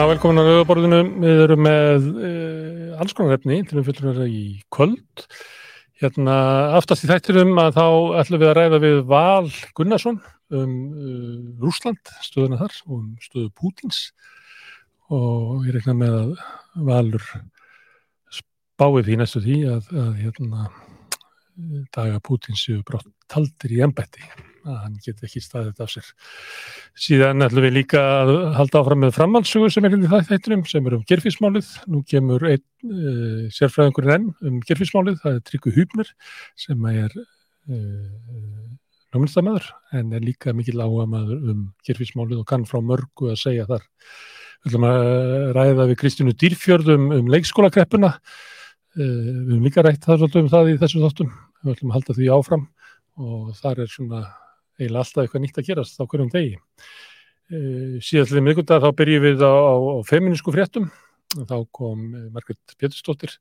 Já, velkomin á auðaborðinu. Við erum með uh, alls konar efni til umfylgjunar í kvöld. Hérna, aftast í þættirum að þá ætlum við að ræða við Val Gunnarsson um uh, Rúsland, stöðuna þar, og um stöðu Pútins. Og ég rekna með að Valur spáið því næstu því að, að hérna, daga Pútins séu brátt taldir í ennbætti að hann geti ekki staðið þetta af sér. Síðan ætlum við líka að halda áfram með framhaldssugur sem er inn í það þættunum sem er um gerfismálið. Nú kemur einn uh, sérfræðingurinn enn um gerfismálið, það er Tryggur Húbner sem er uh, lóminstamæður en er líka mikil áhuga maður um gerfismálið og kann frá mörgu að segja þar. Við ætlum að ræða við Kristínu Dýrfjörðum um, leikskólakreppuna. Uh, við höfum líka rætt það um það í þessu þáttum. Við ætlum að halda því áfram og þar er svona eiginlega alltaf eitthvað nýtt að gerast á hverjum degi. Uh, síðastlega miðgundar þá byrjum við á, á, á feminísku fréttum þá kom Margrit Pétursdóttir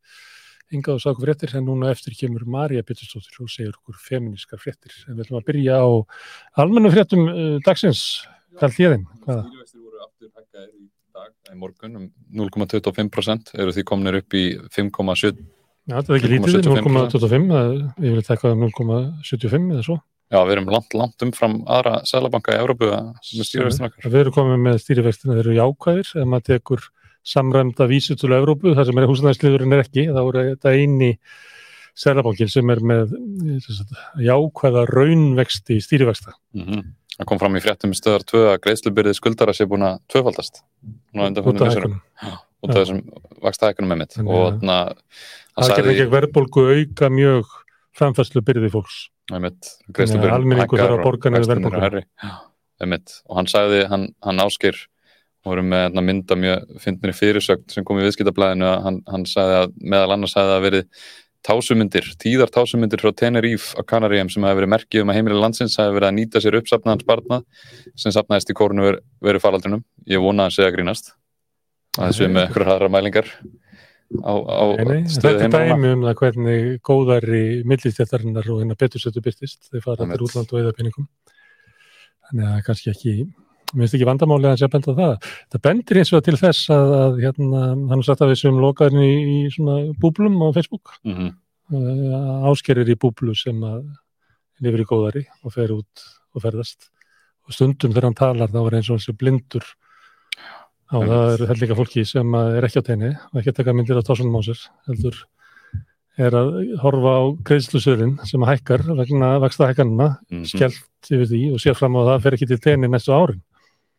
hingað og okkur fréttir en núna eftir kemur Marja Pétursdóttir og segir okkur feminískar fréttir. En við ætlum að byrja á almennu fréttum uh, dagsins. Hvað er þérin? Stýrivextir voru aftur hækkaðir í dag, í morgun um 0,25% eru því kominir upp í 5,7 Já, þetta er ekki lítið, 0,25 ég vil um 0,75 eða svo. Já, við erum langt, langt umfram aðra sælabanka í Európu með stýrivextin okkar. Við erum komið með stýrivextina, þeir eru jákvæðir ef maður tekur samræmda vísutölu Európu, það sem er húsnæðisliðurinn er ekki, þá er þetta eini sælabankin sem er með sagt, jákvæða raunvexti stýrivexta. Mm -hmm. Það kom fram í fréttum stöðar 2 að greiðslubyrðið skuldara sé búin að tvöfaldast. Út af hækkunum. Út af þessum vaksta hækkunum með mitt. Það gerði ekki verðbólgu auka mjög framfærslu byrði fólks almenningu þarf að borga neður verðbólgu. Og hann sagði, hann, hann áskir voru með hérna, mynda mjög fyndinni fyrirsögn sem kom í viðskiptablaðinu að hann, hann sagði að meðal annars sagði að verið tásumundir, tíðar tásumundir frá Tenerife á Kanaríum sem hefði verið merkið um að heimilega landsins hefði verið að nýta sér uppsapnaðans barna sem sapnaðist í kórnu verið, faraldrinum ég vona að segja grínast. Að þessu með eitthvað hraðra mælingar á, á stöðu þetta er dæmi um það hvernig góðari millistjættarinnar og hérna betursötu byrtist þeir fara til útland og eða peningum. Þannig að kannski ekki mér finnst ekki vandamáli að sé að benda það. Það bendir eins og til þess að, að hérna, hann að við sem lokaðin í, í svona búblum á Facebook. Mm -hmm. uh, áskerir í búblu sem að lifir í góðari og fer út og ferðast. Og stundum þegar hann talar þá er eins og hans blindur á Einmitt. það eru held líka fólki sem að er ekki á teini og ekki að taka myndir á tásunum á sér heldur er að horfa á greiðslusöðin sem að hækkar vegna vexta hækkanina Mhm. skellt yfir því og sér fram á að það fer ekki til teini næstu árin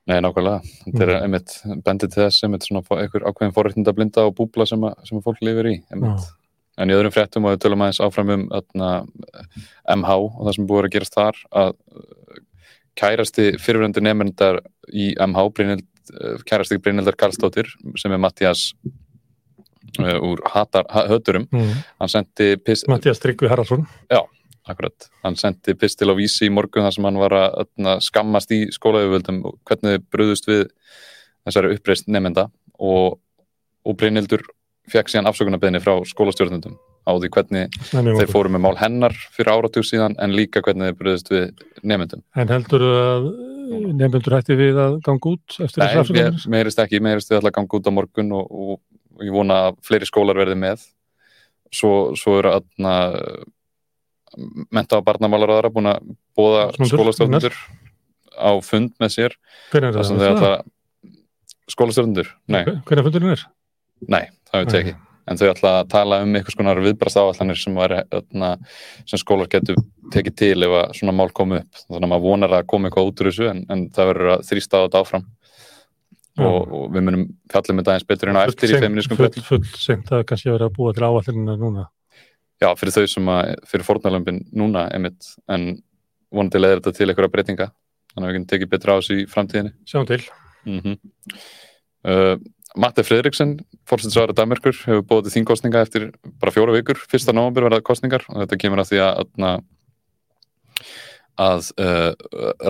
Nei, nákvæmlega. Þetta er Mhm. einmitt bendið til þess einmitt svona einhver ákveðin forréttinda blinda og búbla sem, að, sem að fólk lifir í. Já. En í öðrum fréttum og við tölum aðeins áfram um öðna, MH og það sem búið er að gerast þar að kærasti fyrirvendur nefnendar í MH Brynhild, uh, kærasti Brynhildar Karlsdóttir sem er Mattias uh, úr hatar, ha, höturum. Mm. hann sendi Mattias Tryggvi Haraldsson. Akkurat, hann sendi pistil á vísi í morgun þar sem hann var að öðna, skammast í skólaöfuvöldum hvernig þið bröðust við þessari uppreist nefnda og, og Brynhildur fekk síðan afsökunarbeðni frá skólastjórnundum á því hvernig Nei, þeir fóru með mál hennar fyrir áratug síðan en líka hvernig þeir bröðust við nefndum. en heldur að nefnendur hætti við að ganga út eftir Nei, þessu afsökunar meirist ekki, meirist við ætla að ganga út á morgun og, og, og ég vona að fleiri skólar verði með. Svo, svo eru aðna menta á barnamálaráðara búin að bóða Snúndur, skólastjórnundur á fund með sér. Hvernig er það? skólastjórnundur, nei, hvernig fundurinn er? nei, það hefur Nei. tekið en þau ætla að tala um einhvers konar viðbrast áallanir sem, væri, öðna, sem skólar getur tekið til ef að svona mál komi upp. Þannig að maður vonar að koma eitthvað út úr þessu en, en það verður að þrýsta á þetta áfram. Já. og, og við munum fjallum þetta aðeins betur en á eftir í Full feminískum fjöll full, full seint að kannski vera að búa til áallinu núna. Já, fyrir þau sem að, fyrir fórnalömpin núna einmitt, en vonandi leiðir þetta til einhverja breytinga. Þannig að við getum tekið betur á þessu í framtíðinni. Sjáum til. Mm uh, Matti Fredriksen fórstæðsvæður Danmarkur hefur búið til þingkostninga eftir bara fjóra vikur, fyrsta nóvambur verða kostningar og þetta kemur að því að að, að uh,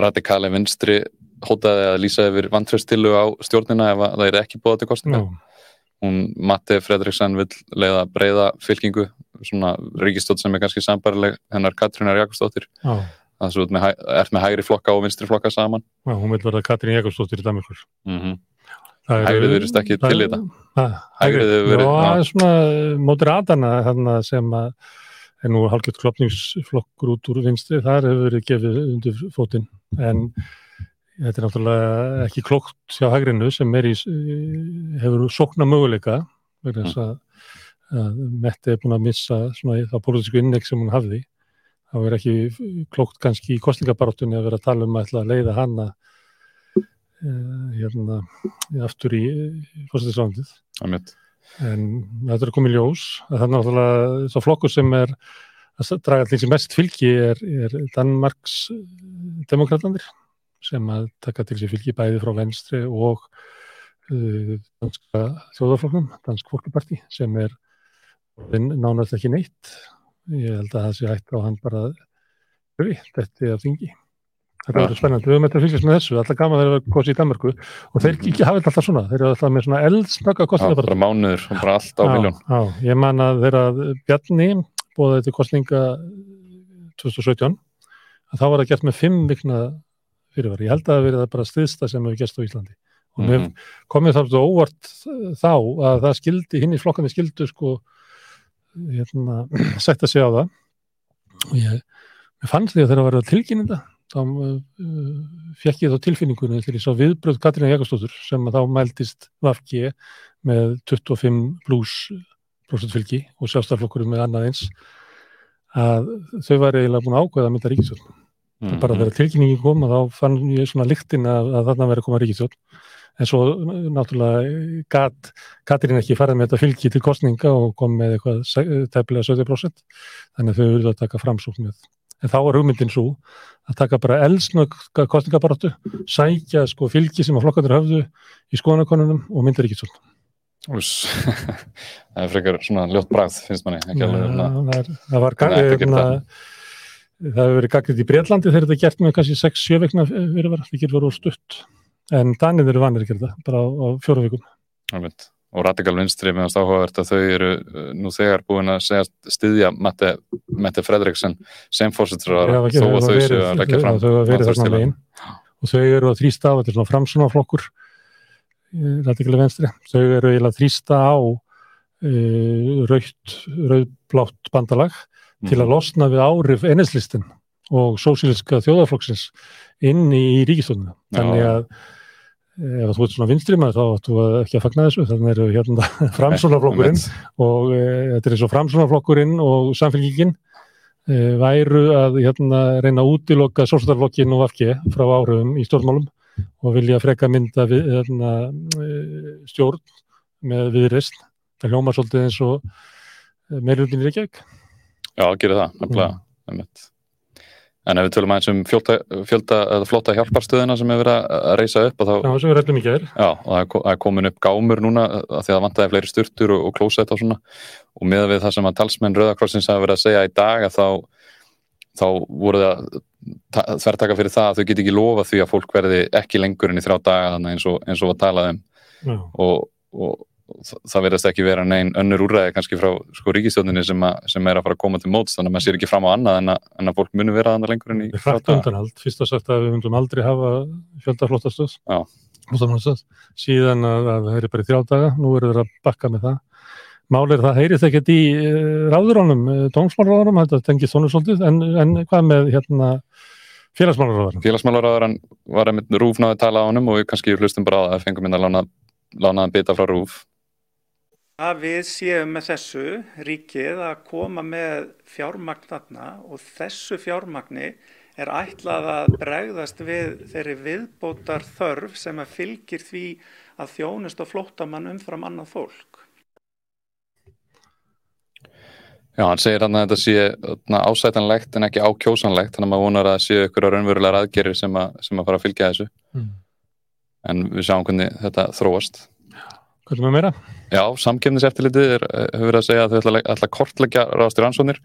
radikali vinstri hótaði að lýsa yfir vantröstilu á stjórnina ef að það er ekki búið til kostninga Já, hún Matti Fredriksen vil leiða breyða fylkingu svona ríkistótt sem er kannski sambarileg hennar Katrínar Jakobsdóttir. Já, það er með, hægri flokka og vinstri flokka saman. Já, hún vil verða Katrín Jakobsdóttir í Danmarkur mm Það eru- Hægrið virðist ekki það- til í þetta. Ha, Hægrið hefur verið- Já, það er svona moderatana þarna sem að er nú hálfgett klopningsflokkur út úr vinstri, þar hefur verið gefið undir fótinn. En þetta er náttúrulega ekki klókt hjá hægrinu sem er í, hefur sókna möguleika vegna þess að, að Mette er búin að missa svona það pólitísku innleik sem hún hafði. Þá er ekki klókt kannski í kostningabaráttunni að vera að tala um að leiða hana uh, hérna aftur í fórsættisrándið Einmitt. en þetta er komið ljós að það er náttúrulega svo flokkur sem er að draga allir sem mest fylgi er, er Danmarks demokratandir sem að taka til sér fylgi bæði frá venstri og uh, danska þjóðarflokknum, dansk fólkiparti sem er nánast ekki neitt. Ég held að það sé hægt á hann bara þetta að þingi þetta verður spennandi, við höfum þetta að fylgjast með þessu. Alltaf gaman þegar það kosi í Danmarku og þeir ekki hafa þetta alltaf svona, þeir eru alltaf með svona eldsnögga Já, kostningabaráttu bara mánuður, bara allt á miljón. Já, já, ég man að þeirra Bjarni bóðaði til kostninga 2017 að þá var það gert með fimm vikna fyrirvar. Ég held að það verið það bara stiðsta sem hefur gerst á Íslandi. Og mér Mhm. komið þá svo óvart þá að það skildi, hinn í flokkandi skildu sko hérna, sætta sig á það. Og ég, ég fann því að þeirra var að tilkynninda þá uh, fekk ég þá tilfinningunni til ég sá viðbröð Katrína Jakobsdóttur sem þá mældist Vafki með 25 pluss fylgi og sjálfstæðarflokkurinn með annað eins að þau var eiginlega búin að ákveða að mynda ríkisjórn Mhm. bara þegar tilkynningi kom að þá fann ég svona lyktin að, að þarna verið að koma ríkisjórn en svo uh, náttúrulega gat Katrín ekki farið með þetta fylgi til kostninga og kom með eitthvað tæplega 70% þannig að þau verið að taka framsókn með en þá var hugmyndin svo að taka bara elsnögga kostningabaráttu sækja sko fylgi sem að flokkandur höfðu í skoðanakonunum og mynda ríkisjórn Ús, það er frekar svona ljótt bragð, finnst manni. Ekki alveg, svona- það, er, það var ekki gert hérna, það. það hefur verið gagnið í Breitlandi þegar þetta er gert með kannski 6-7 vekna fyrirvara, það getur verið úr stutt en Danið eru vanir að gera það bara á, á fjóra vikum Einmitt. Og radikal vinstri meðan áhugavert að þau eru uh, nú þegar búin að segja styðja Mette, Mette Fredriksson sem fórsettur Já, þó að þau séu að leggja þau- fram þau þarna vantrauststillagu. megin og þau eru að þrýsta á, þetta er svona framsunaflokkur radikali venstri, þau eru að þrýsta á uh, raukt, rauðblátt bandalag til Mhm. að losna við áhrif ennislistin og sósíliska þjóðarflokksins inn í ríkistöndinu. Þannig að eh, ef þú ert svona vinstrimaður þá áttu að ekki að fagna þessu, þannig eru hérna framsunaflokkurinn og e, þetta er eins og framsunaflokkurinn og samfélgingin e, væru að hérna, reyna að útiloka sóstarflokkin og vafki frá áhrifum í stjórnmálum og vilja freka mynda við, hérna, e, stjórn með viðreist. Það hljóma svolítið eins og meirundin í Reykjavík. Já, gerir það, nefnilega einmitt. En ef við tölum aðeins um fjölda, fjölda flotta hjálparstöðina sem hefur verið að reysa upp og þá, Já, sem við rættum í gær. já, og það er komin upp gámur núna að því að vantaði fleiri sturtur og, og klósett og svona og með við það sem að talsmenn Rauðakrossins hafa verið að segja í dag að þá, þá voru það ta- þvertaka fyrir það að þau get ekki lofa því að fólk verði ekki lengur en í þrjá daga þannig eins og, eins og var talað um Já. og, og það- verðast ekki vera neinn önnur úrræði kannski frá sko ríkistjóninni sem, að- sem er að fara að koma til móts þannig að maður sér ekki fram á annað en að, en að fólk muni vera þannig lengur en í þrjá Hrætt daga. undanhald, fyrst að sagt að við myndum aldrei hafa fjöldaflottastöð Já. síðan að, að það er bara í þrjá daga. Nú eru þeir að bakka með það. Mál er það, heyrið ekkert í uh, ráðuránum, uh, dómsmálráðurum, þetta tengið þónu svolítið, en, en hvað með hérna félagsmálráðurum? Félagsmálaráðuran var einmitt rúfnaði að tala á honum og við kannski hlustum bara á það. Að fengum inn að lána, lánaðan bita frá rúf að við séum með þessu ríkið að koma með fjármagn þarna og þessu fjármagni er ætlað að bregðast við þeirri viðbótar þörf sem að fylgir því að þjónust og flóttamann umfram annað fólk. Já, hann segir hann að þetta sé þarna, ásætanlegt en ekki ákjósanlegt þannig að maður vonar að það séu ykkur raunverulegar aðgerir sem að, sem að fara að fylgja þessu Mm. en við sjáum hvernig þetta þróast Er með meira? Já, samkefniseftilitið er, hefur verið að segja að þau ætla, ætla að kortleggja ráðastur ansvonir,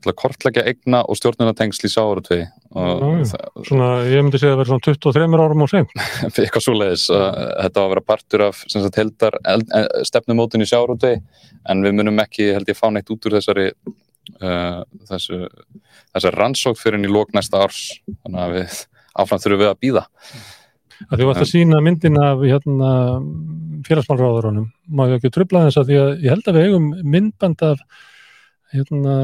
ætla að kortleggja eigna og stjórnunatengsl í Já, það, Svona, ég myndi segja að vera svona 23 árum og seint. eitthvað svoleiðis að þetta á að vera partur af sem sagt, heldar eld, eh, stefnumótin í sáratvegi en við munum ekki held ég fá neitt út úr þessari uh, þessu, þessari rannsók fyrir en í lók næsta árs þannig að við áfram þurfum við að býða Að því varst að sína myndin af hérna, félagsmálráðurunum. Má ég ekki tröfla þess að því að ég held að við eigum myndband af hérna,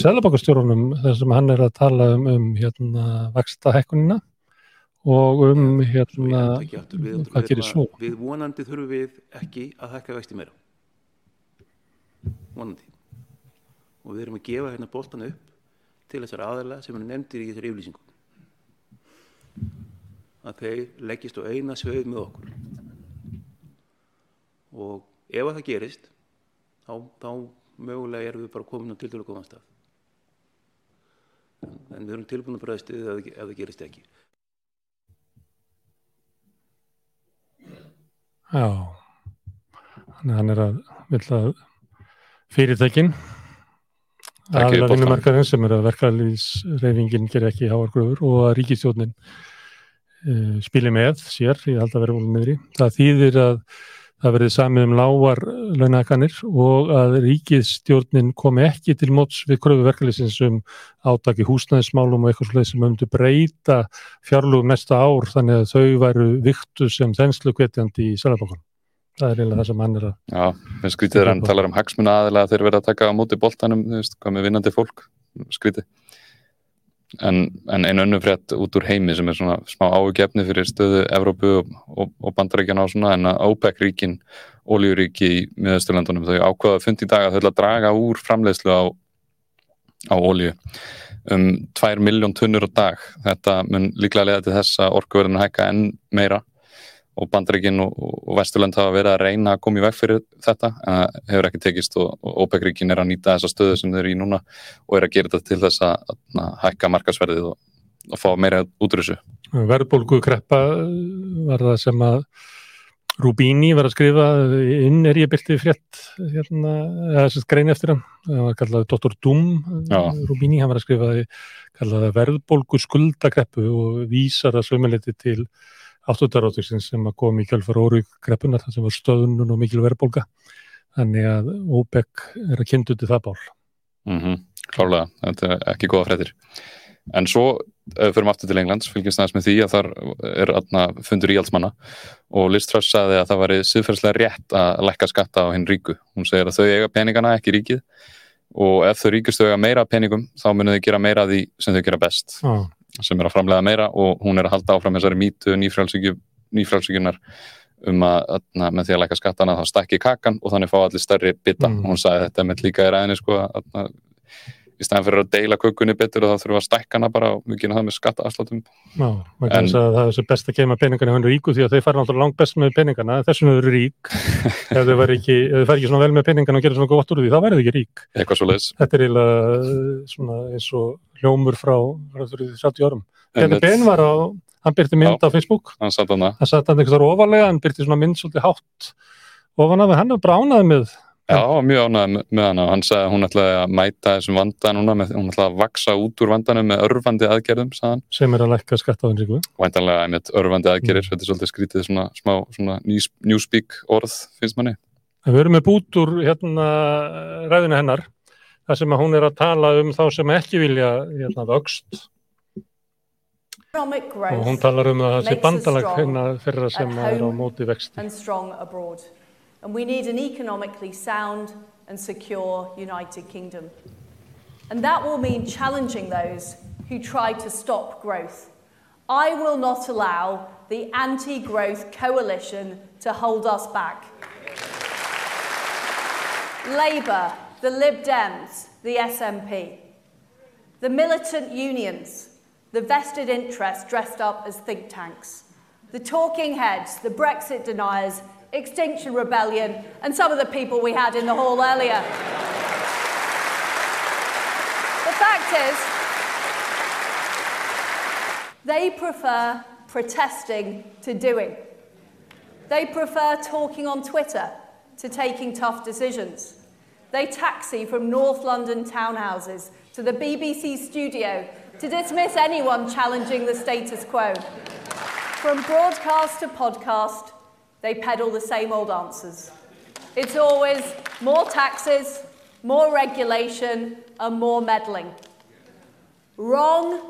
selabokastjórunum þar sem hann er að tala um, um hérna, vaksta hekkunina og um hérna, hvað gerir svo. Við vonandi þurfum við ekki að hekka vexti meira. Vonandi. Og við erum að gefa hérna bóltan upp til þessar aðalega sem hann nefndir í þessari yflýsingu að þeir leggist á eina sveið með okkur. Og ef að það gerist þá, þá mögulega erum við bara komin á til dælu góðan stað. En við erum tilbúin að bregðast ef, ef það gerist ekki. Já. Þannig að hann er að vilja fyrirtækin aðla vinnumarkaðin sem er að verkefæliðsreifingin ger ekki háargröfur og að ríkistjónin spili með sér, ég held að vera volið meðri. Það þýðir að það verði samið um lágar launakanir og að ríkistjórnin komi ekki til móts við kröfu verkefæliðsins um átaki húsnæðismálum og eitthvað slúið sem öndu breyta fjárlugum næsta ár þannig að þau væru viktu sem þenslu kvetjandi í Sælabankan það er eiginlega það sem hann er að Já, við skrítið er hann talar um hagsmuna aðilega þegar verða að taka á móti boltanum þú veist, hvað með vinnandi fólk skrítið en, en einu önnu frétt út úr heimi sem er svona smá ágefni fyrir stöðu Evrópu og, og, og bandarækjana og svona en að OPEC ríkin ólíuríki í miðausturlandunum þau ákvaða fundi í dag að þau að draga úr framleiðslu á, á ólíu um 2 miljón tunnur á dag. Þetta mun líklega leiða til þess að orkuverðinu hækka enn meira og Bandaríkin og, og Vesturland hafa verið að reyna að koma í veg fyrir þetta en hefur ekki tekist og, og OPEC-ríkin er að nýta þessa stöðu sem þau eru í núna og er að gera þetta til þess að, að hækka markasverðið og, og fá meira útrúsu. Verðbólgu kreppa var það sem að Rubini var að skrifa inn er ég byrtið frétt hérna, eða þess að greina eftir hann það var kallað Dr. Doom Já. Rubini, hann var að skrifa verðbólgu skuldakreppu og vísar að sömuleiti til áttudarátugsins sem kom í kjálfar órugreppunar þar sem var stöðunum og mikil verðbólka þannig að OPEC er að kynna í það bál. Mm -hmm, Klálega, þetta er ekki góða fréttir. En svo fyrir aftur til Englands fylgjast næst með því að þar er aðna fundur í allsmanna og Liz Truss sagði að það var siðferðslega rétt að lekka skatta á hinn ríku. Hún segir að þau eiga peningana, ekki ríkið. Og ef þau ríkust þau eiga meira peningum þá munum þau gera meira því sem þau gera best. Ah sem er að framlega meira og hún er að halda áfram þessari mítu nýfrælsíkunar um að, með því að læka skattana þá stakki kakan og þannig fá allir stærri bita mm. hún sagði þetta með líka í ræðinni sko að, að í stæðan fyrir að deila kökunni betur og þá þurfum við að stækka hana bara og við gerum það með skattaafslátum Já, maður kannski að það er svo best að keima peningarna hann ríku því að þau fara náttúrulega langt best með peningarna þessum þau eru rík. Ef þau fari ekki, ekki svona vel með peningarna og gera svona gott úr því þá verður þau ekki rík. Þetta er eiginlega svona eins og hljómur frá 30 árum. Þetta Ben var á, hann byrti mynd á Facebook. hann satt hann hann satt hann eitthvað ofalega, hann byrti svona mynd svolítið hátt ofan af hann bránað með Já, mjög ánægð með hana og hann sagði að hún ætlaði að mæta þessum vanda núna, með, hún ætlaði að vaksa út úr vandanum með örfandi aðgerðum, sagðan. Sem er að lækka skattaðin ríku. Væntanlega einmitt örfandi aðgerðir, mm. þetta er svolítið skrítið svona smá svona newspeak orð, finnst manni. Við erum með bút úr hérna ræðinu hennar, þar sem að hún er að tala um þá sem ekki vilja hérna vöxt. Og hún talar um að það sé bandalag hérna fyrir að sem er á móti vexti. And we need an economically sound and secure United Kingdom. And that will mean challenging those who try to stop growth. I will not allow the anti growth coalition to hold us back. Labour, the Lib Dems, the SNP, the militant unions, the vested interests dressed up as think tanks, the talking heads, the Brexit deniers, Extinction Rebellion, and some of the people we had in the hall earlier. the fact is, they prefer protesting to doing. They prefer talking on Twitter to taking tough decisions. They taxi from North London townhouses to the BBC studio to dismiss anyone challenging the status quo. From broadcast to podcast, they peddle the same old answers. It's always more taxes, more regulation, and more meddling. Wrong,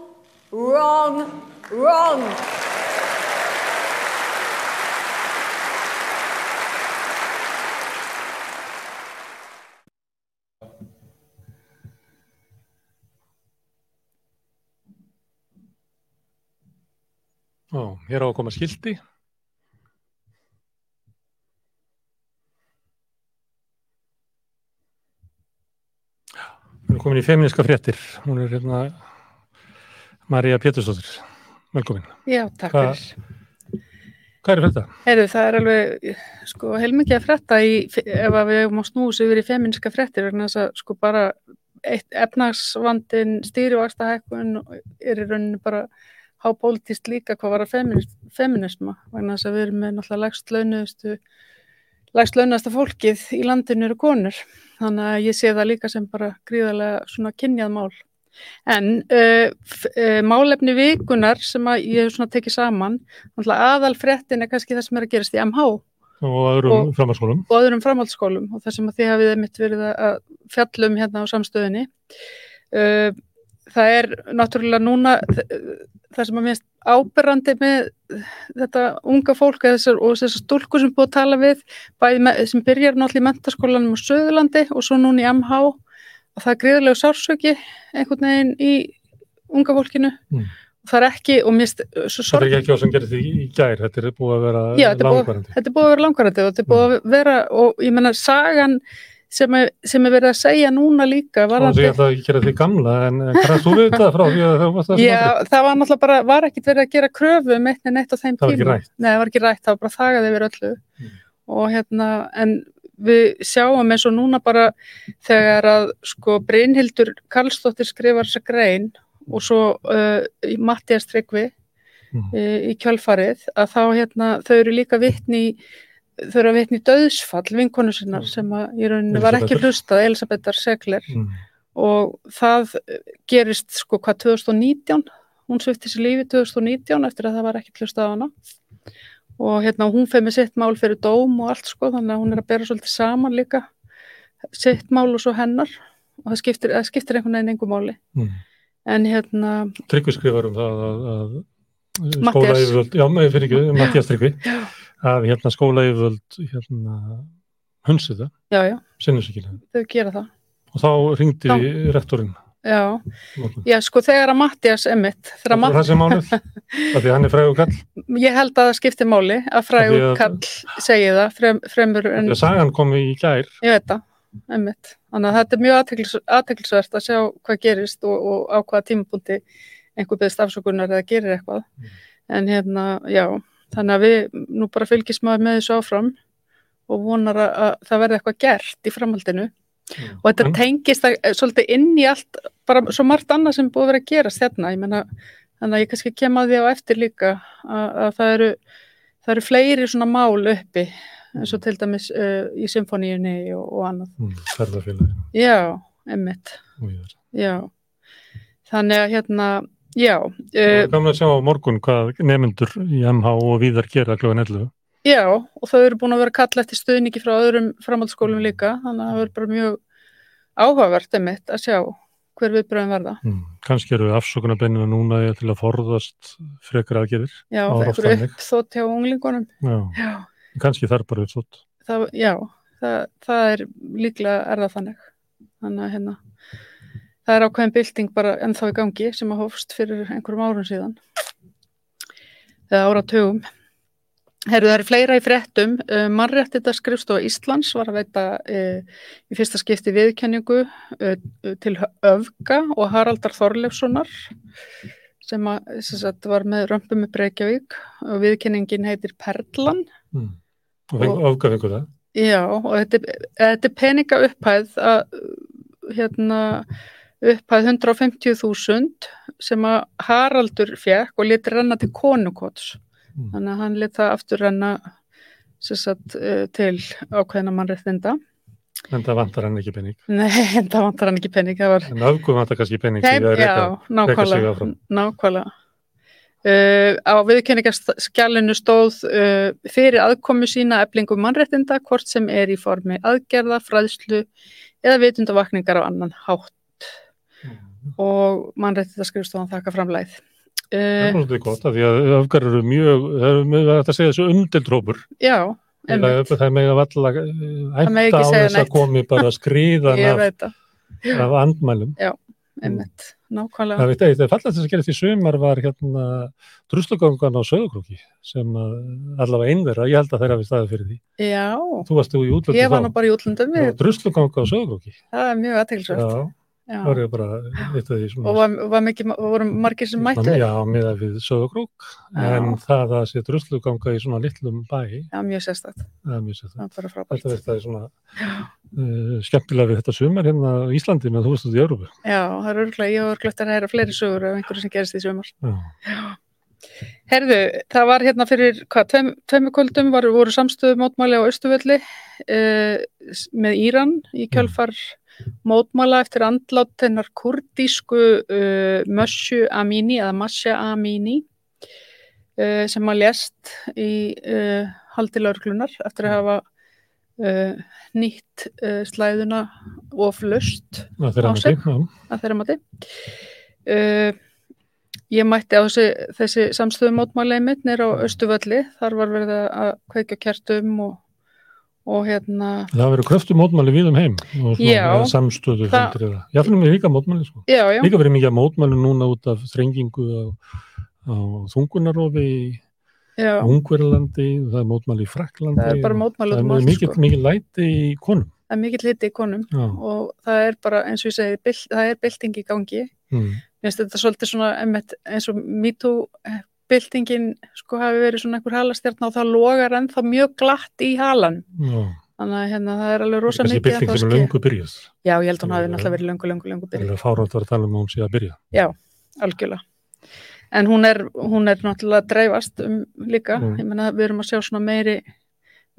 wrong, wrong. Já, hér á að koma skildi erum komin í feministka fréttir. Hún er hérna Marja Pétursdóttir. Velkomin. Já, takk fyrir. Hvað er þetta? Heyrðu, það er alveg, sko, heilmikið að fretta í, ef að við má snús yfir í feminska frettir, vegna þess að, sko, bara efnagsvandin, stýrivaxtahækkun er í rauninni bara hápolítist líka hvað var að feminisma, vegna þess að við erum með náttúrulega lægst launuðustu, lægst launuðasta fólkið í landinu eru konur, þannig að ég sé það líka sem bara gríðarlega svona kynjað mál. En uh, uh, málefni vikunar sem ég hef svona tekið saman, aðal fréttin er kannski það sem er að gerast í MH Og öðrum Og- framhanskólum. og öðrum framhaldsskólum og það sem að þið hafið mitt verið að fjallum hérna á samstöðinni. Uh, það er náttúrulega núna það sem að minnst áberandi með þetta unga fólk þessar, og þessar stúlkur sem búið að tala við bæði með, sem byrjar náttúrulega í mentaskólanum á Söðurlandi og svo núna í MH og það er gríðarlegu sársöki einhvern veginn í unga fólkinu Mm. og það er ekki og minnst svo Þetta er ekki á sem gerði því í gær. Þetta er búið að vera Já, þetta er búið- langvarandi. þetta er búið að vera langarandi og þetta er búið að vera og ég menna sagan sem er, sem er verið að segja núna líka Og varðandi, því ætla ekki að gera því gamla, en hvað þú við þetta frá því að það var það sem já, það var náttúrulega bara, var ekkit verið að gera kröfu um eitt en eitt á þeim Það ekki tíma. Nei, það var ekki rætt, það var bara þagað yfir öllu Mm. og hérna, en við sjáum eins og núna bara þegar að sko Brynhildur Karlsdóttir skrifar þessa grein og svo uh, Mattias Tryggvi Mm. uh, í kjölfarið að þá hérna þau eru líka vitni í- þau eru að vitni döðsfall vinkonu sinnar Mm. sem að í rauninni var ekki hlustað Elisabethar Segler Mm. og það eh, gerist sko hvað 2019 hún svifti sér lífi 2019 eftir að það var ekki hlustað á hana og hérna hún feð með sitt mál fyrir dóm og allt sko þannig að hún er að bera svolítið saman líka sitt mál og svo hennar og það skiptir, það skiptir einhvern veginn einhver máli Mm. en hérna Tryggvi skrifar um það að, að Matthías. skólaeyföld, já, með fyrir ekki, Mattias Tryggvi, Já. Að hérna skólaeyföld hérna það, sinnisvíkilega. þau gera það Og þá ringdi rektorinn. já, já sko þegar að Mattias Emmitt, þegar Og Matt, það sem málið, af því að hann er frægur kall, ég held að það skiptir máli að Af frægur að- kall segi það frem, fremur en því að sagan kom í gær, Ég veit það, einmitt. Þannig að þetta er mjög athyglisvert að sjá hvað gerist og, og á hvaða tímapunkti einhver beðist afsökunar eða gerir eitthvað. Mm. En hérna, já, þannig að við nú bara fylgjast maður með þessu áfram og vonar að, að það verði eitthvað gert í framhaldinu. Og þetta En- tengist að, svolítið inn í allt, bara svo margt annað sem búið að vera að gerast. Ég menna, þannig að ég kannski kem að því á eftir líka að, að það eru það eru fleiri svona mál uppi eins og til dæmis uh, í symfóníunni og, og annað. mm, Já, emmitt, já. Þannig að hérna, já, uh, er gaman að sjá á morgun hvað nemyndur í MH og víðar gera kljóðan 11. já, og þau eru búin að vera kalla eftir stuðningi frá öðrum framhaldsskólum líka, þannig að það er bara mjög áhugavert emmitt að sjá hver viðbröðum verða. Mm. Kannski eru afsökunarbeinina núna til að forðast frekar aðgerðir. Já, Það þannig. uppþótt hjá unglingunum. Já, Já, kannski þar bara uppsótt. það, já, það, það er líklega er það þannig. Þannig að hérna, það er ákveðin bylting bara ennþá í gangi sem að hófst fyrir einhverjum árum síðan. Eða áratugum. Herru, það er fleira í fréttum. Uh, Mannréttita skrifstofa Íslands var að veita uh, í fyrsta skipti viðkenningu uh, til Öfga og Haraldar Þorleifssonar sem, að, sem sagt, var með römpum með Breykjavík og viðkenningin heitir Perlan. Mm. Og fengu afgafingu það. Já, og þetta, þetta er peninga upphæð að, hérna, upphæð 150.000 sem að Haraldur fekk og leti renna til konukots. Mm. Þannig að hann leti það aftur renna sagt, eh, til ákveðina mannréttinda. En það vantar hann ekki pening. Nei, en það vantar hann ekki pening. Það var En afgum vantar kannski því að já, nákvæmlega, nákvæmlega. Uh, á viðkenningaskjælinu stóð uh, fyrir aðkomu sína eflingu mannréttinda hvort sem er í formi aðgerða, fræðslu eða vitundavakningar á annan hátt Og mannréttinda skrifstofan þakka framlæð. Það er Uh, svolítið gott af því að afgar eru mjög, það er að segja þessu umdildrópur. já, Það einmitt, það er með að valla Það ætta megi ekki á þess að komi bara skriðan af, það, af andmælum. einmitt. nákvæmlega. Það veit eitt, það fallast þess að gera því sumar var hérna druslugangan á sögurkrúki sem að, allavega einverða, ég held að þeirra við staðið fyrir því. Já, Þú varst þú í útlöndum ég var nú bara í útlöndum, við, Drusluganga á sögurkrúki. Já, Já. var ég bara eitt af því svona. Og var, var mikið, voru margir sem mættu þér? Já, miða við sögurkrúk, Já. en það að sé drusluganga í svona litlum bæ, Já, mjög sérstætt. það er mjög sér Það er bara Þetta frábært. það er svona uh, skemmtilega við þetta sumar hérna á Íslandi með þú veist út í Európu. Já, það er örgulega, ég var glögt að heyra fleiri sögur af einhverju sem gerist í sumar. Já. Herðu, það var hérna fyrir, hvað, tveim, tveimu kvöldum var, voru samstöðu mótmæli á Östuvölli uh, með Íran í kjölfar mótmæla eftir andlát hennar kurdísku uh, Mössu Amini eða Masha Amini uh, sem að lést í uh, haldi laurglunar eftir að hafa uh, nýtt uh, slæðuna Það þeirra Á sig. að þeirra mati. Uh, ég mætti á þessi, þessi samstöðu mótmæli mitt nýr á Östuvölli, þar var verið að kveikja kertum og, og hérna, Það verður kröftu mótmæli við um heim og svona Já. samstöðu. Já, finnum við líka mótmæli sko. já, já, Líka verið mikið mótmæli núna út af þrengingu á, á þungunarofi í já, Ungverlandi, það er mótmæli í Fraklandi. það er bara mótmæli út um er mikið, sko. mikið læti í konum. það er mikill liti í konum og það er bara, eins og ég segi, það er bylting í gangi. Mm. Mér finnst þetta svolítið svona eins og MeToo byltingin sko hafi verið svona einhver halastjarn og það logar ennþá mjög glatt í halan. Já. Þannig að hérna, það er alveg rosa Þessi mikið bylting ennþá sem er löngu byrjuð. Já, ég held að hún hafi náttúrulega verið löngu, löngu, löngu byrjuð. Það er fárátt að tala um hún sé að byrja. Já, algjörlega. En hún er, hún er náttúrulega að dreifast um líka. Mm. Ég meina við erum að sjá svona meiri,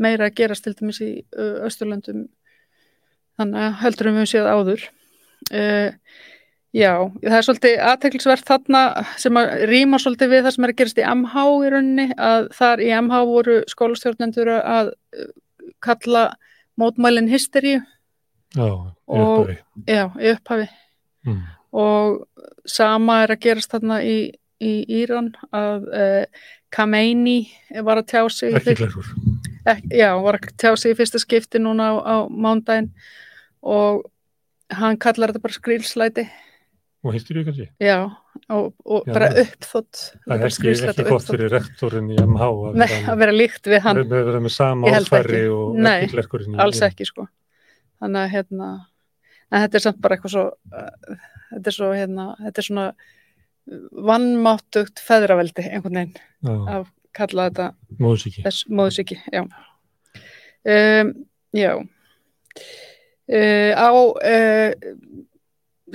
meira að gerast til dæmis í Östurlöndum. Þannig að heldur um við séð áður. Uh, já, það er svolítið aðteklisvert þarna sem að rýma svolítið við það sem er að gerast í MH í rauninni. Að þar í MH voru skólastjórnendur að uh, kalla mótmælin hysteríu. Já, Og- upphafi. Já, í upphafi. Mm. og sama er að gerast þarna í, í Íran að uh, Khamenei var að tjá sig í Ekki ek, já, var að tjá sig í fyrsta skipti núna á, á mándaginn og hann kallar þetta bara skrýlslæti Og þú kannski? já, og, og Já, bara uppþótt Það er ekki, ekki gott fyrir rektorinn í MH að Nei, að vera líkt við hann, Við vera með sama ekki. og Nei, alls ekki sko þannig að hérna en þetta er samt bara eitthvað svo uh, þetta er svo hérna, þetta er svona vannmáttugt feðraveldi einhvern veginn Já, að kalla þetta móðsíki. þess móðsiki, já. Um, já. Uh, á uh,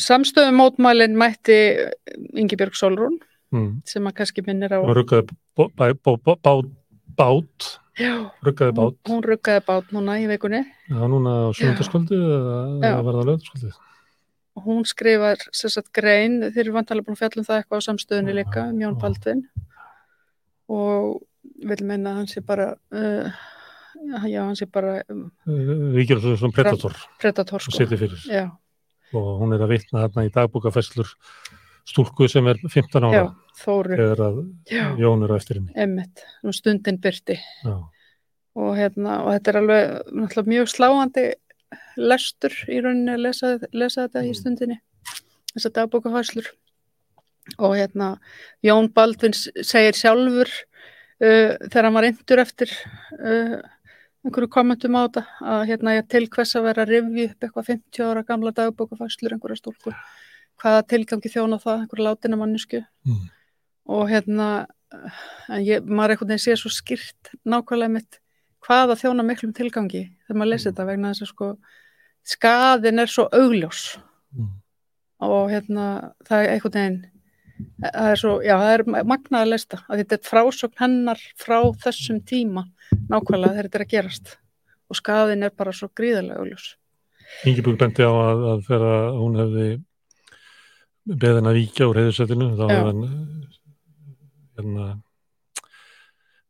samstöðum mótmælin mætti Ingibjörg Solrún Mm. sem að kannski minnir á Og ruggaði bát, bát, ruggaði hún, bát. hún ruggaði bát núna í vikunni Já, núna á sundarskvöldi eða lögðarskvöldi? og hún skrifar sagt grein, þeir eru vantalega búin að fjalla um það eitthvað á samstöðunni líka, um Jón. Baldvin og vil meina að hann sé bara uh, já, hann sé bara um, Ríkir svo svona predator predator sko. Já, Og hún er að vitna þarna í dagbúkafesslur stúlku sem er 15 ára þegar að já, Jón er á eftir henni. emmitt, um stundin byrti og, hérna, og þetta er alveg mjög sláandi lestur í rauninni að lesa, lesa þetta í Mm. stundinni þessar dagbókafæslur og hérna Jón Baldvin segir sjálfur uh, þegar hann var indur eftir uh, einhverju kommentum á þetta að hérna ég til hvers að vera að rifja upp eitthvað 50 ára gamla dagbókafæslur einhverja stúlku hvaða tilgangi þjóna það, einhverja látina mannesku Mm. og hérna en ég, maður einhvern veginn sé svo skýrt nákvæmlega mitt hvaða þjóna miklum tilgangi þegar maður lesi þetta vegna þess að sko skaðin er svo augljós Mm. og hérna það er einhvern veginn það er svo, já það er magnað að lesta að þetta er frásögn hennar frá þessum tíma nákvæmlega þegar þetta er að gerast. Og skaðin er bara svo gríðarlega augljós. Ingibjörg bendi á að, að þegar hún hefði beðin að víkja úr heiðursettinu þá hefði hann hérna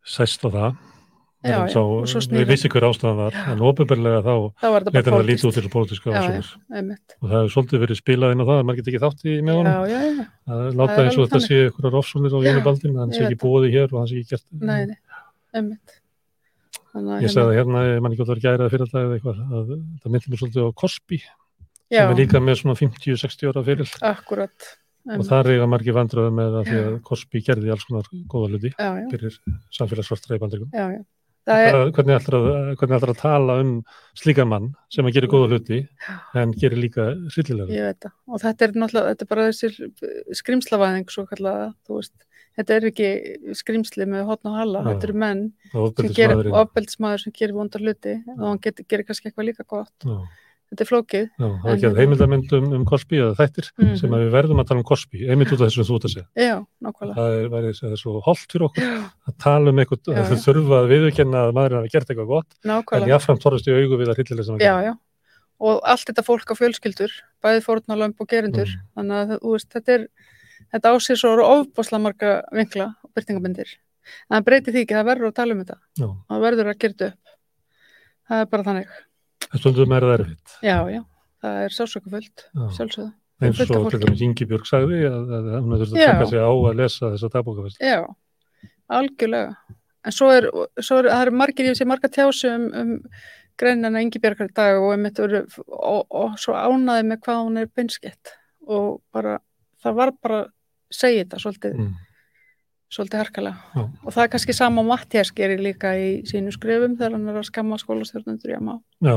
sæst á það Já, já, svo við vissi hver ástæðan var en ofinbarlega þá leta hann að líta út til pólitíska einmitt. og það hefur svolítið verið spilað inn á það að maður geti ekki þátt í með honum. að láta eins og þetta sé ykkur rofsónir á Jóni Baldin hann sé ekki búið hér og hann sé ekki gert. Nei, nei, einmitt. Að ég segði hérna, ég man ekki hvort það var gærað fyrir þetta eða eitthvað, að það myndi mér svolítið á já, sem er líka með svona 50-60 ára fyrir akkurat og það reyga margir vandröðu með að því að Cosby gerði alls konar góða hluti fyrir samfélagsvartra í er, Hvernig ætlar að, hvernig ætlar að tala um slíkan mann sem að gera góða hluti en gerir líka hryllilega. ég veit það. Og þetta er náttúrulega, þetta er bara þessir skrimslavæðing svo kallaða, þú veist. Þetta er ekki skrimsli með hotn og hala, Já. þetta eru menn sem gerir, ofbeldismadur sem gerir vondar hluti og hann gerir kannski eitthvað líka gott. Já, Þetta er flókið. já, það er En- ekki að heimildamynd um, um Cosby eða þættir Mhm. sem að við verðum að tala um Cosby, einmitt út af þessu sem þú ert að segja. Já, nákvæmlega. Það er, væri, það er svo holdt fyrir okkur að tala um eitthvað, Já, að þau já. þurfa að viðurkenna að maðurinn hafi gert eitthvað gott, en Nákvæmlega. jáfnframt horfast í augu við að hryllilega sem að Já, já. Og allt þetta fólk á fjölskyldur, bæði fórnalömb og gerindur. Mm. Þannig að veist, þetta er, þetta á sér svo ofbásla marga vinkla og byrtingabendir. En það breyti því ekki, það verður að tala um þetta. Já, Það verður að gera þetta upp. Það er bara þannig. En stundum er það erfitt. Já, já. Það er fullt af og til fólki. dæmis Ingi Björg sagði að, að hún hefði þurft að taka sig á að lesa þessa dagbókafest. Já, algjörlega. En svo er, svo er það eru margir, ég sé marga tjási um, um greinina Ingibjörgar í dag og, einmitt eru, og, og svo ánaði með hvað hún er beinskett og bara, það var bara segja þetta svolítið, Mm. Svolítið harkalega. Já. Og það er kannski sama Mattias gerir líka í sínu skrifum þegar hann er að skamma skólastjórnundur í AMA. Já,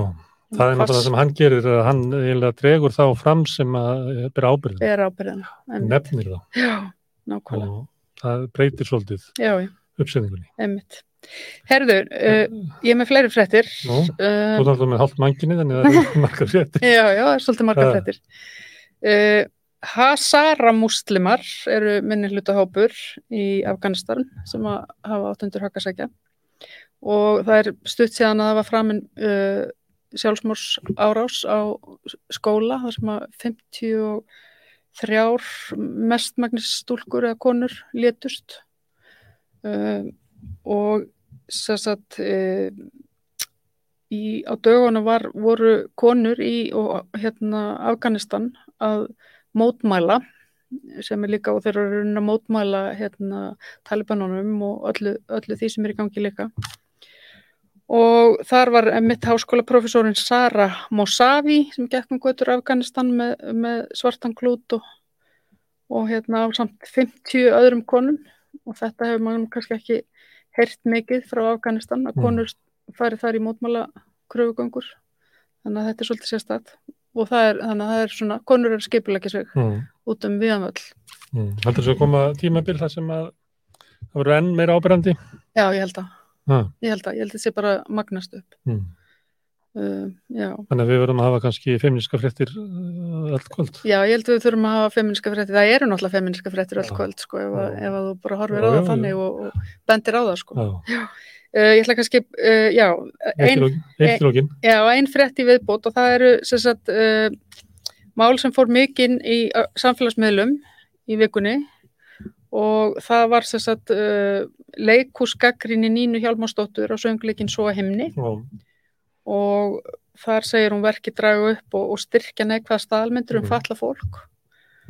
það er náttúrulega það sem hann gerir að hann eiginlega dregur þá fram sem að byrja ábyrðin, Er ábyrðina. nefnir þá Já, nákvæmlega. og það breytir svolítið Já, uppsetningunni. einmitt. Herður, uh, ég er með fleiri fréttir. Nú, Uh, Þú er náttúrulega með hálft manginni þannig að það er margar fréttir. Já, já, það er svolítið margar Ja. fréttir. Uh, Hazara muslimar eru minni hlutahópur í Afganistan sem hafa átt undir höggasækja og það er stutt síðan að það var framin uh, sjálfsmórs árás á skóla þar sem að 53 mestmagnis stúlkur eða konur létust. Uh, og sem sagt uh, á dögunum voru konur í og, hérna, Afganistan að mótmæla sem er líka og þeir eru að mótmæla hérna, talibanunum og öllu, öllu því sem er í gangi líka. Og þar var mitt háskólaprofessorinn Sara Mosavi sem gekk um götur Afganistan með, með svartan klút og, og hérna samt 50 öðrum konum. Og þetta hefur maður kannski ekki heyrt mikið frá Afganistan að Mm. konur fari þar í mótmála kröfugöngur þannig að þetta er svolítið sérstætt og það er, þannig að það er svona, konur eru skipulegja sig Mm. út um viðanvöll Mm. Heldur þessu að koma tímabil þar sem að það verður enn meira ábyrðandi? já, ég held að, Ha. ég held að, ég held að þetta sé bara magnast upp Mm. uh, já, Þannig að við verðum að hafa kannski feministka fréttir uh, öll kvöld. já, ég held að við þurfum að hafa feministka fréttir, það eru náttúrulega feministka fréttir öll Já. kvöld, sko, ef, að, Já. ef að þú bara horfir Já, á það já, þannig já. og, og bendir á það, sko Já, uh, ég ætla kannski, uh, já ein, eitt í lókin. Já, ein frétt í viðbót og það eru sem sagt, uh, mál sem fór mikinn í samfélagsmiðlum í vikunni og það var sem sagt, leikúsgaggrinni Nínu Hjálmarsdóttur á söngleikin Svo himni Já, og þar segir hún verkið draga upp og, og styrkja neikvæða staðalmyndir um Mhm. falla fólk,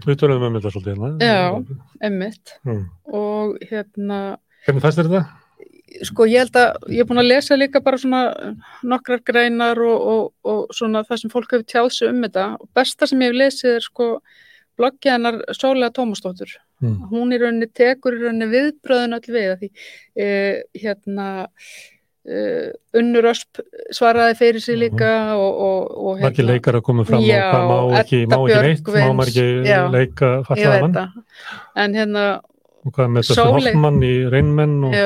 við töluðum um þetta svolítið hérna. Já. emmitt Mm. og hérna Hvernig fæst þér þetta? Sko ég held að ég er búin að lesa líka bara svona nokkrar greinar og, og, og svona það sem fólk hefur tjáð sig um þetta. Og besta sem ég hef lesið er sko bloggið hennar Sólega Tómasdóttur. Mm. hún í rauninni tekur í rauninni viðbröðun öll við því e, hérna e, Unnur Ösp svaraði fyrir sig líka og, og, og Margir leikar að koma fram Já, og hvað má ekki, má ekki neitt, má já. leika veit það. En hérna og hvað með þessu Sóley- hoffmann í reynmenn og.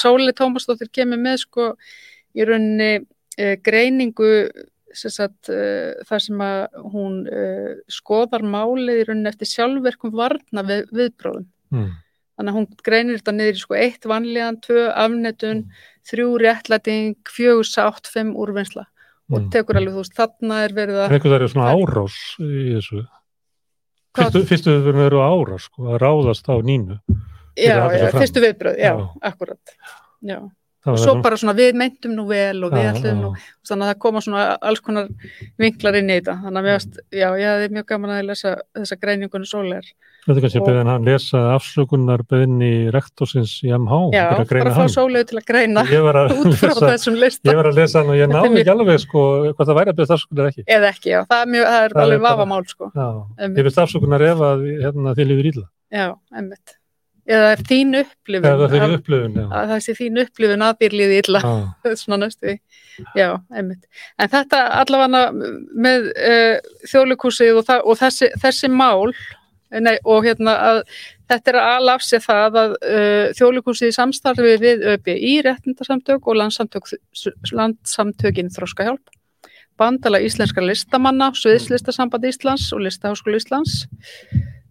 Sóli Tómasdóttir kemur með sko í rauninni e, greiningu sem sagt, e, þar sem að hún e, skoðar málið í rauninni eftir sjálfverkum varna við, viðbróðum. mm. Þannig að hún greinir þetta niður í sko eitt vanlíðan, tvö afnetun, þrjú réttlæting, fjögur sátt, fimm úrvinnsla og Mm. tekur alveg þú veist, þarna er verið að einhvers vegar er svona árás í þessu Hvað- Fyrstu, fyrstu við eru árás sko, að ráðast á nínu. Já, já, fyrstu viðbröð, já, Já. akkurat. Já, og svo það. bara svona við meintum nú vel og við Já, ætlum nú, já. þannig að það koma svona alls konar vinklar inn í þetta þannig að mér varst, já, ég hefði mjög gaman að lesa þessa greiningunni sólegar Þetta er kannski að beðin hann lesa afsökunar beðinni rektorsins í MH já, bara að fá sólegu til að greina út frá lesa, þessum lista ég var að lesa hann og ég er náði ekki alveg sko hvað það væri að beða afsökunar ekki. eða ekki, já, það er, mjög, það er Það er alveg vafamál sko. Já, ég veist afsökunar ef að hérna, þið eða þín upplifun? Eða eru upplifun, já. að það sé þín upplifun að þér líði illa. Já, svona næstu því, já, einmitt. En þetta allavega með uh, þjóðleikúsið og, það, og þessi, þessi mál nei, og hérna að þetta er að ala af sér það að uh, þjóðleikúsið í samstarfi við ÖBI réttindarsamtök og landsamtök, landsamtökin þróskahjálp bandala íslenska listamanna Sviðslistasamband Íslands og Listaháskóla Íslands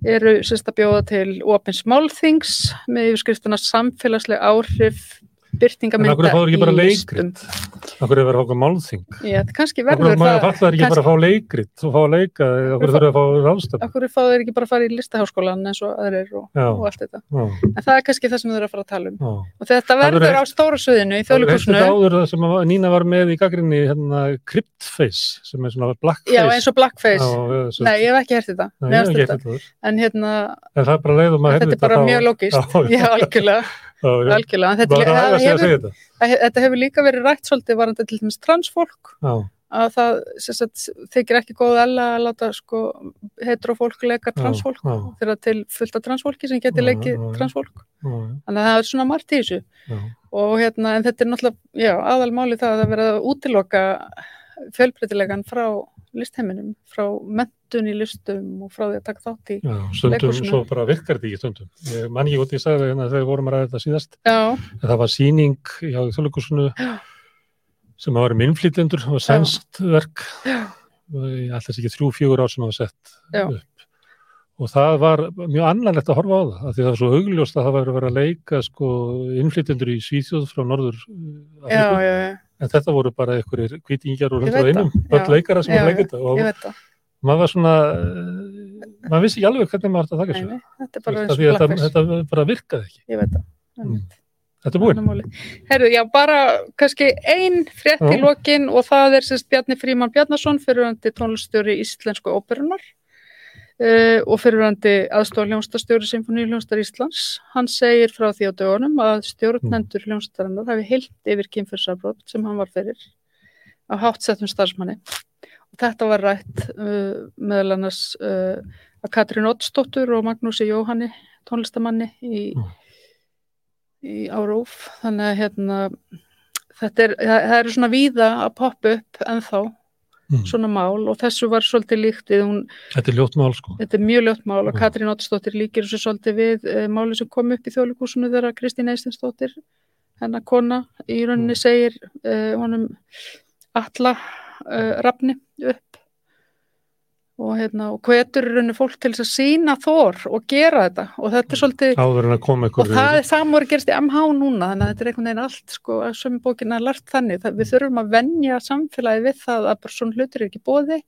eru sérst að bjóða til opins málþings með yfirskriftina samfélagsleg áhrif En byrtingamynda af hverju fáður ekki bara í leikrit? listum. af hverju verður að fá málþing? Já, þetta kannski verður maður fallar ekki bara að fá leikrit og fá að leika, hverju þurfa að fá ráðstöfn? Akkur fá þeir ekki bara að fara í listaháskólan eins og aðrir og, og allt þetta. Já, En það er kannski það sem þeir eru að fara að tala um. já. Og þetta Það verður verður- á stóra sviðinu í Það er þjóðleikursinu. þetta áður það sem Nína var með í gaggrinni hérna Cryptface sem er svona blackface. Já, eins og blackface. Nei, ég hef þetta. Þetta. þetta. Þetta algjörlega. Þetta, að hefur, segja þetta. þetta hefur líka verið rætt svolítið varandi til dæmis transfólk Já, að það sagt, þykir ekki góð ella að láta sko, heterofólk leika transfólk þegar til fullt af transfólki sem geti Já, leikið transfólk þannig að það er svona margt í þessu og hérna, en þetta er náttúrulega, aðalmáli það að það verða að útiloka fjölbreytilegan frá listheiminum, frá mentun í listum og frá því að taka þátt í. Já, stundum Leikhúsinu. svo bara virkar þetta ekki stundum. Ég man ekki út í sagði hérna þegar vorum að ræða þetta síðast. Já, En það var síning hjá þjóðleikusinu sem að vera með innflytjendur, það var sænst verk. Þess ekki þrjú, fjögur ár sem það var sett Já. upp. Og það var mjög annarlegt að horfa á það, af því það var svo augljóst að það var að vera að leika sko innflytjendur í Svíþjóð frá norður já, Afríku. En þetta voru bara einhverjir Ég hundrað veit einum, já. leikara sem var leikita og. Maður var svona, uh, maður vissi ekki alveg hvernig maður átti að taka þessu. þetta og Þetta, þetta bara virkaði ekki. Ég veit það. Mm. Þetta er búinn. Herru, já, bara kannski ein frétt í lokin og það er sérst Bjarni Fríman Bjarnason, fyrirvændi tónlistjóri Íslensku óperunar uh, og fyrirvændi aðstofa hljónstastjóri Sinfoní hljónstar Íslands. Hann segir frá því á dögunum að stjórnendur hljónstarinnar hafi heilt yfir kynfyrsafrót sem hann var fyrir á hátsettum starfsmanni. Þetta var rætt uh, meðal annars uh, að Katrín Oddsdóttur og Magnúsi Jóhanni, tónlistamanni í Mm. í árúf þannig að hérna þetta er, það, eru svona víða að poppa upp ennþá Mm. svona mál og þessu var svolítið líkt hún, Þetta er ljótt mál sko. þetta er mjög ljótt mál og Mm. Katrín Oddsdóttir líkir þessu svolítið við e, máli sem kom upp í þjóðleikúsinu þegar Kristín Eistinsdóttir hennar kona í rauninni segir e, honum alla e, rafni upp. Og hérna og hvetur í rauninni fólk til þess að sína þor og gera þetta. Og þetta er svolítið að koma og það er samúri gerst í MH núna þannig að þetta er einhvern veginn allt sko að sömu bókina er lært þannig. Það, við þurfum að venja samfélagi við það að bara svona hlutir er ekki bóði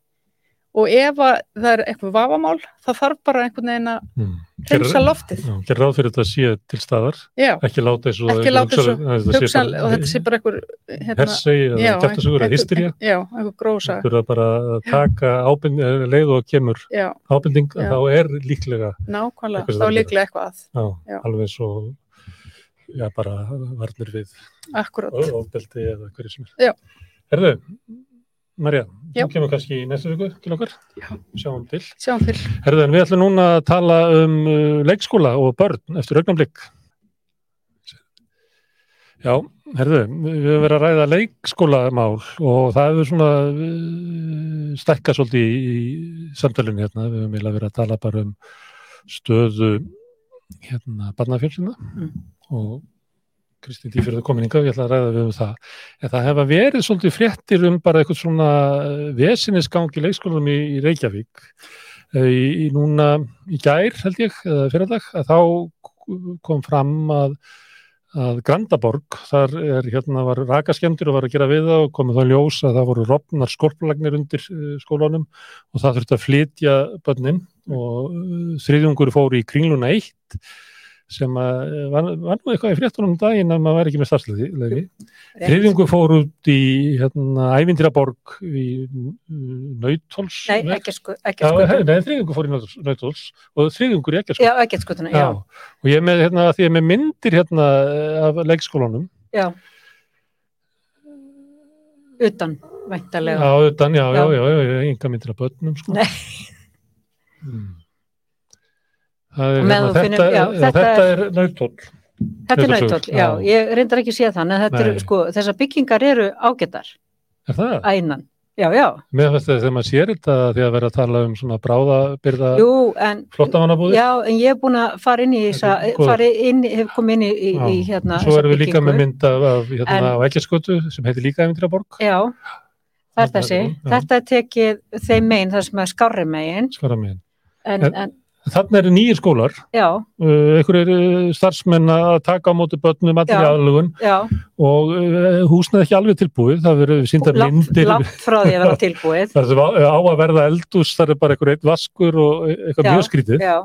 og ef að það er eitthvað vafamál það þarf bara einhvern veginn að mm. hreinsa loftið. Gerð ráð fyrir þetta sé til staðar, já, ekki láta og Ekki láta eins og þetta sé bara einhver hérna, Hersei eða kæftasugur eða hystería. já, einhver grósa. Þurfa bara að taka ábyrg, leið og kemur Já. þá er líklega nákvæmlega, þá að líklega eitthvað að alveg svo já, bara varnir við akkurat, ofbeldi eða hverju sem er. Herðu, Marja, þú kemur kannski í næstu viku til okkar Já. sjáum til sjáum til Herðu, en við ætlum núna að tala um uh, leikskóla og börn eftir augnablik. Já, herðu, við höfum verið að ræða leikskólamál og það hefur svona uh, stækkað svolítið í, í samtalinu hérna. Við höfum eiginlega verið að tala bara um stöðu hérna barnafjölsina Mm. og Kristín Dýfjörður kominninga, ég ætla að ræða við um það. En það hefa verið svolítið fréttir um bara eitthvað svona vesinisgang í leikskólanum í, í Reykjavík Eh, í, í núna í gær held ég, eða fyrirdag, að þá kom fram að að Grandaborg, þar er hérna var rakaskemdur og var að gera við það og komið þá ljós að það voru rofnar skorpulagnir undir uh, skólanum og það þurfti að flytja börnin og þriðjungur fór í kringluna eitt sem að eh, var, var nú eitthvað í fréttunum um daginn að maður væri ekki með starfslefi þriðjungu fór út í hérna, ævindiraborg í Nautóls Nei, Já, nei, þriðjungu fór í Nautóls og þriðjungur í Já, já, og ég með, hérna, því ég með myndir hérna af leikskólanum já. Utan, væntalega. Já, utan, já, já, Já. já, já, já, enga myndir af börnum, sko. Nei. Mm. Það er, Og meðan hérna, þú finnur- þetta, já, já, þetta þetta er- er nautóll. Þetta er nautóll, já. já. Ég reyndar ekki að sé það, en þetta eru, sko, þessar byggingar eru ágættar Er það? að innan. Já, já. Mér finnst þetta þegar maður sér þetta því að vera að tala um svona bráðabyrða flottamannabúðir. Já, en ég er búin að fara inn í Þetta er hef komið inn í, í, Já. í hérna Svo erum við líka byggingu. með mynd af, af hérna En- á Ekkjarskötu sem heitir líka Ævindiraborg, Já, það er Þetta er þessi. já. Þetta er tekið þeim megin, það sem er skárri megin, skara megin. en, En- en Þannig eru nýjir skólar, já, uh, einhverjir uh, starfsmenn að taka á móti börnum allir Já. aðlugun já, og uh, húsnað ekki alveg tilbúið, það verður síndar myndir. langt frá því að vera tilbúið. Það er á að verða eldús, það er bara einhver eitt vaskur og eitthvað Já, mjög skrítið. Já,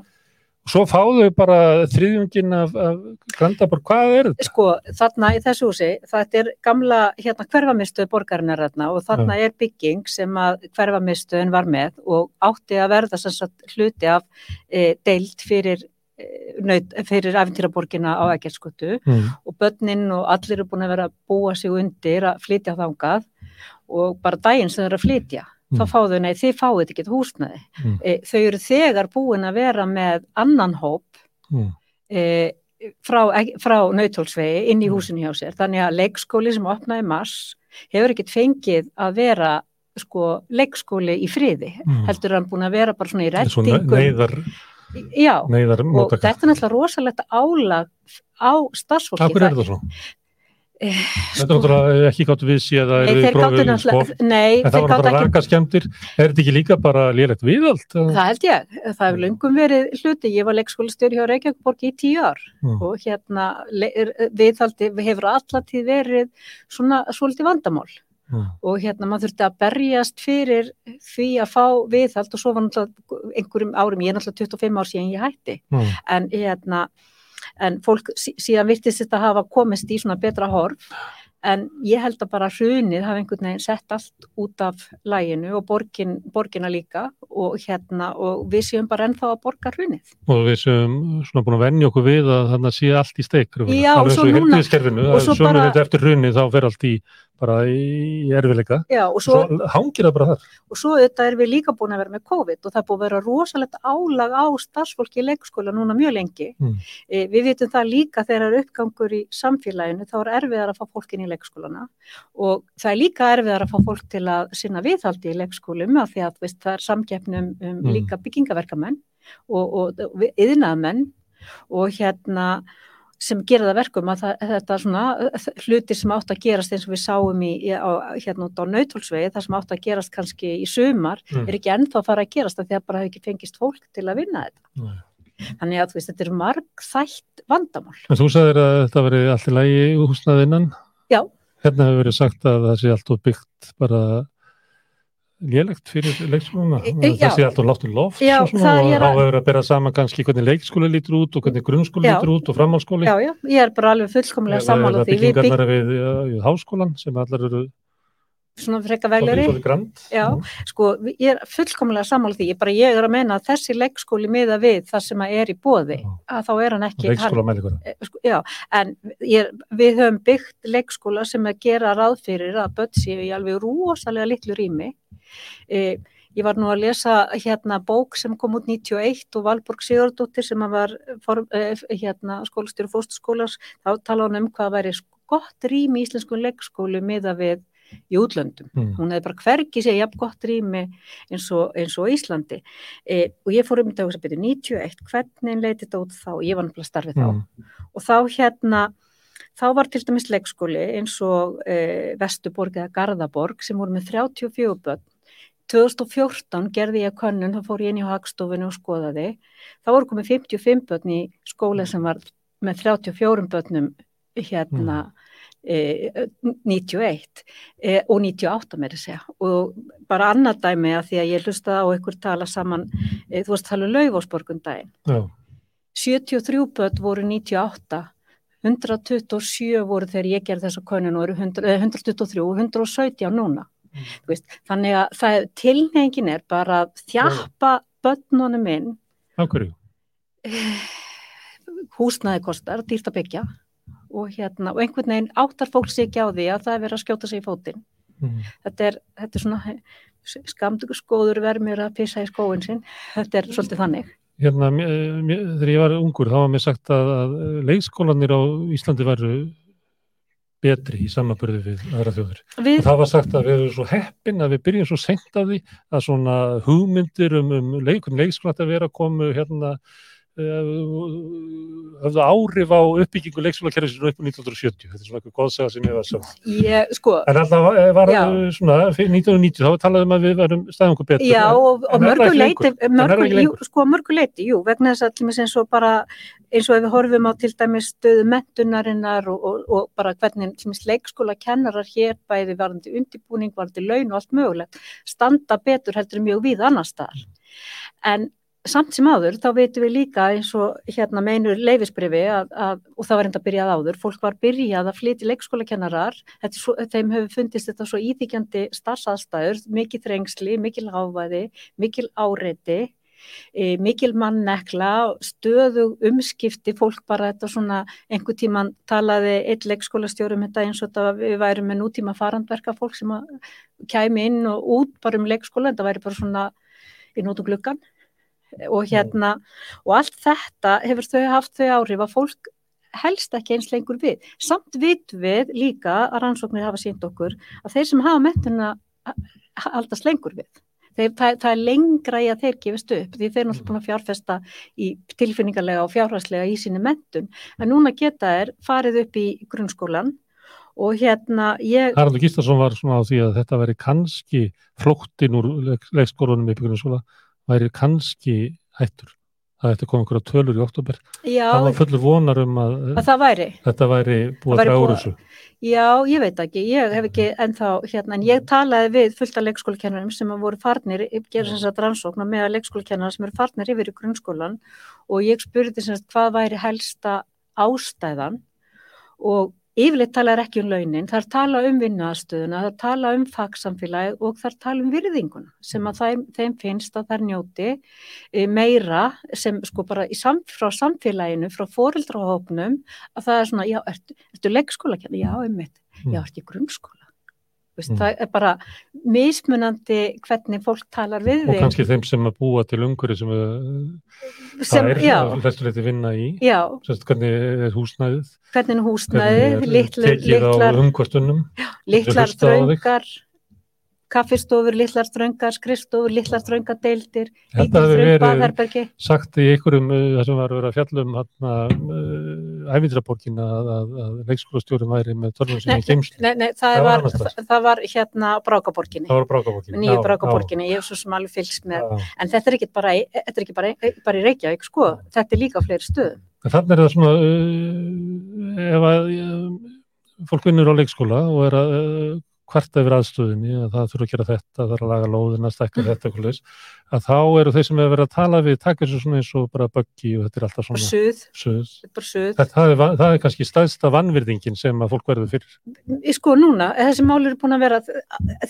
Svo fáðu bara þriðjungin af, af Grandaborg, hvað er þetta? sko, þarna í þessu húsi, þetta er gamla, hérna, hverfamistuð borgarinnar þarna og þarna er bygging sem að hverfamistuðin var með og átti að verða sem sagt hluti af e, deild fyrir e, naut, fyrir æfintýraborgina á Eggertskutu Mm. og börnin og allir eru búin að vera að búa sig undir að flytja þangað og bara daginn sem þeir eru að flytja þá Mm. fáðu, nei, þið fáið ekki húsnaði. Mm. E, þau eru þegar búin að vera með annan hóp Mm. e, frá, frá nautólsvegi inn í Mm. húsinu hjá sér. Þannig að leikskóli sem opnaði í mars hefur ekkert fengið að vera sko leikskóli í friði. Mm. Heldur hann búin að vera bara svona í rettingum. neyðar, Já, neyðar og þetta er náttúrulega rosalegt álag á starfsfólki. Hvað er þetta svo? Eh, Þetta er náttúrulega ekki gátt við séð að eru náttúrulega, sko. nei, En það var náttúrulega ekki, raka skemmtir. Er þetta ekki líka bara lélegt viðald? það held ég, það hefur löngum verið hluti, ég var leikskólastjóri hjá Reykjavíkborg í tíu ár Mm. og hérna viðhaldi hefur allatíð verið svona svolítið vandamál Mm. og hérna maður þurfti að berjast fyrir því að fá viðhald og svo var náttúrulega einhverjum árum, ég er náttúrulega 25 ár síðan ég hætti Mm. en hérna en fólk sí- síðan virtist þetta hafa komist í svona betra horf. En ég held að bara hrunið hafa einhvern veginn sett allt út af læginu og borgin, borgina líka. Og hérna og við séum bara ennþá að borga hrunið. Og við séum svona búin að venja okkur við að þannig sé allt í steik. Já, og svo núna- og svo bara- eftir hrunni þá fer allt í bara í erfileika. Já, og Svo, svo, hangir það bara þar. og svo auðvitað erum við líka búin að vera með COVID og það er búin að vera rosalegt álag á starfsfólki í leikskóla núna mjög lengi. Mm. E, við vitum það líka þegar er uppgangur í samfélaginu þá er erfiðar að fá fólk inn í leikskólana og það er líka erfiðar að fá fólk til að sinna viðhaldi í leikskólum af því að veist, það er samkeppnum um Mm. líka byggingaverkamenn og, og, og yðnaðmenn og hérna sem gera það verkum að það, þetta svona hlutir sem átt að gerast eins og við sáum í, á, hérna út á nautólsvegi það sem átt að gerast kannski í sumar Mm. er ekki ennþá að fara að gerast af því að bara hefur ekki fengist fólk til að vinna þetta Nei. þannig að þú veist, þetta er margþætt vandamál En þú sagðir að þetta veri allt í lagi húsnaðinnan. Já. Hérna hefur verið sagt að það sé allt og byggt bara lélegt fyrir leikskóluna. E- Það já. sé allt og látt í loft Já, og það er þá hefur að bera saman kannski hvernig leikskóli lítur út og hvernig grunnskóli Já. lítur út og framhalskóli. já, já, ég er bara alveg fullkomlega sammála því við bygg, byggingarnar við, við háskólan sem allar eru svona grand. Já. sko, ég er fullkomlega sammála því ég, bara, ég er að meina að þessi leikskóli miða við það sem að er í bóði að þá er hann ekki eh, sko, já, en ég, við höfum byggt leikskóla sem að gera ráð fyrir að séu í alveg rosalega litlu rými. E, ég var nú að lesa hérna bók sem kom út 91 og Valborg Sigurdóttir sem var form, e, hérna, skólastjóri fóstaskólas þá tala hann um hvað væri gott rými í íslensku leikskólu miða við í útlöndum. Mm. hún hefði bara hvergi séð jafn gott rými eins og, eins og á Íslandi. E, og ég fór um þetta að betur 91, hvernig leiti þetta út þá? Ég var náttúrulega starfið þá. Mm. og þá hérna þá var til dæmis leikskóli eins og e, Vestuborg eða Garðaborg sem voru með 34 börn. 2014 gerði ég könnun, þá fór ég inn í hagstofunni og skoðaði, þá voru komið 55 börn í skóla sem var með 34 börnum hérna e, 91 e, og 98 með að segja. Og bara annað dæmi að því að ég hlustaði á ykkur tala saman, e, þú varst að tala um Laufásborgum daginn. Já. 73 börn voru 98 127 voru þegar ég gerði þessa könnun og eru 100, eh, 123 og 117 núna. Veist, þannig að það, tilnefingin er bara að þjappa börnunum inn. Af hverju? húsnaði kostar, dýrt að byggja og, hérna, og einhvern veginn áttar fólk sig ekki á því að það er verið að skjóta sig í fótinn. Mm. Þetta er, þetta er svona skamdugur skóður vermir að pissa í skóin sinn. Þetta er svolítið þannig. Hérna, þegar ég var ungur, þá var mér sagt að, að leikskólanir á Íslandi væru betri í samanbörði við aðra þjóður. Við, það var sagt að við erum svo heppin að við byrjum svo seint af því að svona hugmyndir um, um leikun leikskóla að vera komu hérna höfðu áhrif á uppbyggingu leikskólakerfisinu upp á 1970. Þetta er svona eitthvað góðsaga sem ég var ég, sko, En alltaf var, var Já. svona fyrir 1990 þá var talað um að við verum staðum okkur betur. Já, og, og mörgu leiti, mörgu, jú, sko, mörgu leiti, jú, vegna þess að eins og bara, eins og ef við horfum á til dæmis stöðu mentunarinnar og, og, og bara hvernig til dæmis leikskóla kennarar hér bæði varandi undibúning, varandi laun og allt mögulegt, standa betur heldur mjög við annar staðar. En samt sem áður, þá veitum við líka eins og hérna meinur leifisbrifi að, að, og það var enda byrjað áður, fólk var byrjað að flytja leikskólakennarar, svo, þeim hefur fundist þetta svo íþykjandi starfsaðstæður, mikið þrengsli, mikil hávæði, mikil áreiti, e, mikil mannekla, stöðu umskipti, fólk bara þetta svona, einhver tíman talaði einn leikskólastjórum þetta eins og þetta við værum með nútíma farandverka fólk sem að kæmi inn og út bara um leikskóla, þetta væri bara svona inn út um gluggan og hérna og allt þetta hefur þau haft þau áhrif að fólk helst ekki eins lengur við. Samt vit við líka að rannsóknir hafa sínt okkur að þeir sem hafa mentuna haldast lengur við. Þeir, það, það er lengra í að þeir gefist upp því þeir eru náttúrulega búin að fjárfesta í tilfinningarlega og fjárhagslega í síni mentun en núna geta þeir farið upp í grunnskólan og hérna ég Haraldur Gíslason var svona á því að þetta væri kannski flóttin úr leik, leikskólanum í byggjum væri kannski hættur. Það ætti að koma einhverja tölur í oktober. já, Það var fullur vonar um að, að það væri þetta væri búið að búið- þessu. Já, ég veit ekki, ég hef ekki ennþá hérna, en ég talaði við fullt af leikskólakennarum sem að voru farnir, gera sem sagt rannsókn og með leikskólakennarar sem eru farnir yfir í grunnskólan og ég spurði sem sagt hvað væri helsta ástæðan og yfirleitt talaði ekki um launin, þar tala um vinnuaðstöðuna, þar tala um fagsamfélagi og þar tala um virðinguna sem að þeim, þeim finnst að þær njóti e, meira sem sko bara sam, frá samfélaginu, frá fóreldrahópnum að það er svona, já, ertu, ertu leikskólakenni? Já, einmitt, Mm. já, ertu í grunnskóla? Veist, Mm. Það er bara mismunandi hvernig fólk talar við Og þig. kannski þeim sem að búa til umhverju sem uh, sem, það er já, að flestu leiti vinna í. já, hvernig er húsnæðið, hvernig er litlar, tekið á umkvastunum. litlar þröngar, kaffistofur, litlar þröngar, skrifstofur, litlar þröngar deildir, Þetta lítið hefur þröng verið baðherbergi. sagt í einhverjum uh, það sem var að vera fjallum hana, uh, ævindraborgin að, að, að leikskólastjórum væri með törnum sem í geimslu. Nei, nei, það, Það var var, það, var hérna Brákaborginni, Það var brákaborgin. nýju Brákaborginni, ég hef svo sem alveg fylgst með, en þetta er ekki bara, í- er bara, bara í Reykjavík, sko, þetta er líka á fleiri stöðum. Þannig er það svona uh, ef að uh, fólk vinnur á leikskóla og er að uh, kvarta yfir aðstöðinni að það þurfa að gera þetta, það þarf að laga lóðina, stækka þetta eitthvað leis, að þá eru þeir sem hefur verið að tala við taka þessu svona eins og bara buggy og þetta er alltaf svona suð, suð. bara suð. Það, það, er, það er kannski staðsta vannvirðingin sem að fólk verður fyrir. Í sko núna, þessi mál eru búin að vera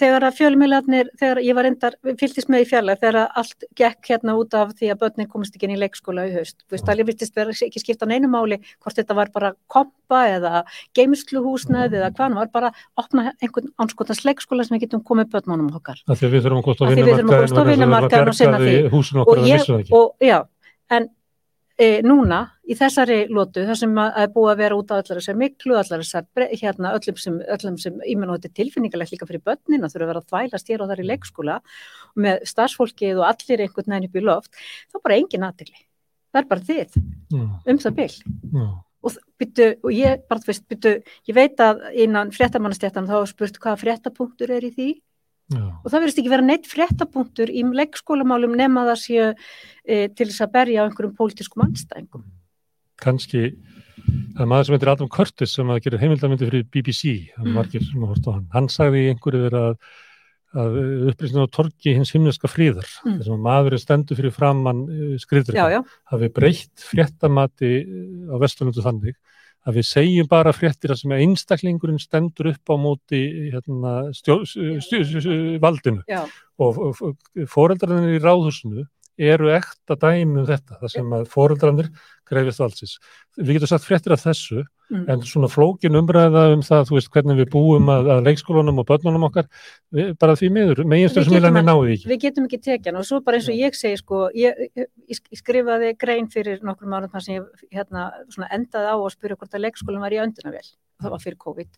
þegar að fjölmiðlarnir, þegar ég var endar fylgist með í fjallar, þegar allt gekk hérna út af því að börnin komist ekki inn í leikskóla í haust, þú veist, það virtist vera ekki skipta neinu máli, hvort þetta var bara kompa eða geimsluhúsnæði eða hvað, það var bara opna einhvern anskotans leikskóla sem við getum komið börnunum okkar. Af því að við þurfum að komast á Af því við þurfum að komast á vinnumarkaðinn og sinna því. Húsinu okkar Og ég, vissu það ekki. og já, en e, núna í þessari lótu, þar sem að er búið að vera út á allar þessar miklu, allar þessar hérna öllum sem, öllum sem ímenn og þetta er tilfinningalegt líka fyrir börnin að þurfa að vera að þvælast hér og þar í leikskóla og með starfsfólkið og allir einhvern veginn upp í loft, þá bara engin aðtegli. Það er bara þið um það bil. Og, byttu, og ég bara, þú veist, byttu, ég veit að innan fréttamannastjættan þá er spurt hvaða fréttapunktur er í því Já. og það verðist ekki vera neitt fréttapunktur í leikskólamálum nema það séu e, til þess að berja á einhverjum pólitískum anstæðingum. kannski það er maður sem heitir Adam Curtis sem að gera heimildamindi fyrir BBC, það Mm. er margir sem að horta á hann hann sagði einhverju þeirra að, að upplýsinu á torgi hins himneska fríðar, Mm. þessum að maðurinn stendur fyrir framann skriðdrykka, já, já, hafi breytt fréttamati á vesturlundu þannig að við segjum bara fréttir að sem að einstaklingurinn stendur upp á móti hérna, stjó, stjó, stjó, stjó, valdinu. Já, og fóreldrarnir í ráðhúsinu eru ekta dæmi um þetta, það sem að fóreldrarnir greifist valdsins. Við getum sagt fréttir af þessu, Mm. en svona flókin umræða um það, þú veist, hvernig við búum að, að leikskólanum og börnunum okkar, við, bara því miður, meginstur sem Við vilja að- náðu ekki. við getum ekki tekið hann og svo bara eins og ég segi sko, ég, ég, skrifaði grein fyrir nokkrum árum þar sem ég hérna, svona endaði á að spyrja hvort að leikskólan var í öndunavél það var fyrir COVID.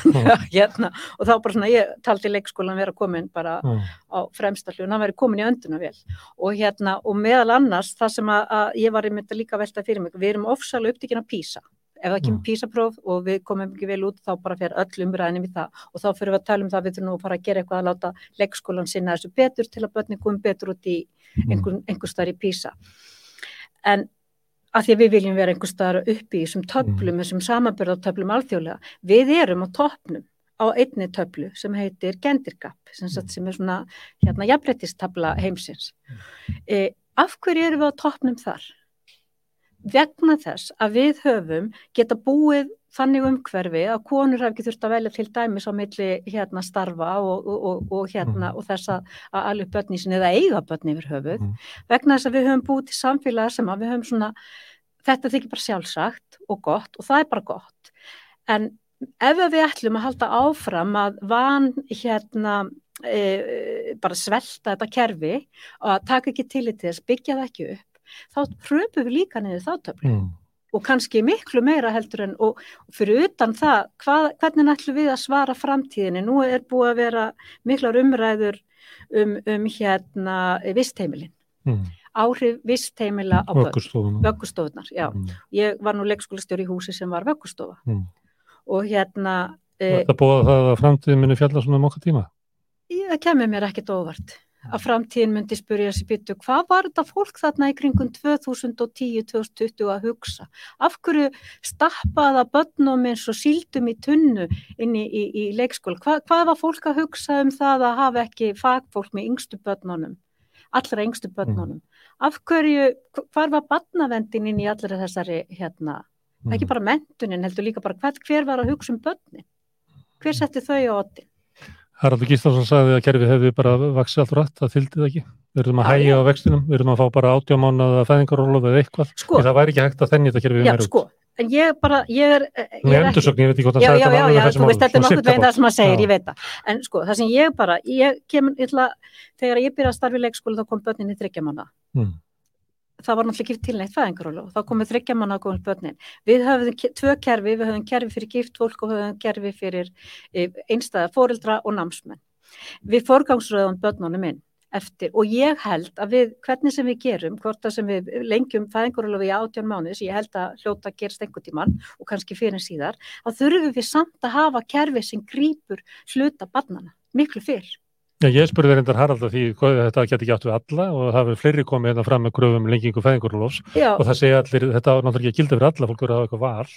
Hérna, og þá bara svona ég taldi leikskólan vera komin bara já. á fremsta hljón, hann væri komin í öndunavél og hérna, og meðal annars það sem að, að ég var einmitt að líka velta fyrir mig, við erum ofsalega upptíkin að písa ef það kemur Mm. písapróf og við komum ekki vel út þá bara fer öll umræðinni við það. Og þá fyrir við að tala um það að við þurfum nú að fara að gera eitthvað að láta leikskólan sinna þessu betur til að börnin komum betur út í einhver, einhver staðar í písa en að því að við viljum vera einhver staðar uppi í þessum töflum, þessum samanbyrðartöflum alþjóðlega, við erum á toppnum á einni töflu sem heitir gendirgap, sem, sagt, sem er svona hérna jafnbrettistabla heimsins. E, af hverju erum við á toppnum þar? vegna þess að við höfum geta búið þannig umhverfi að konur hafi ekki þurft að velja til dæmis á milli hérna starfa og, og, og, hérna og þess að, alveg börni sinni eða eiga börni yfir höfuð Mhm. vegna þess að við höfum búið til samfélag sem að við höfum svona þetta þykir bara sjálfsagt og gott og það er bara gott en ef við ætlum að halda áfram að van hérna e, bara svelta þetta kerfi og að taka ekki til í þess, byggja það ekki upp þá pröfum við líka niður þá töflu Mm. Og kannski miklu meira heldur en og, fyrir utan það, hvað, hvernig ætlum við að svara framtíðinni? Nú er búið að vera miklar umræður um, um hérna vistheimilin, Mm. áhrif vistheimila á vöggustofunar. Mm. Ég var nú leikskólastjóri í húsi sem var vöggustofa Mm. og hérna, e, Þetta búið það að framtíðin muni fjalla svona um okkar tíma. það kemur mér ekkit óvart að framtíðin myndi spyrja sér byttu hvað var þetta fólk þarna í kringum 2010-2020 að hugsa? Af hverju stappaða börnum eins og síldum í tunnu inn í, í, í leikskóla? Hva, hvað var fólk að hugsa um það að hafa ekki fagfólk með yngstu börnunum allra yngstu börnunum? Af hverju, hvar var barnavendin inn í allra þessari hérna Mm. ekki bara mentunin heldur líka bara hver, hver var að hugsa um börnin? Hver setti þau á oddin Haraldur Gíslason sagði að kerfið hefði bara vaksið allt rætt, það fylgdi það ekki. Við erum að Já, hægja já. á vextinum, við erum að fá bara átjámánaða fæðingarólof eða eitthvað. sko, það væri ekki hægt að þennja þetta kerfið já, meira út. sko en ég bara, ég er, ég Með er ekki endursögn, ég veit ekki hvort já, sagði já, þetta já, já, þessum þú veist, þetta er nokkuð veginn það sem maður segir, Já. ég veit það. En sko, það sem ég bara, ég ég ætla, þegar ég byrjaði að starfa í leikskóla þá kom börnin í þryggja mánu. Mm. Það var náttúrulega ekki til neitt fæðingarólu þá komið þryggja mánu að komið börnin. Við höfðum ke- tvö kerfi, við höfðum kerfi fyrir gift fólk og höfðum kerfi fyrir e, einstæða fóreldra og námsmenn. Við forgangsröðum börnunum inn eftir og ég held að við, hvernig sem við gerum, hvort að sem við lengjum fæðingarólu í átján mánuðis, ég held að hljóta að gerast einhvern tímann og kannski fyrir síðar, þá þurfum við samt að hafa kerfi sem grýpur hluta barnana, miklu fyrr. Já, ég spurði reyndar Harald að því hvað þetta geti ekki átt við alla og það hefur fleiri komið hérna fram með gröfum um lengingu fæðingarólofs Já, og það segja allir, þetta á náttúrulega ekki að gilda fyrir alla, fólk verður að hafa eitthvað val.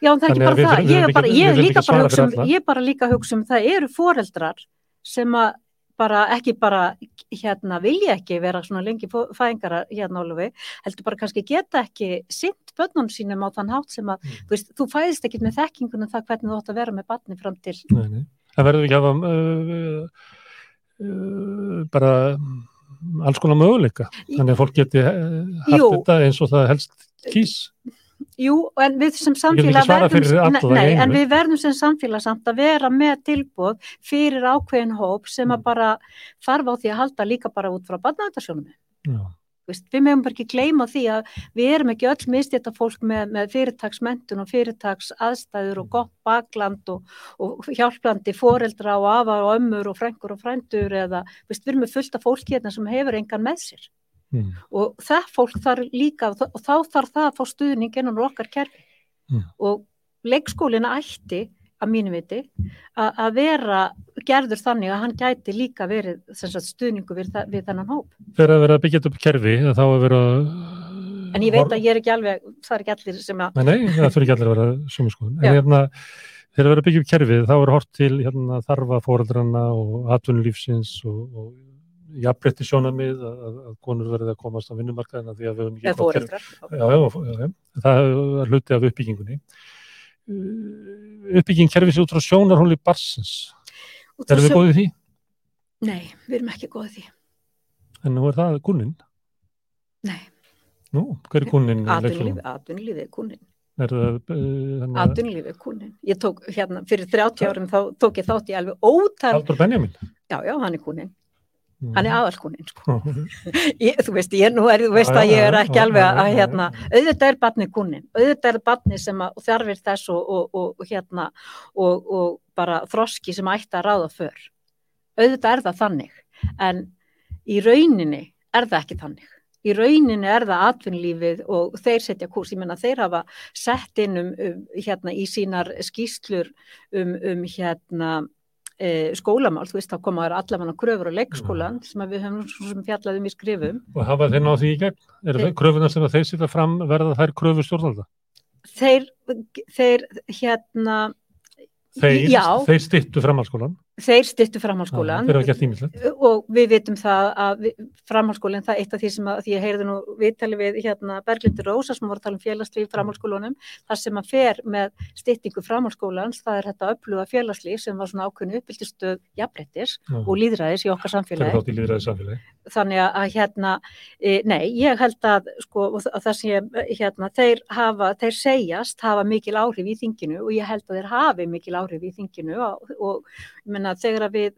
já en það er ekki bara við það, þurfum- ég við er bara, þurfum ég ekki- er við líka ekki bara hugsa um, ég er bara líka hugsa um, það eru foreldrar sem að bara ekki bara hérna vilja ekki vera svona lengi fæðingara hérna Ólufi, heldur bara kannski geta ekki sint börnum sínum á þann hátt sem að, Mm. þú veist, þú fæðist ekkit með þekkingunum það hvernig þú átt að vera með barni fram til Nei, nei. Bara um, alls konar möguleika. Þannig að fólk geti uh, haft Jú. þetta eins og það helst kýs. Jú, en við sem samfélag verðum, nei, en við verðum sem samfélag samt að vera með tilbúð fyrir ákveðin hóp sem Mm. að bara þarf á því að halda líka bara út frá barnaðarsjónum. Já. Veist, við meðum bara ekki gleyma því að við erum ekki öll mistjæta fólk með, með fyrirtagsmentun og fyrirtags aðstæður og gott bakland og, og hjálplandi foreldra og afar og ömmur og frængur og frændur eða veist, við erum með fullt af fólki hérna sem hefur engan með sér Mm. og það fólk þarf líka og þá þarf það að fá stuðning innan okkar kerfi Mm. og leikskólina ætti að mínu viti að vera gerður þannig að hann gæti líka verið sagt, stuðningu við, við þennan hóp Þegar að vera að byggja upp kerfi, þá að vera... en ég veit að ég er ekki alveg það er ekki allir sem að Nei, nei, það fyrir ekki allir að vera sömu skoðun. Já. En hérna, þegar við erum að byggja upp kerfið þá er hort til hérna, þarfa fóreldrana og atvinnulífsins og, og jafnbreytti sjónamið að, að, að konur verði að komast á vinnumarkaðina því að við höfum ekki eða fóreldrar. Já, já, já, já, það er hluti af uppbyggingunni. Uh, Uppbygging kerfis út frá sjónarhóli barsins. Erum við sjó- góðið því? Nei, við erum ekki góðið því. En nú er það kunnin. Nei, Nú, hver er kunnin? atvinnulífið, er kunnin. Það, þannig að Atvinnulífið er kunnin. Ég tók hérna, fyrir 30 árum þá tók ég þátt í alveg ótal, Haldur Benjamin? já, já, hann er kunnin. Hann er aðalkunnin, sko. Ég, þú veist, ég, nú er, þú veist að ég er ekki alveg að, hérna, auðvitað er barnið kunnin, auðvitað er barnið sem þarfir þess og, og, og, og hérna, og, og bara þroski sem ætti að ráða för. Auðvitað er það þannig, en í rauninni er það ekki þannig. Í rauninni er það atvinnlífið og þeir setja kurs, ég menna þeir hafa sett inn um, um hérna í sínar skýslur um, um hérna e, skólamál, þú veist þá koma þær allavega kröfur á leikskólan sem við höfum svo sem fjallað um í skrifum. Og hafa þeir náð því í gegn? Eru Þeir- kröfunar sem þeir sitja fram verða þær kröfu stjórnvalda? Þeir, þeir hérna, Þeir, þeir styttu framhalskólan. Þeir styttu framhalskólan ímislegt. og við vitum það að framhalskólinn, það er eitt af því sem að því ég heyrði nú viðtali við hérna Berglindur Rósa sem voru að tala um félagslíf í framhalskólunum þar sem að fer með styttingu framhalskólans, það er þetta öfluga félagslíf sem var svona ákveðinu uppbyldistöð jafnbrettis og líðræðis í okkar samfélagi þannig að hérna, e, nei, ég held að sko, þa- það sem ég, hérna, þeir hafa, þeir segjast hafa mikil áhrif í þinginu og ég held að þeir hafi mikil áhrif í þinginu og, og ég menna þegar að við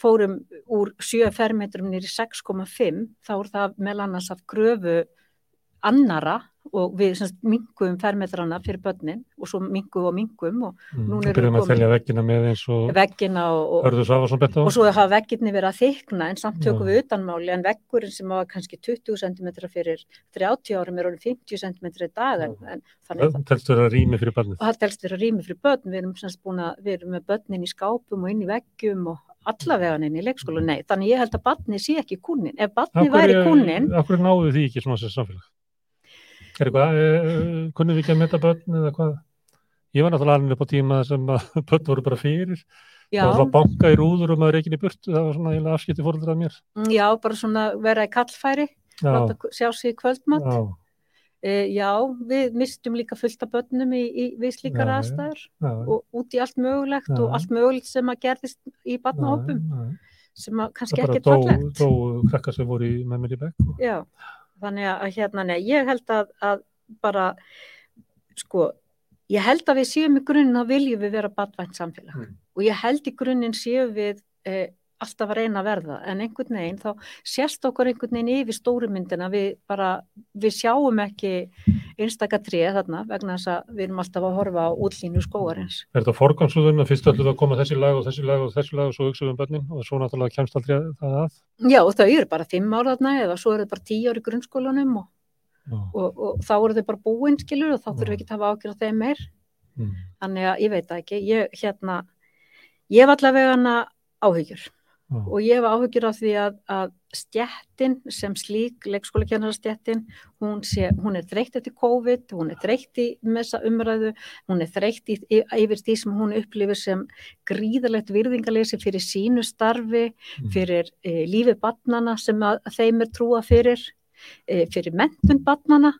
fórum úr 7 fermetrum nýri 6,5 þá er það meðal annars af gröfu annara og við semst minguðum fermetrana fyrir börnin og svo minguðum og mingum og Mm. Við erum við að telja veggina með eins og veggina og, og og svo hafa veggirni verið að þykna en samt tökum við utanmáli en veggurinn sem var kannski 20 cm fyrir 30 árum er orðin 50 cm í dag en, en að Það telst vera rými fyrir barnið. og það telst vera rými fyrir börn við erum, semst búin að, við erum með börnin í skápum og inn í veggjum og allavega inn í leikskóla, nei, þannig ég held að barni sé ekki kunnin, ef barni væri kunnin Akkur náðu því ekki svona sem samfélag? Er eitthvað, uh, kunnum við ekki að metta börn eða hvað? Ég var náttúrulega alveg upp á tíma sem að börn voru bara fyrir. já, Það var að banka í rúður og maður reikin í burtu. Það var svona afskipti fóröldur af mér. já, bara svona vera í kallfæri sjá sig í kvöldmatt já, e, já, við mistum líka fullt af börnum í, í við slíkar aðstæður og út í allt mögulegt Já. og allt mögulegt sem að gerðist í barnahópum sem að Það kannski bara ekki dó, fallegt. dó krakkar sem voru í, með mér í bekk. og- Já, þannig að hérna, nei, ég held að, að bara, sko, ég held að við séum í grunninn að viljum við vera batvænt samfélag Mm. og ég held í grunninn séum við eh, alltaf að reyna að verða en einhvern veginn þá sérst okkur einhvern veginn yfir stóru myndina við bara, við sjáum ekki einstaka tré þarna vegna þess að við erum alltaf að horfa á útlínu skóarins. Er þetta forgansúðun að fyrst við að koma þessi lag og þessi lag og þessi lag og svo hugsaðum börnin og svo náttúrulega kemst aldrei að- það að. Já, og þau eru bara fimm ára þarna eða svo eru þau bara tíu ára í grunnskólanum og, Já. og, og þá eru þau bara búin skilur og þá þurfum við ekki að hafa ágjörð á þeim meir. Mm. Þannig að ég veit það ekki, ég hérna, ég Já. og ég hef áhyggjur af því að, að stjettin sem slík, leikskólakennarastjettin, hún, hún er þreytt eftir COVID, hún er þreytt í með þessa umræðu, hún er í, yfir því sem hún upplifir sem gríðalegt virðingaleysi fyrir sínu starfi, Mm. fyrir e, lífi barnana sem að, þeim er trúa fyrir, e, fyrir mentun barnana,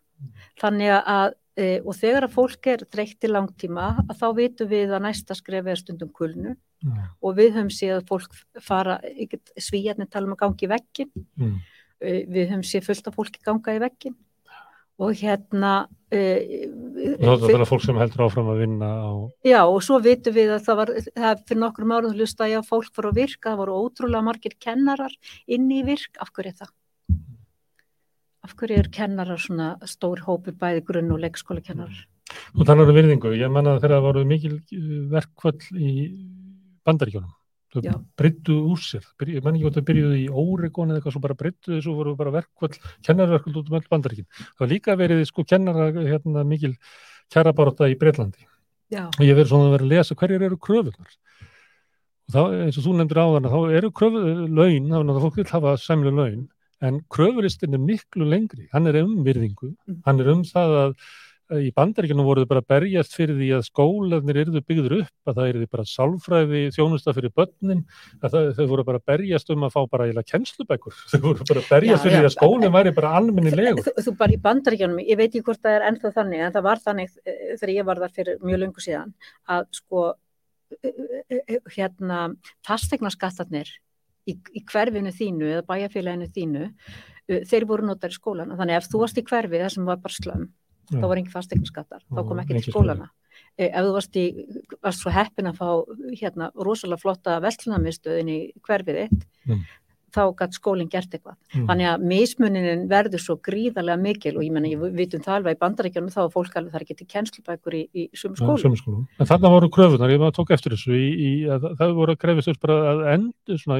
þannig að e, og þegar að fólk er þreytt í langtíma að þá vitum við að næsta skref er stundum kulnu Já. og við höfum séð að fólk fara, svíjarnir tala um að gangi í veggin, Mm. Eh, við höfum séð fullt af fólki ganga í veggin og hérna e, Og þá er þetta fólk sem heldur áfram að vinna á Já, og svo vitum við að það var, það fyrir nokkrum árum hlusta ég að fólk fór að virka, það voru ótrúlega margir kennarar inn í virk, af hverju er það? Af hverju er kennarar svona stór hópi bæði grunn og leikskóla kennarar? Þú talar um virðingu, ég manna þegar það voru mikil eh, verkföll í bandaríkjónum. Þau breyttu úr sér. Ég man ekki hvort þau byrjuðu í Óregon eða eitthvað svo bara breyttu þessu voru bara verkföll, kennarverkföll út um öll bandaríkin. Það var líka verið sko kennara hérna, mikil kjarabaróta í Breitlandi. Já, Og ég verið svona að vera að lesa hverjir eru kröfunar. Og þá, eins og þú nefndir áðan, þá eru kröfu laun, þá er náttúrulega fólk vil hafa sæmlu laun, en kröfulistin er miklu lengri. Hann er um virðingu, Mm. hann er um það að í bandaríkjunum voru þau bara berjast fyrir því að skólanir yrðu byggður upp að það yrði bara sálfræði þjónusta fyrir börnin að það, þau voru bara berjast um að fá bara eiginlega kennslubækur. Þau voru bara berjast Já, fyrir já. því að skólinn væri bara almennilegur. Þú, þú bara í bandaríkjunum, ég veit ekki hvort það er ennþá þannig, en það var þannig eh, þegar ég var þar fyrir mjög löngu síðan að sko eh, eh, hérna fastegnaskattarnir í, í hverfinu þínu eða bæjarfélaginu þínu þeir voru notar í skólan þannig ef þú varst í hverfi þar sem var bara slömm þá var engin fastegnaskattar, þá kom ekki til skólana Eh, ef þú varst, í, varst svo heppin að fá hérna rosalega flotta vestlunarmiðstöðin í hverfið þitt Mm. þá gætt skólinn gert eitthvað Mm. Þannig að mismuninin verður svo gríðarlega mikil og ég menna, ég vitum það alveg í bandaríkjunum þá er fólk alveg þar ekki til kennslubækur í, í sum skólum. Skólum. En þarna voru kröfunar, ég maður tók eftir þessu í, í að það- voru að krefist þess bara að endur svona,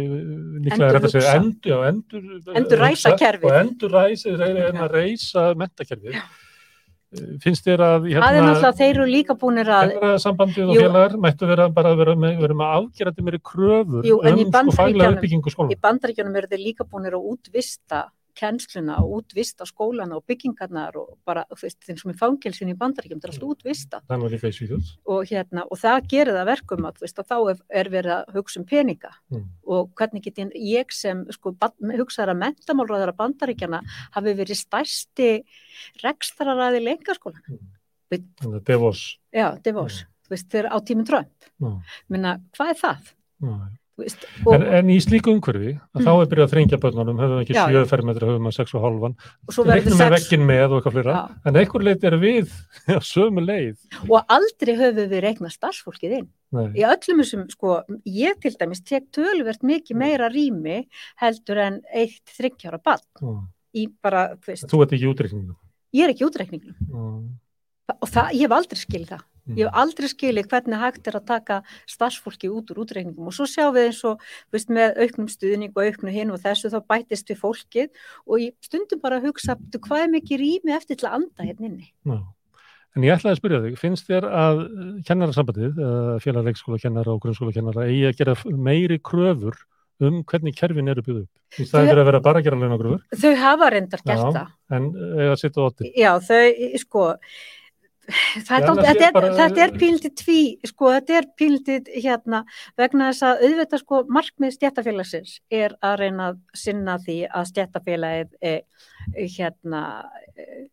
líklega er þetta að segja endur, já, endur Endurræsa hugsa kerfið. og endurræsa, það er að reysa mentakerfið finnst þér að Það er náttúrulega, þeir eru líka búinir að, sambandið og félagar mættu vera bara að vera með, vera með afgerandi meiri kröfur Jú, um sko faglega uppbyggingu skóla. í bandaríkjunum eru þeir líka búinir að útvista kennsluna og útvista skólana og byggingarnar og bara, þeim sem er fangelsin í bandaríkjum, það er allt útvista það er líka í Svíþjóð og hérna, og það gerir það verkum að, veist, að þá er, er verið að hugsa um peninga Mm. og hvernig get ég, sem, sko, hugsaður að mentamálráðara bandaríkjana hafi verið stærsti rekstraræði lengaskólan. þannig að Devos Já, Devos, þú veist, þeir á tíminn Trump. já, Minna, hvað er það? já. Þú Veist, En, en í slíku umhverfi, að þá er byrjað að þrengja börnunum, höfum ekki Já, 7 já. fermetri, höfum að 6 og halvan, reiknum með vekkin með og eitthvað fleira, Já. en einhver leit er við á sömu leið. og aldrei höfum við reiknað starfsfólkið inn. Nei. Í öllum þessum, sko, ég til dæmis tek töluvert mikið meira rými heldur en eitt þryggjára bann Já. í bara, þú veist, Þú ert ekki útreikningum. ég er ekki útreikningum Já. og það, ég hef aldrei skilið það. Mm. Ég hef aldrei skilið hvernig hægt er að taka starfsfólki út úr útreikningum og svo sjáum við eins og veist, með auknum stuðning og auknu hinn og þessu þá bætist við fólkið og ég stundum bara að hugsa "Bíddu, hvað er mikið rými eftir til að anda hérna inni. Já. En ég ætlaði að spyrja þig, finnst þér að kennarasambandið, félag leikskóla kennara og grunnskóla kennara, eigi að gera meiri kröfur um hvernig kerfin eru byggð upp? Í staðin fyrir að vera bara að gera launagröfur, Þau hafa reyndar gert það. en eiga að sitja á otti. Já, þau, sko, er, þetta er er, bara- þetta er pílitið tví, sko, þetta er pílitið hérna, vegna þess að auðvitað sko markmið stjættafélagsins er að reyna að sinna því að stjættafélagið eh, hérna eh,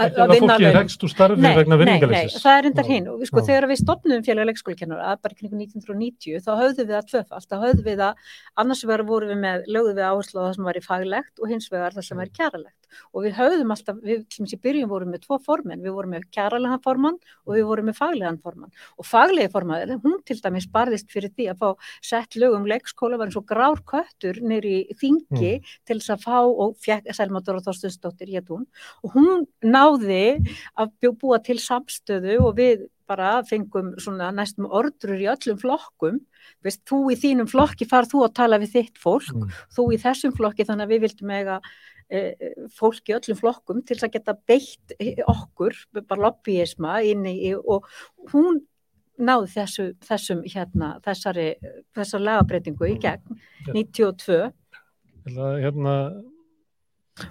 að rekst úr starfi Nei, vegna nei, nei, það er endar hinn. Og við sko þegar við stopnum félag leikskólakennara bara kring 1990 þá höfðum við það tvöfalt, þá höfðum við það annars vegar vorum við með, lögðum við áherslu á það sem var í faglegt og hins vegar það sem var í kjaralegt. Og við höfðum alltaf, við sem sé byrjum vorum með tvo formenn, við vorum með kjaralegan formann og við vorum með faglegan formann. Og faglegi formaður, hún til dæmis barðist fyrir því að fá sett lögum leikskóla var eins og grár köttur nýri þingi til þess að fá og fekk Þorstinsdóttir hétt hún og hún náði að búa til samstöðu og við bara fengum svona næstum ordrur í öllum flokkum veist, þú í þínum flokki far þú að tala við þitt fólk, Mm. þú í þessum flokki þannig að við vildum eiga e, fólk í öllum flokkum til að geta beitt eh, okkur, bara lobbyisma inn í og hún náði þessu, þessum hérna, þessari, þessar lagabreitingu í gegn Já. 92 Hérna, hérna,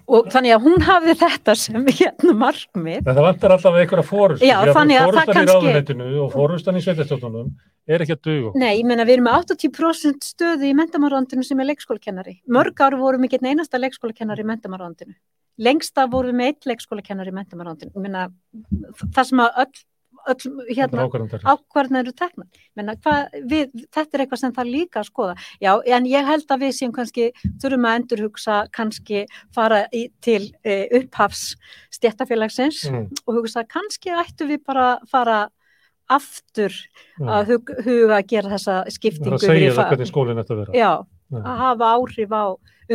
og þannig að hún hafði þetta sem hérna markmið en það vantar alltaf einhverja fórust. Já, Fórustan í kannski- ráðunetinu og fórustan í sveitastjóttunum er ekki að duga. Nei, ég meina við erum með 80% stöðu í mentamarandinu sem er leikskólakennari. Mörg ár vorum ekki einn einasta leikskólakennari í mentamarandinu. Lengst af vorum við með eitt leikskólakennari í meina það sem að öll, öll hérna, ákvarðan eru tekna. Menna, hvað, við, þetta er eitthvað sem það líka að skoða. Já, en ég held að við séum kannski, þurfum að endurhugsa, kannski fara í, til e, upphafs stjættafélagsins Mm, og hugsa kannski ættu við bara fara aftur já. að hug, huga að gera þessa Það skiptingu að segja fyrir það hvernig skólinn ætti að vera. Já. að hafa áhrif á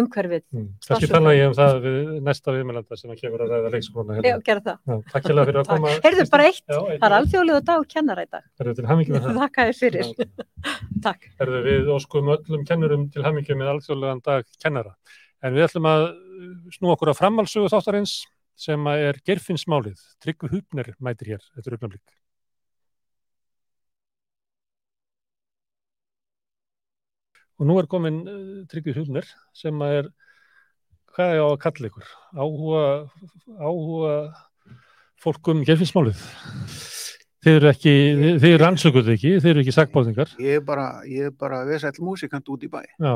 umhverfið. Mm. Starfsumhverfi. tala ég um það við næsta viðmælanda sem að kemur að ræða leikskólana Já, hérna. gera það. Já, takk fyrir að koma. Heyrðu bara eitt, Já, það er alþjóðlega dag kennara í dag. Herðu til hamingjum með það. Þakka þér fyrir. Já. Takk. Herðu við óskum öllum kennurum til hamingjum með alþjóðlegan dag kennara. En við ætlum að snú okkur að framhalsögu þáttarins sem er gerfinsmálið. Tryggvi Hupner mætir hér eftir augnablik. Og nú er komin uh, Tryggvi Hupner sem er, hvað er á að kalla ykkur? Áhuga, áhuga fólk um gerfinsmálið? Þið eru ekki, þið, þið eru rannsökuð ekki, þið eru ekki sakbóðningar. Ég er bara, ég er bara vesæll músikant út í bæ, Já,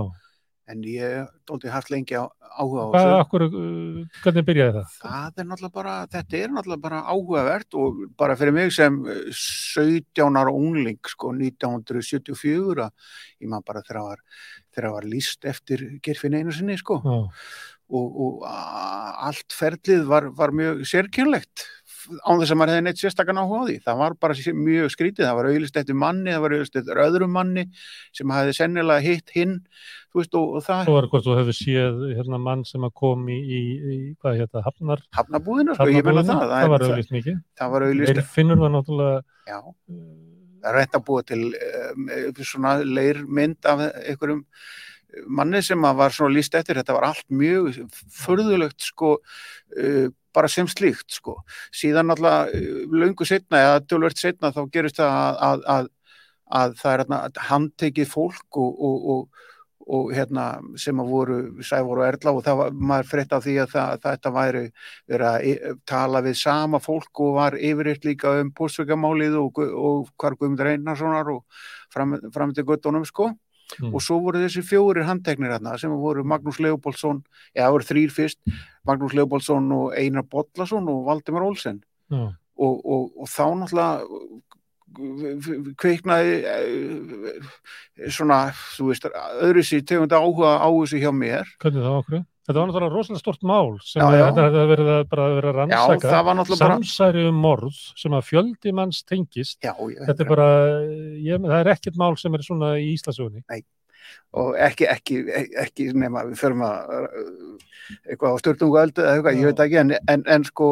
en ég hef dóldi haft lengi á, áhuga á þessu. akkur, uh, hvernig byrjaði það? Það er náttúrulega bara, þetta er náttúrulega bara áhugavert og bara fyrir mig sem eh, 17 ára ungling, sko, 1974, að ég maður bara þegar það var, var líst eftir gerfin einu sinni, sko, og, og allt ferlið var, var mjög sérkjönlegt án þess að maður hefði neitt sérstakann áhuga á því. Það var bara mjög skrítið, það var auðlist eftir manni, það var auðlist eftir öðrum manni sem hefði sennilega hitt hinn, þú veist, og, og það svo var hvort þú hefur séð hérna mann sem að kom í, í, í hvað hérna, hafnar, hafnabúðina, sko, ég menna það, það var auðvist mikið. það var auðlist, Eirfinnur var náttúrulega, já. Það er reynt að búa til um, svona leirmynd af einhverjum manni sem að var svona líst eftir, þetta var allt mjög förðulegt sko uh, bara sem slíkt sko. Síðan uh, löngu setna eða tölvert setna þá gerist það að, að, að, að það er hérna handtekið fólk og, og, og, og hérna sem að voru og Erla og það var maður frétt af því að það, þetta væri að e- tala við sama fólk og var yfiritt líka um póstveikamálið og, hvar Guðmundur Einarssonar og fram, fram til göttunum sko Mm. og svo voru þessi fjórir handteknir hérna sem voru Magnús Leopoldsson eða það voru þrýr fyrst, Magnús Leopoldsson og Einar Bollason og Valdimar Olsen já, og, og, og þá náttúrulega kveiknaði eh, svona, þú veist, öðru sér tegund áhuga á þessu hjá mér hvernig það okkur? Þetta var náttúrulega rosalega stort mál sem Já, já. þetta hefði verið að, að Já, rannsaka. Samsæri um morð sem að fjöldi manns tengist. Já, Þetta er bara, ég, það er ekkert mál sem er svona í Íslasögunni. og ekki, ekki, ekki nema við förum að uh, eitthvað á stjórnungu öldu eða eitthvað, ég veit ekki en, en, en sko,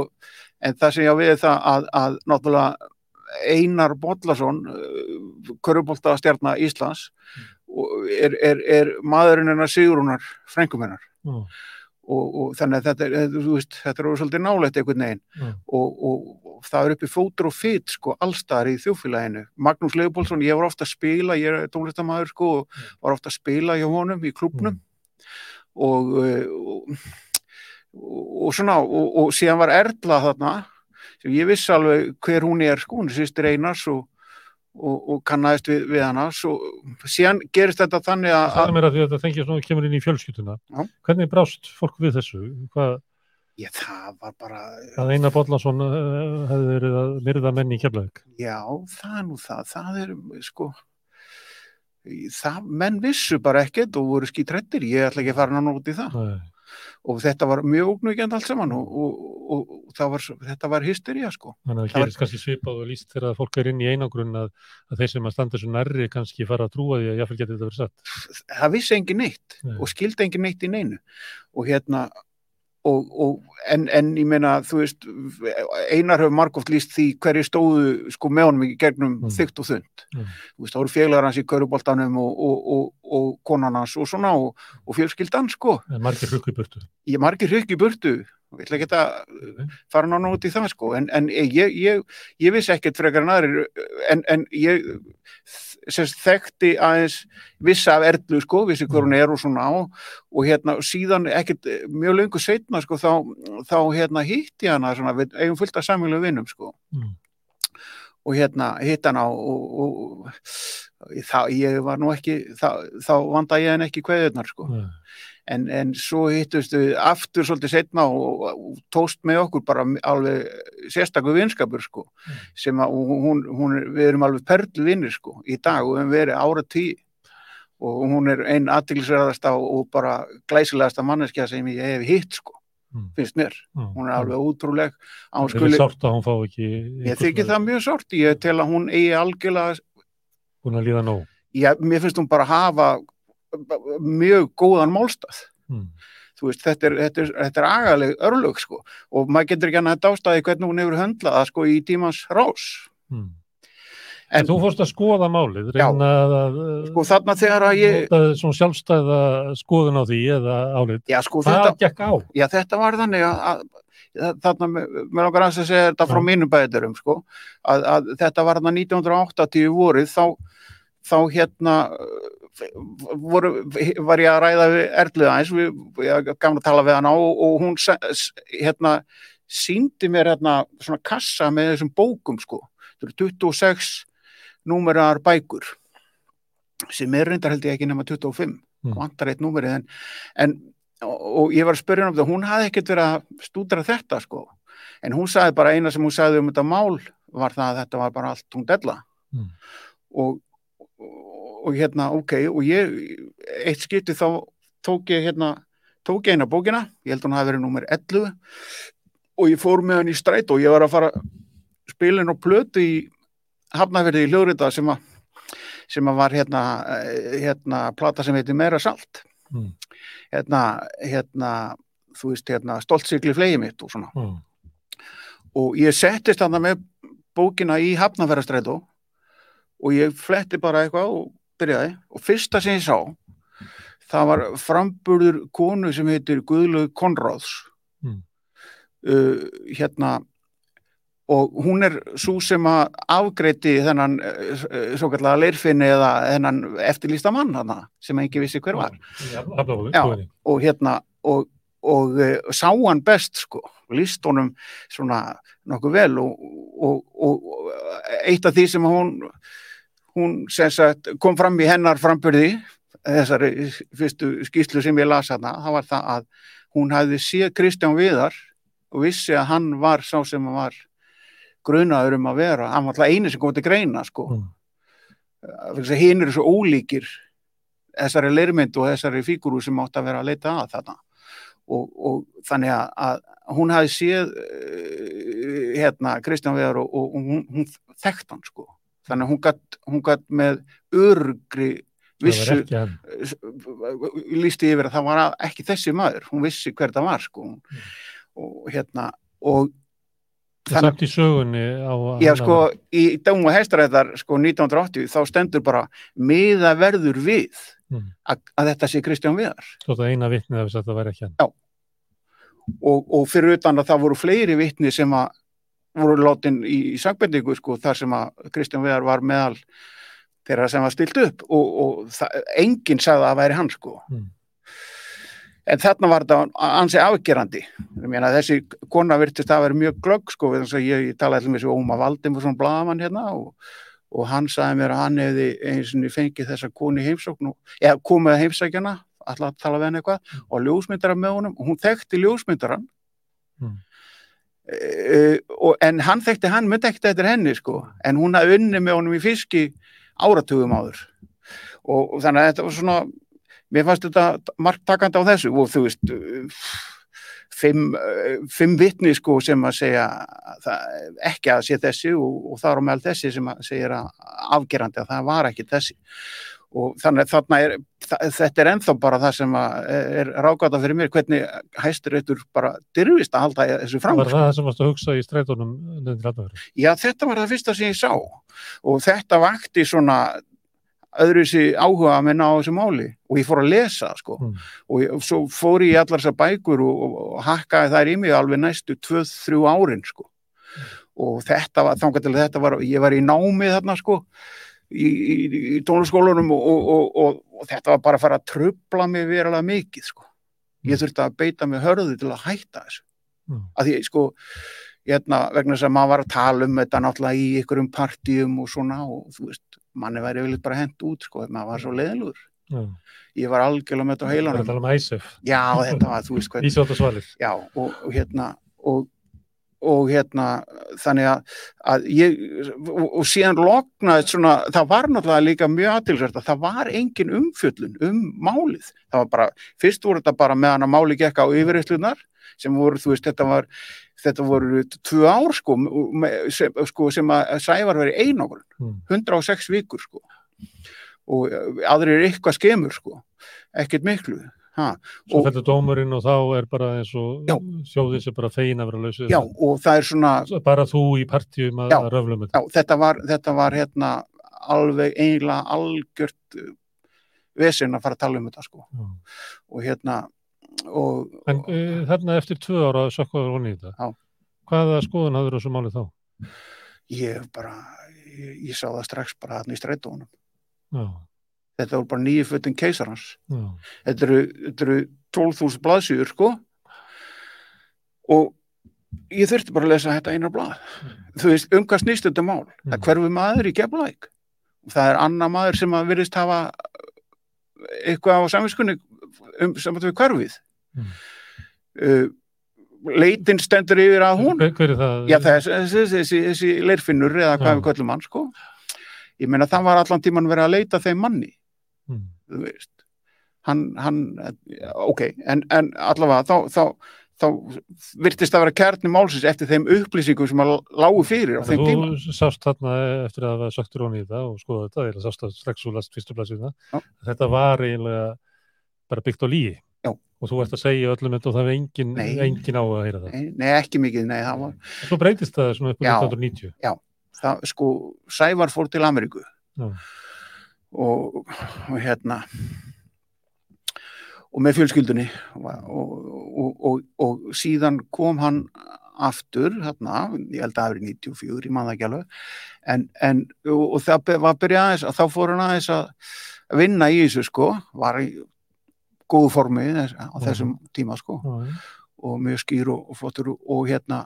en það sem ég á við er það að, að náttúrulega Einar Bollason Körubolta stjarnar Íslands og er, er, er maðurinn hennar Sigrunar frengum Já, og, og þannig að þetta er, þú veist, þetta er svolítið nálægt einhvern veginn. Já, og, og, og það er uppi fótur og fyt sko allstaðar í þjófélaginu Magnús Leopoldsson, ég var ofta að spila ég er tónlistamæður sko og var ofta að spila hjá honum í klubnum og, uh, og, og, svona og, og síðan var Erla þarna sem ég vissi alveg hver hún er sko, hún er sýstir Einars og, og, og kannaðist við, við hana svo, síðan gerist þetta þannig að, Það að er mér að því að þetta þengið svona kemur inn í fjölskylduna. Já. Hvernig brást fólk við þessu? Hvað, ég, það var bara að Einar Bollason uh, hefði verið að myrða menn í keflaðið? Já, það nú það, það er sko það, menn vissu bara ekkert og voru skítrættir, ég ætla ekki að fara nána út í það Nei. Og þetta var mjög ógnugjönd allt saman og, og, og, var, þetta var hystería sko. Þannig að það Það var- gerist kannski svipað og líst þegar fólk er inn í einangrun að, að þeir sem að standa svo nærri kannski fara að trúa því að jáfnvel getur þetta verið satt. það vissi engin neitt Nei. og skildi engin neitt í neinu og hérna og, og, en, en ég meina þú veist, einar hefur margóft líst því hverju stóðu sko með honum í gegnum Mm. þygt og þund Mm. þú veist, það voru félagar hans í köruboltanum og, og, og, og konan hans og svona og, og fjölskyldan sko margir í burtu. Ég ætla ekki að fara nána út í það sko. En, en ég, ég, ég vissi ekkert frekar en aðrir en, en ég sagt þekkti aðeins vissi af erlu sko, vissi hver hún er og svona og, og hérna síðan ekkert mjög löngu setna sko þá, þá hérna hitti hana svona, við eigum fullt af samfélög vinnum sko. Mm. og hérna hitt hana og, og, og þá, ég var nú ekki þá, þá vanda ég henn ekki kveðurnar sko. Nei. En, en svo hittustu aftur svolítið setna og, og tóst með okkur bara alveg sérstakur vinskapur sko sem að hún, hún er, við erum alveg perlu vinnir sko í dag og við höfum verið ára tí og hún er einn aðtilsverðasta og bara glæsilegasta manneskja sem ég hef hitt sko Mm. finnst mér, Já. hún er alveg ótrúleg að hún Það er skuli, sárt að hún fá ekki ég þykir það mjög sárt ég tel að hún eigi algjörlega búin að líða nóg. já, mér finnst hún bara hafa mjög góðan málstað Mm. veist, þetta er, þetta er, þetta er agaleg örlög sko og maður getur ekki annað dástaði hvernig hún hefur höndlað það sko í tímans rás Mm. En- En þú fórst að skoða málið, reyna að sko að ég svona sjálfstæða skoðun á því eða álit. já sko Hvað þetta, gekk á? já þetta var þannig að, að að- þarna, mér langar að segja þetta frá Já. mínum bæðurum sko að, að þetta var þarna 1980 vorið þá, þá hérna voru, var ég að ræða Erlið aðeins, við, ég gafna að tala við hana og, og hún hérna síndi mér hérna svona kassa með þessum bókum sko. Það eru 26 númerar bækur sem er reyndar held ég ekki nema 25 Mm. vantar eitt númerið en, en og, og ég var að spyrja um þetta, hún hafði ekkert verið að stúdra þetta sko en hún sagði bara eina sem hún sagði um þetta mál var það að þetta var bara allt hún della Mm. og, og, og hérna ok og ég, eitt skipti þá tók ég hérna tók ég eina bókina, ég held hún hafi verið númer 11 og ég fór með hann í stræt og ég var að fara spilin og plötu í hafnaverði í hljóðrita sem að sem að var hérna, eh, hérna plata sem heitir Meira Salt Mm. hérna, hérna þú veist, hérna, stoltsikli flegi mitt og svona Mm. og ég settist þarna með bókina í hafnaverðastrætó og ég fletti bara eitthvað og byrjaði og fyrsta sem ég sá það var framburður konu sem heitir Guðlaug Konráðs Mm. uh, hérna og hún er svo sem að afgreiti þennan uh, svo kallega leirfinni eða þennan eftirlýsta mann hana, sem ekki vissi hver var Hafnarfirði, Já. og hérna og, og uh, sá hann best sko, líst honum svona nokkuð vel og, og, og eitt af því sem hún hún sagt kom fram í hennar frambyrði þessari fyrstu skýslu sem ég las hana, það var það að hún hafði séð Kristján Viðar og vissi að hann var sá sem var grunaður um að vera, hann var alltaf eini sem kom til greina sko. Mm. hinn eru svo ólíkir þessari leirmynd og þessari fígúru sem átt að vera að leita að þarna. Og, og þannig að, að hún hafi séð uh, hérna Kristján Veðar og, og, og hún, hún þekkt hann sko þannig að hún gatt, hún gatt með örgri vissu lísti yfir að það var ekki þessi maður, hún vissi hver það var sko og hérna og Það samt í sögunni á Já, sko, í dömu hæstaræðar, sko, 1980, þá stendur bara miða verður við Mm. að, að þetta sé Kristján Viðar. Svo þetta eina vitnið af þess að það væri ekki hann. Og, og fyrir utan að það voru fleiri vitni sem að voru látin í, í sangbendingu, sko, þar sem að Kristján Viðar var meðal þeirra sem var stilt upp og, og það, enginn sagði að það væri hann, sko. Mm. En þarna var þetta ansi afgerandi. Ég meina, þessi kona virtist að vera mjög glögg, sko, við þess að ég, ég talaði allir með þessu Óma Valdimarsson blaðamann hérna og, og hann sagði mér að hann hefði eins og fengið þessa konu í heimsókn og, eða komið heimsækjana, alltaf að tala við henni eitthvað og ljósmyndara með honum og hún þekkti ljósmyndaran Mm. Uh, en hann þekkti hann myndi ekkert eftir henni sko. En hún hafði unni með honum í fiski áratugum áður. Og, og þannig að þetta var svona mér fannst þetta marktakandi á þessu. Og þú veist uh, fimm, uh, fimm vitni sko sem að segja það, ekki að sé þessi og, og það er á meðal þessi sem að segja afgerandi að það var ekki þessi og þannig að þarna er þetta er ennþá bara það sem að er rákvæða fyrir mér hvernig hæsturreitur bara dyrfist að halda þessu fram Var það það sem varst að hugsa í streitunum? Já, þetta var það fyrsta sem ég sá. Og þetta vakti svona öðruvísi áhuga að minna á þessu máli. Og ég fór að lesa sko. Mm. og ég, svo fór ég allar þessar bækur og, og, og hakkaði þær í mig alveg næstu 2-3 árin sko. Og þetta var, til að þetta var ég var í námi þarna sko í, í, í tónlaskólanum og, og, og, og, og þetta var bara að fara að trubla mig verulega mikið sko ég þurfti að beita mig hörðu til að hætta þessu Mm. að því sko hérna, vegna þess að maður var að tala um þetta náttúrulega í einhverjum partíum og svona og þú veist, manni væri vel bara hent út sko, maður var svo leiðilegur Já. ég var algjörlega með þetta á heilanum um já, þetta var, þú veist hvað Ísvátt og Svalir. já, og hérna og, og hérna þannig að, að ég og, og síðan loknaði svona það var náttúrulega líka mjög aðtilsvært að það var engin umfjöllun um málið. Það var bara, fyrst voru þetta bara meðan að máli gekk á yfirreyslunar sem voru, þú veist, þetta var þetta voru tvö ár sko, sem, sko, sem að sævar veri einogrun, Mm. 106 vikur sko. Og eh, aðrir eitthvað skemur sko. Ekkert miklu ha. Svo Og- fellur dómurinn og þá er bara eins og Já. sjóðið sem bara fein að vera lausið. já, og það er svona Bara þú í partíum að, að röflum þetta. já, þetta var, þetta var hérna alveg eiginlega algjört uh, vesinn að fara að tala um þetta sko Já. og hérna og, En uh, þarna eftir tvö ára sökkaður honni í þetta. Já. Hvaða skoðun hafður þessu máli þá? ég bara ég, ég sá það strax bara hann í strætónum Já, þetta voru bara nýju fötin keisarans já, þetta eru, eru 12.000 blaðsjur sko. Og ég þurfti bara að lesa þetta einar blað. Þú veist, um hvað snýst þetta mál? Það Mm. hverfi maður í Keflavík það er annar maður sem að virðist hafa eitthvað á samvinskunni um saman við hverfið. Mm. uh, leitin stendur yfir að hún. Hver, er það? já, þessi, leirfinnur eða hvað við köllum hann sko. Ég meina það var allan tíman verið að leita þeim manni. Mm. Þú veist hann, hann ok, en, en allavega þá, þá, þá virtist að vera kjarni málsins eftir þeim upplýsingum sem að lágu fyrir á þeim tíma Þú sást þarna eftir að hafa söktur honi í þetta og skoða þetta, eða sást að strax úr last fyrstu blaðsina, Já. þetta var eiginlega bara byggt á líi Já. og þú ert að segja öllum þetta og það er engin, engin á að heyra það. nei, nei, ekki mikið, nei, það var Svo breytist það svona upp á Já. 1990. það, sko, Sævar fór til Ameríku Já. Og, og hérna og með fjölskyldunni. Og, og, og, og, og síðan kom hann aftur hérna, ég held að verið 94, ég man það ekki alveg. En, en og, það var byrjað aðeins að þá fór hann aðeins að vinna í þessu sko, var í góðu formi þess, á þessum tíma sko. Já. og mjög skýr og, og flottur og hérna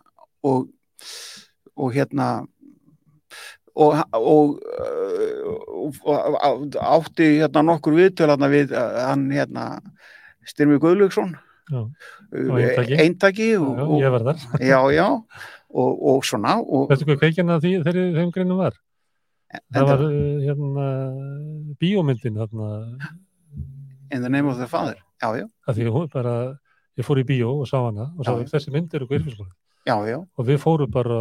og, og hérna og, og, og, og átti hérna nokkur viðtöl hérna við uh, hann hérna Styrmi uh, Og Eintaki. ég var þar. já, já og, og svona og, Veistu hvað kveikjan að því þeirri þeim greinum var? Það var hérna bíómyndin hérna, in the name of the father já, já, að því hún bara, ég fór í bíó og sá hana og sá Já. þessi mynd eru hverfismál já, já, og við fórum bara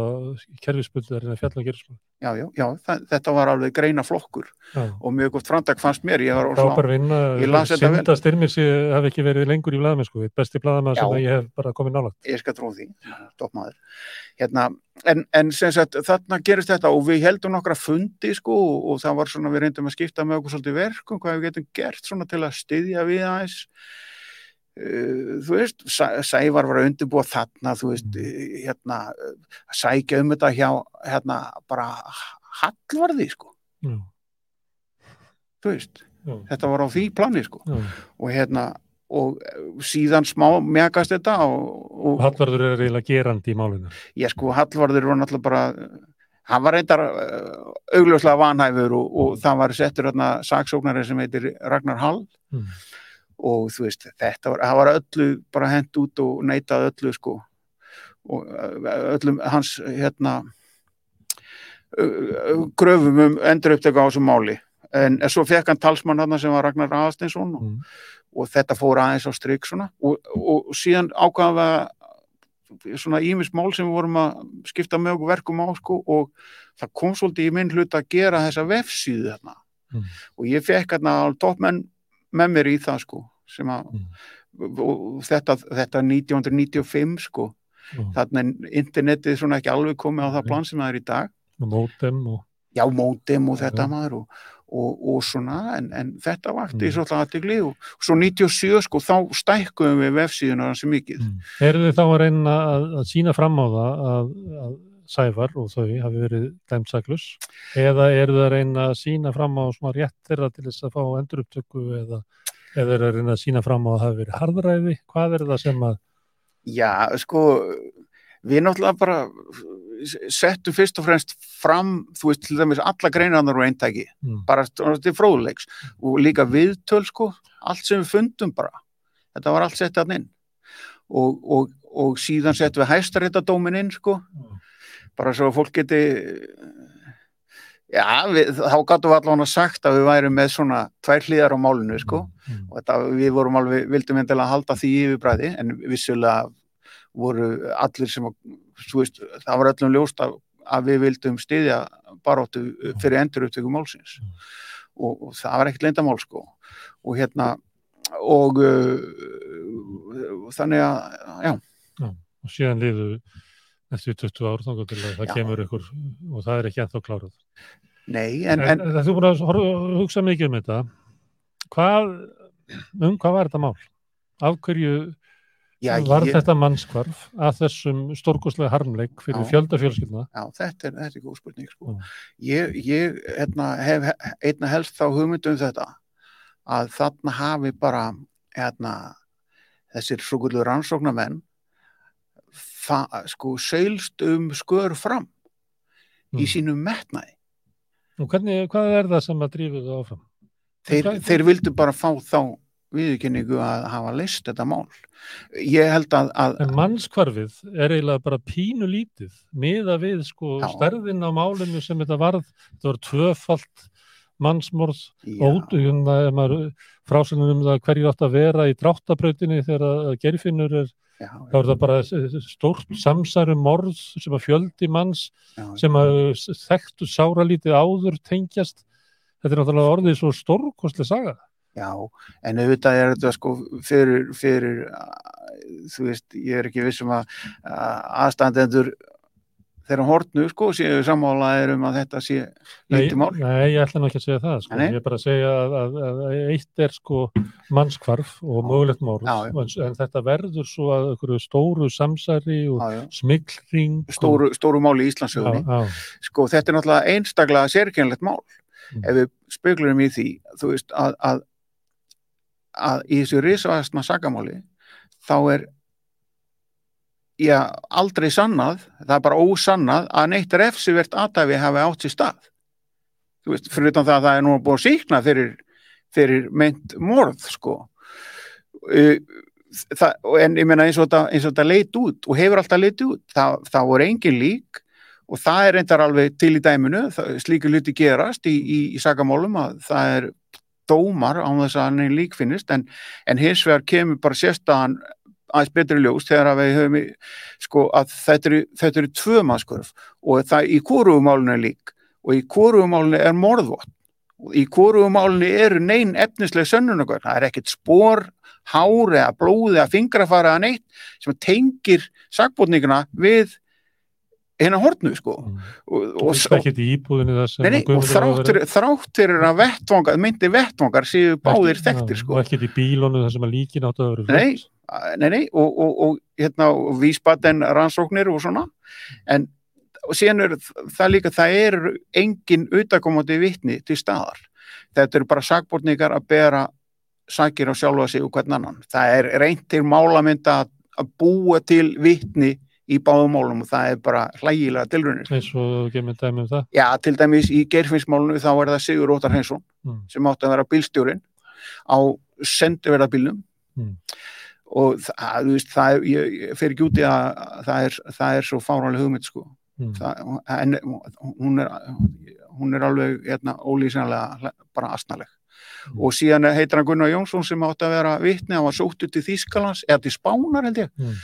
kerfisbundu að að fjalla kerfismál. já, já, já það, þetta var alveg greina flokkur og mjög gott framtak fannst mér ég var þetta vel. synda styrmir sér hafi ekki verið lengur í blaðamennsku, besti blaðamenn sem ég hef bara komið nálægt. ég skal trú því, hérna, en, en sem sagt þarna gerist þetta og við heldum nokkra fundi sko og, það var svona við reyndum að skipta með okkur svolítið verkum, hvað við getum gert svona til að styðja við aðeins þú veist Sæ- Sævar var að undirbúa þarna þú veist, uh, hérna uh, að sækja um þetta hjá hérna bara hallvarði sko. Já, þú veist, já, þetta var á því plani sko. Já. og hérna og eh, síðan smá mjagast þetta og, og Hallvarður er eiginlega gerandi í málinu. ég sko Hallvarður var náttúrulega bara hann var reyndar augljóslega vanhæfur og, og það var settur hérna saksóknari sem heitir Ragnar Hall. Mm. Og þú veist þetta var, var öllu bara hent út og neitað öllu sko. Og öllum hans hérna gröfum um endur upptöku á þessum máli. En, en svo fekk hann talsmann hann sem var Ragnar Aðarsteinsson og, Mm. og þetta fór aðeins á strik svona. Og, og, síðan að svona ímis mál sem við vorum að skipta með okkur verkum á sko og það kom svolítið í minn hlut að gera þessa vefsíðu þarna. Mm. og ég fekk hérna toppmenn með mér í það sko sem að Mm. þetta, þetta 1995 sko Já. þarna er internetið svona ekki alveg komið á það plan sem það er í dag mótem og já, mótem og þetta Já. maður og, og, og svona, en, en þetta vakti Mm. mm. svolítið aðtegli og svo 97 sko, þá stækkuðum við vefsíðuna hansi mikið. Mm. Eru þið þá að reyna að, að sína fram á það að, að Sævar og þau hafi verið dæmsaklus eða eru þið að reyna að sína fram á svona rétt þeirra til þess að fá endurupptöku eða, eða eru að reyna að sína fram á að það hafi verið harðræði? Hvað er það sem að Já, sko, við náttúrulega bara settum fyrst og fremst fram, þú veist, til dæmis alla greinarnar og eintæki, mm, bara til fróðuleiks og líka viðtöl, sko, allt sem við fundum bara, þetta var allt sett að inn. Og, og, og síðan settum við hæstaréttadómin inn, sko, bara svo að fólk geti já, við, þá gáttum við allavega sagt að við værum með svona tvær hlýðar á málinu, sko. Mm, og þetta, við vorum alveg, vildum endilega halda því yfirbræði, en vissulega voru allir sem þú veist, það var öllum ljóst að, að við vildum styðja baróttu fyrir endur upptöku málsins og, og það var ekkert leyndamál sko. Og hérna og uh, þannig að, já, og síðan liðu eftir 20 ár þá það kemur ykkur og það er ekki ennþá klárað. nei, en, En, en þú búin að horfa- hugsa mikið um þetta. Hvað, um hvað var þetta mál? Af hverju já, var ég, þetta mannskvarf að þessum stórkostlega harmleik fyrir Já. fjölda fjölskyldna? já, þetta er, þetta er góð spurning sko. Ég, ég hérna, hef einna helst þá hugmyndum þetta að þarna hafi bara hérna, þessir svo gullu rannsóknarmenn það, sko, seilst um skör fram í Mm. sínum metnaði. Og hvernig, hvað er það sem að drífu það áfram? Þeir, þeir vildu bara fá þá viðurkenningu að hafa leist þetta mál. Ég held að, að En mannskvarfið er eiginlega bara pínu lítið miða við sko Já. stærðin á málinu sem þetta varð þetta var tvöfalt mannsmorð já, og hérna, frásynum um það hverju átt að vera í dráttabrautinni þegar að gerfinnur er já, er það bara stórt samsæru morð sem að fjöldi manns já, sem að þekktu sáralítið áður tengjast. Þetta er náttúrulega orðið svo stórkostlega saga. Já, en auðvitað er þetta sko fyrir, fyrir þú veist, ég er ekki vissum að aðstandendur þeirra hortnu sko séu sammálaðir um að þetta sé lítið mál. Nei, ég ætla nú ekki að segja það sko. Ég er bara að segja að, að, að eitt er sko mannskvarf og mögulegt já. en, en þetta verður svo að stóru samsæri og Já, já. smikling Stóru, stóru máli í Íslandsögunni. Sko þetta er náttúrulega einstaklega sérkennlegt mál. Mm. Ef við speklurum í því, þú veist, að, að, að í þessu risavastna sagamáli þá er já, aldrei sannað, það er bara ósannað að neitt refsivert aðdæfi hafi átt sér stað. Þú veist, fyrir utan það að það er nú búið að síkna fyrir, fyrir meint morð, sko. Það, en ég meina eins og þetta, leit út og hefur alltaf leit út, það, það voru engin lík og það er reyndar alveg til í dæminu, slíku luti gerast í, í, í sagamálum að það er dómar án þess að hann er lík finnist en, en hins vegar kemur bara sérstaðan aðeins betri ljós þegar að við höfum í, sko að þetta eru, þetta eru tvö mannskörf og það í er lík og í hvorugumálinu er morðvott og í hvorugumálinu eru neinn efnislega sönnunagögn, það er ekkert spór hár eða blóð eða fingrafara eða neitt sem tengir sakbótninguna við hérna hortnu sko Mm. og, og, Nei, og Guðmundur á að þrátt vera- fyrir, þrátt fyrir að vettvangar, myndi vettvangar séu báðir þekktir sko. og ekki í bílónu þar sem að líkin áttu að vera Nei. Nei, nei, og, og, og hérna, vísbaten rannsóknir og svona, en síðan er það líka, það er engin utakomandi vitni til staðar. Þetta eru bara sakbortningar að bera sakir á sjálfa sig og hvern annan. Það er reynt til málamynda að, búa til vitni í báðum málum og það er bara hlægilega tilrunir. eins og gemur dæmi um það Já, til dæmis í gerfinsmálunu þá er það Sigur Óttar Hreinsson Mm. sem átti að vera bílstjórin á sendiverðabílnum Mm. Og það, veist, það ég, ég fer ekki út í að það er, það er svo fáranlega hugmynd sko. Mm. það, en, hún, er, hún er alveg hérna, ólýsanlega bara astnaleg Mm. og síðan heitir hann Gunnar Jónsson sem átti að vera vitni, hann var sóttu til Þýskalands eða til Spánar held ég Mm.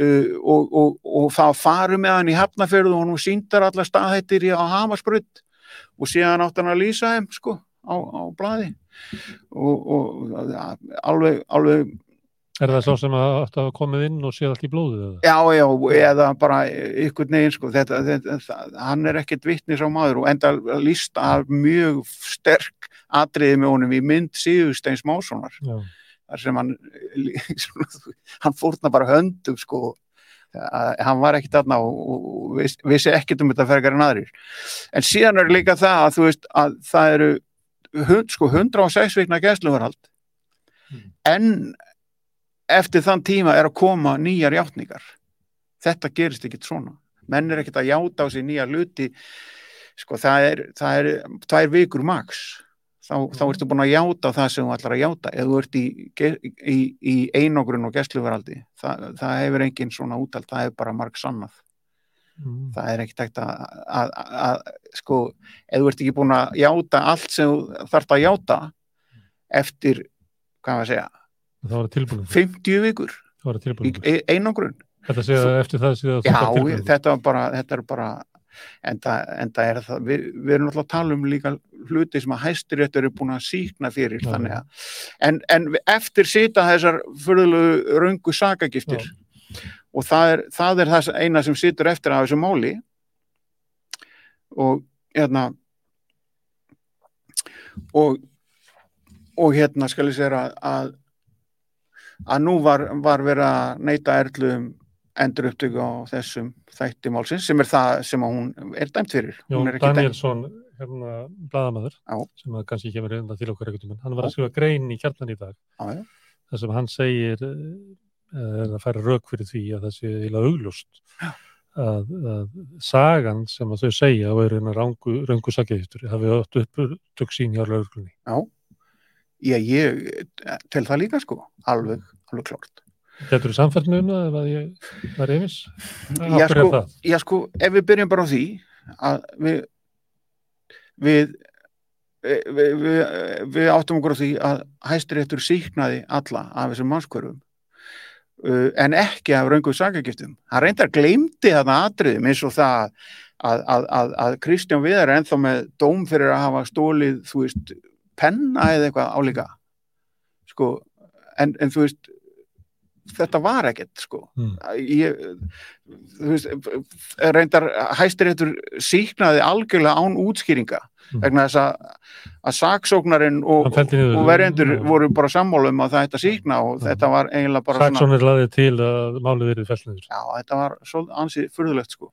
uh, og, og, og það faru með hann í Hafnafjörðu og hann síndar alla staðhættir í á Hamarsbrutt og síðan átti hann að lýsa þeim sko á, á blaði og, og alveg, alveg er það svo sem að áttu að hafa komið inn og séð allt í eða? já, já, eða bara ykkur neginn sko, þetta, þetta, það, hann er ekkert vittnis á maður og enda líst af mjög sterk atriði með honum í mynd Sigursteins Mássonar þar sem hann hann fórna bara höndum sko hann var ekkit aðna og, og viss, vissi ekkit um þetta fergar en aðrir. En síðan er líka það að þú veist að það eru hund, sko 106 vikna gæsluvarhald en eftir þann tíma er að koma nýjar játningar. Þetta gerist ekkit svona. Menn er ekkit að játa á sig nýja hluti. Sko það er, það er tvær vikur max. Þá, þá ertu búin að játa á það sem þú ætlar að játa. Ef þú ert í, í, í einogrun og gæsluvaraldi það, það hefur engin svona útald, það hefur bara marg sannað Mm. það er ekkert ekkert að, að, að, að sko, ef þú ert ekki búin að játa allt sem þú þarft að játa eftir, hvað maður að segja það var tilbúin. 50 vikur. Það e- einogrun þetta séð að eftir það séð að já, þetta, bara, þetta er bara enda, enda er það við, við erum alltaf að tala um líka hluti sem að hæstiréttur er búin að síkna fyrir Já, þannig að, en, en eftir sita þessar fyrðulegu röngu sakagiftir og það er, það er það eina sem situr eftir af þessu máli. Og hérna og og hérna skal ég segja að að, nú var, var verið að neyta erlu um endur upptöku á þessum þætti málsins sem er það sem hún er dæmt fyrir Jón Danielsson hérna, bladamaður Já. sem að kannski kemur reynda til okkur ekkert um hann var Já. að skrifa grein í kjarnan í dag þar sem hann segir eh, er að færa rauk fyrir því að það sé eiginlega augljóst að, að sagan sem að þau segja og eru hennar rángu, rángu sakjæðistur hafi átt upptök sín hjá lauruglunni. Já, ég tel það líka sko, alveg, alveg klart. Getur þú samfælt með um það ef að ég var einmis? Já sko, já sko, ef við byrjum bara á því að við við, við, við, við áttum okkur á því að hæstiréttur síknaði alla af þessum mannskvörum uh, en ekki af raunguð sakagiftum. Hann reyndar gleymdi þarna atriðum eins og það að, að, að, að Kristján Viðar er ennþá með dóm fyrir að hafa stólið, þú veist, penna eða eitthvað álíka. Sko, en, en þú veist, þetta var ekkert sko Mm. ég, þú veist, reyndar hæstiréttur síknaði algjörlega án útskýringa Mm. vegna þess að, að saksóknarinn og, og verjendur Já. voru bara sammála um að að síkna og Já. þetta var eiginlega bara Saksónir laðið til að málið verið fellniður. já, þetta var svolítið ansið furðulegt sko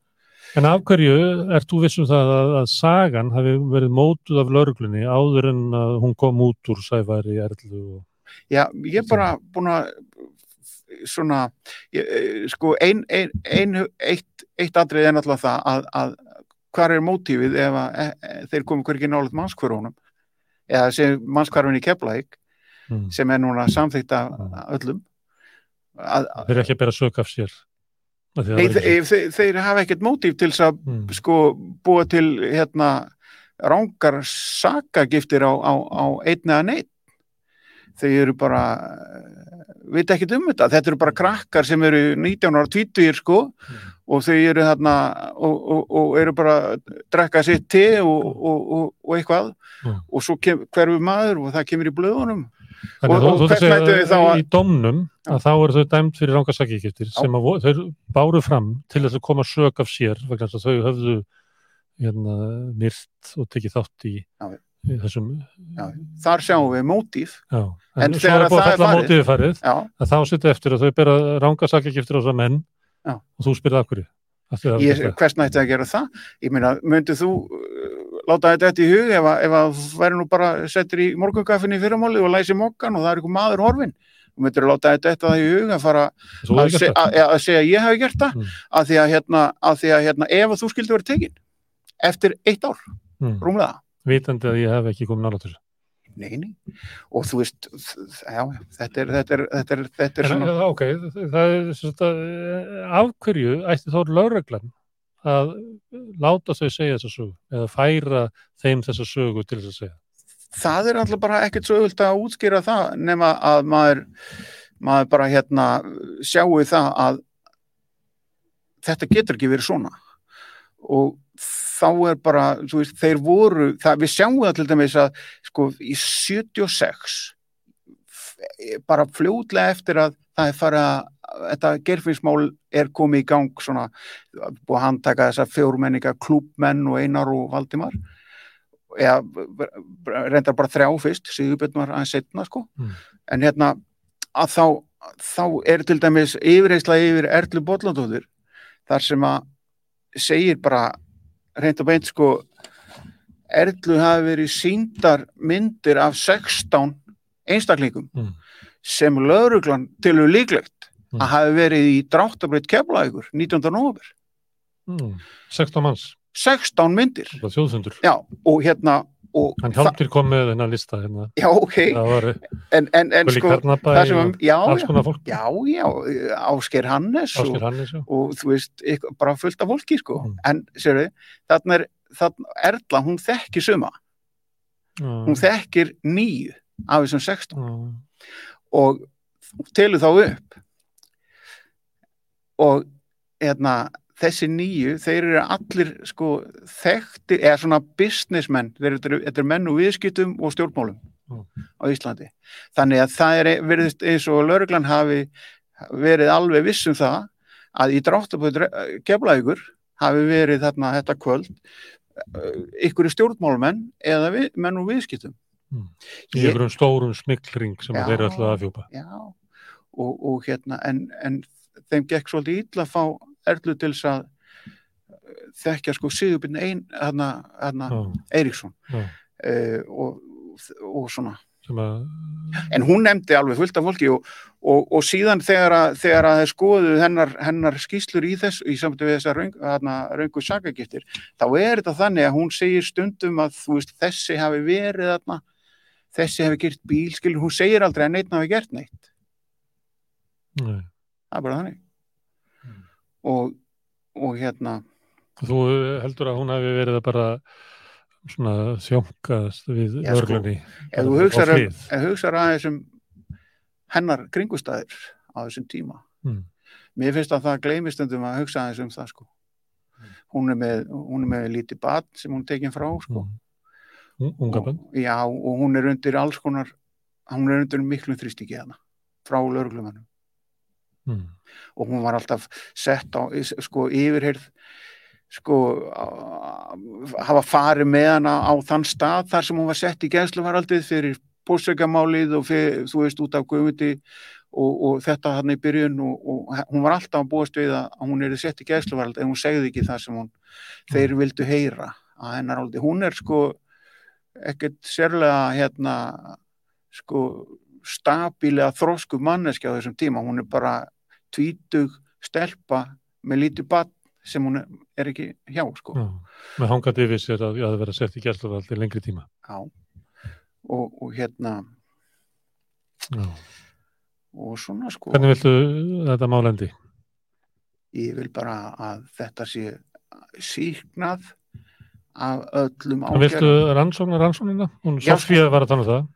En af hverju ert þú vissum það að, að sagan hafi verið mótuð af lauruglunni áður en að hún kom út úr sæfæri erlu og... Já, ég er bara búin að svona ég, eh, sko ein, ein, ein eitt, eitt atrið er náttúrulega það að, að hvað er mótífið ef að e, þeir komu hvergi nálega mannskvörunum eða sem mannskvarfin í Keflæk Mm. sem er núna samþykkt af öllum að, að, Þeir eru ekki að bera sök af sér. Nei, þeir, þeir, þeir hafa ekkert mótíf til að. Mm. sko búa til hérna rángar sakagiftir á, á, á einn eða neitt þau eru bara veit ekki um þetta, þetta eru bara krakkar sem eru 19 ára 20 sko og þau eru þarna og, og, og eru bara að drekka sitt te og, og, og, og eitthvað Mm. og svo kem, hverfu maður og það kemur í blöðunum Þannig að þú- þá að í domnum að þá eru þau dæmt fyrir rangasakíkiftir sem að þau báru fram til þess að koma sök af sér vegna þess að þau höfðu hérna, myrt og tekið þátt í, Já. í þessum Já, þar sjáum við mótíf. Já. En en, þegar það að er farið- farið að þá setja eftir að þau bera rangasakíkiftir á þessar menn Já. og þú spyrði af hverju? Ég, hvers nætti að gera það? Ég meina, myndið þú láta þetta þetta í hug ef að, ef að væri nú bara settir í morgungaffinni í fyrramáli og læsi mokkan og það er einhver maður horfin og myndir að láta þetta þetta í hug að fara Þú að, se, það. að, að segja ég hafi gert það Mm. að því að hérna, því að hérna ef að þú skildi verið tekin eftir eitt ár, Mm. rúmlega vitandi að ég hef ekki komið nála til þessu nei, nei, og þú veist já, þetta er þetta er, þetta er, þetta er svona ok, það er sem sagt að eh, af hverju ætti þá lögreglan að láta þau segja þessa sögu eða færa þeim þessa sögu til þess að segja. Það er alltaf bara ekkert svo öðvöld að útskýra það nema að maður maður bara hérna sjáu það að þetta getur ekki verið svona. Og þá er bara, þú veist, þeir voru það, við sjáum það til dæmis að sko í 76 f- bara fljótlega eftir að það er farið að þetta gerfinsmál er komið í gang svona, búið að handtaka þessa fjórmenninga klúbmenn og Einar og Valdimar eða reyndar bara þrjá fyrst, Sigurbjörn var aðeins setna sko, Mm. en hérna að þá, þá er til dæmis yfirreysla yfir Erlu Bollandóður þar sem að segir bara reynd og beint sko Erlu hafi verið síndar myndir af 16 einstaklingum Mm. sem lauruglan tilur líklegt Mm. að hafi verið í dráttabreyt keflaðugur 19. november mm. 16 manns, 16 myndir já og hérna og hann það- hjálptir kom með þennan lista hérna. já ok var en, en, en Gulli sko sem já, já, já, já Ásker Hannes og, Hannes og þú veist, bara fullt af fólki sko. Mm. en sérðu, þarna er þarna, Erla, hún þekkir suma Já. hún þekkir nýju af þessum 16 Já. og telur þá upp og hérna, þessi nýju þeir eru allir sko þekktir, eða svona businessmenn þeir eru, eru menn og viðskiptum og stjórnmálum Mm. á Íslandi þannig að það er verið eins og lauruglan hafi verið alveg viss um það að í dráttaböð keflaðugur hafi verið þarna þetta kvöld ykkur stjórnmálumenn eða við, menn og viðskiptum Mm. í einhverjum stórum smiklring sem Já. þeir eru alltaf að fjúpa Já, og, og hérna, en, en þeim gekk svolítið illa að fá Erlu til þess að eh, þekkja sko Sigurbjörn ein, hérna, hérna. Eiríksson uh, og, og svona, en hún nefndi alveg fullt af fólki og, og, og síðan þegar að, þegar að skoðu hennar, hennar skýslur í þess í samtöfu við þessar raungu sakagiftir, þá er þetta þannig að hún segir stundum að veist þessi hafi verið þarna þessi hafi gert bíl, skilur, hún segir aldrei að neitt hafi gert neitt, nei. Það er bara þannig. Mm. og, og hérna þú heldur að hún hafi verið að bara svona þjónkast við Já, sko, örglunni ef þú hugsar, ef þú hugsar aðeins um hennar kringustæðir á þessum tíma. Mm. mér finnst að það gleymist stundum að hugsa aðeins um það sko. Hún er með, hún er með lítið bad sem hún er tekin frá sko. Mm. unga og, já, og hún er undir alls konar hún er undir miklum þrýstingi hana frá lögreglumannum mm. og hún var alltaf sett á sko yfirheyrð sko hafa farið með hana á þann stað þar sem hún var sett í gæsluvaraldið fyrir póstsökkamálið og fyrir, þú veist út af guðmundi og, og þetta hann í byrjun og, og hún var alltaf að búast við að hún er sett í gæsluvaraldið en hún segði ekki það sem hún þeir vildu heyra að hennar áldi. Hún er sko ekkert sérlega hérna sko stabílega þrósku manneskja á þessum tíma. Hún er bara tvítug stelpa með lítið bann sem hún er ekki hjá sko. Já, með hangandi yfir sér að það vera sett í gæsluvarald í lengri tíma Já. Og, og hérna Já. og svona sko Hvernig viltu þetta málendi? ég vil bara að þetta sé síknað af öllum Hvernig viltu ágerðum. rannsóknar rannsóknina? Hún Sofía var að tala um það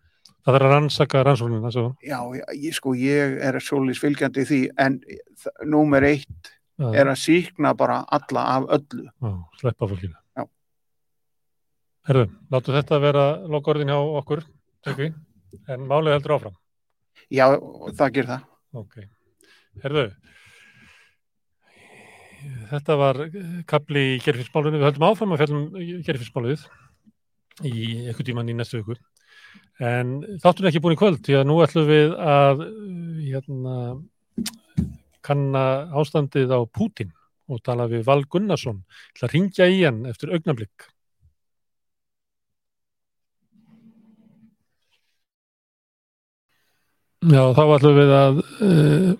Það þarf að rannsaka rannsóknina svo. Já, ég, sko, ég er svolítið fylgjandi því en númer eitt Já, er að síkna bara alla af öllu. já, sleppa fólkinu Já. Herðu, láttu þetta vera lokaorðin hjá okkur Tryggvi. en málið heldur áfram Já, það ger það. Ok, herðu Þetta var kapli í gerfinsmálunni, við höldum áfram að fjallum gerfinsmálið í einhvern tíman í næstu viku en þáttur ekki búin í kvöld því að nú ætlum við að hérna, kanna ástandið á Pútin og tala við Val Gunnarsson til að ringja í hann eftir augnablikk Já, þá ætlum við að uh,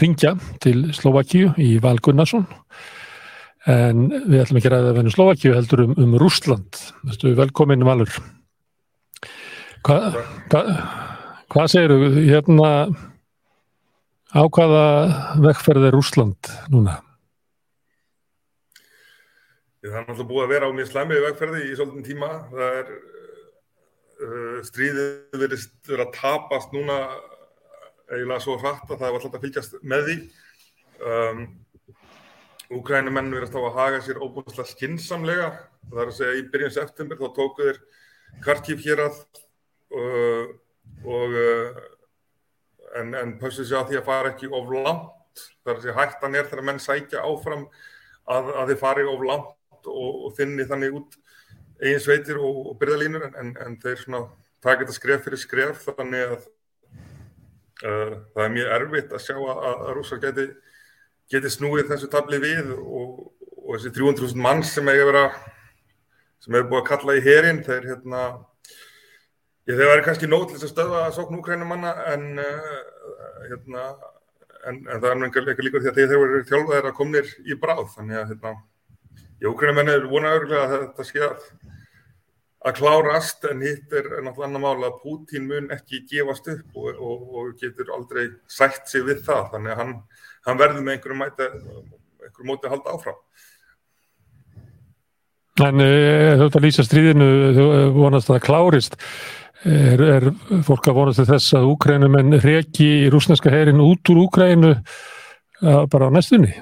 ringja til Slovakíu í Val Gunnarsson en við ætlum ekki að ræða vennu Slovakíu heldur um, um Rússland. Þú velkomin Valur. Hvað hva, hva segirðu hérna á hvaða vegferð er Rússland núna? Það er náttúrulega búið að vera á mjög slæmið vegferði í svolítinn tíma. Það er uh, stríðið verið að tapast núna eiginlega svo hratt að það var alltaf að fylgjast með því. Um, Úkrænumenn verið að haga sér óbúinnslega skinsamlega. Það er að segja í byrjun september þá tóku þeir Kharkiv hér að uh, og uh, en, en pössu sér að því að fara ekki of langt. Að segja hættan er þegar menn sækja áfram að, að þið fari of langt og, og þinni þannig út eigin sveitir og, og byrðalínur en, en, þeir svona taka þetta skref fyrir skref þannig að uh, það er mjög erfitt að sjá að, að rússar geti, geti snúið þessu tabli við og, og þessi 300.000 manns sem hefur vera sem hefur búið að kalla í herin þeir hérna ég, þeir væri kannski nót til þess að stöða sókn úkrænumanna en uh, hérna en, en það er eitthvað líka því að þeir eru þjálfaðir að komnir í bráð þannig að hérna Jókvæmmenn er vonað örgulega að þetta sé að, að klárast en hitt er náttúrulega annar mál að Pútín mun ekki gefast upp og, og, og getur aldrei sætt sig við það þannig að hann, hann verður með einhverju, mæti, einhverju móti að halda áfram. En uh, þú ert að lýsa stríðinu, þú vonast að það klárist. Er, er fólk að vonast til þess að Úkrænumenn reki í rúsneska herin út úr Úkrænu uh, bara á næstunni?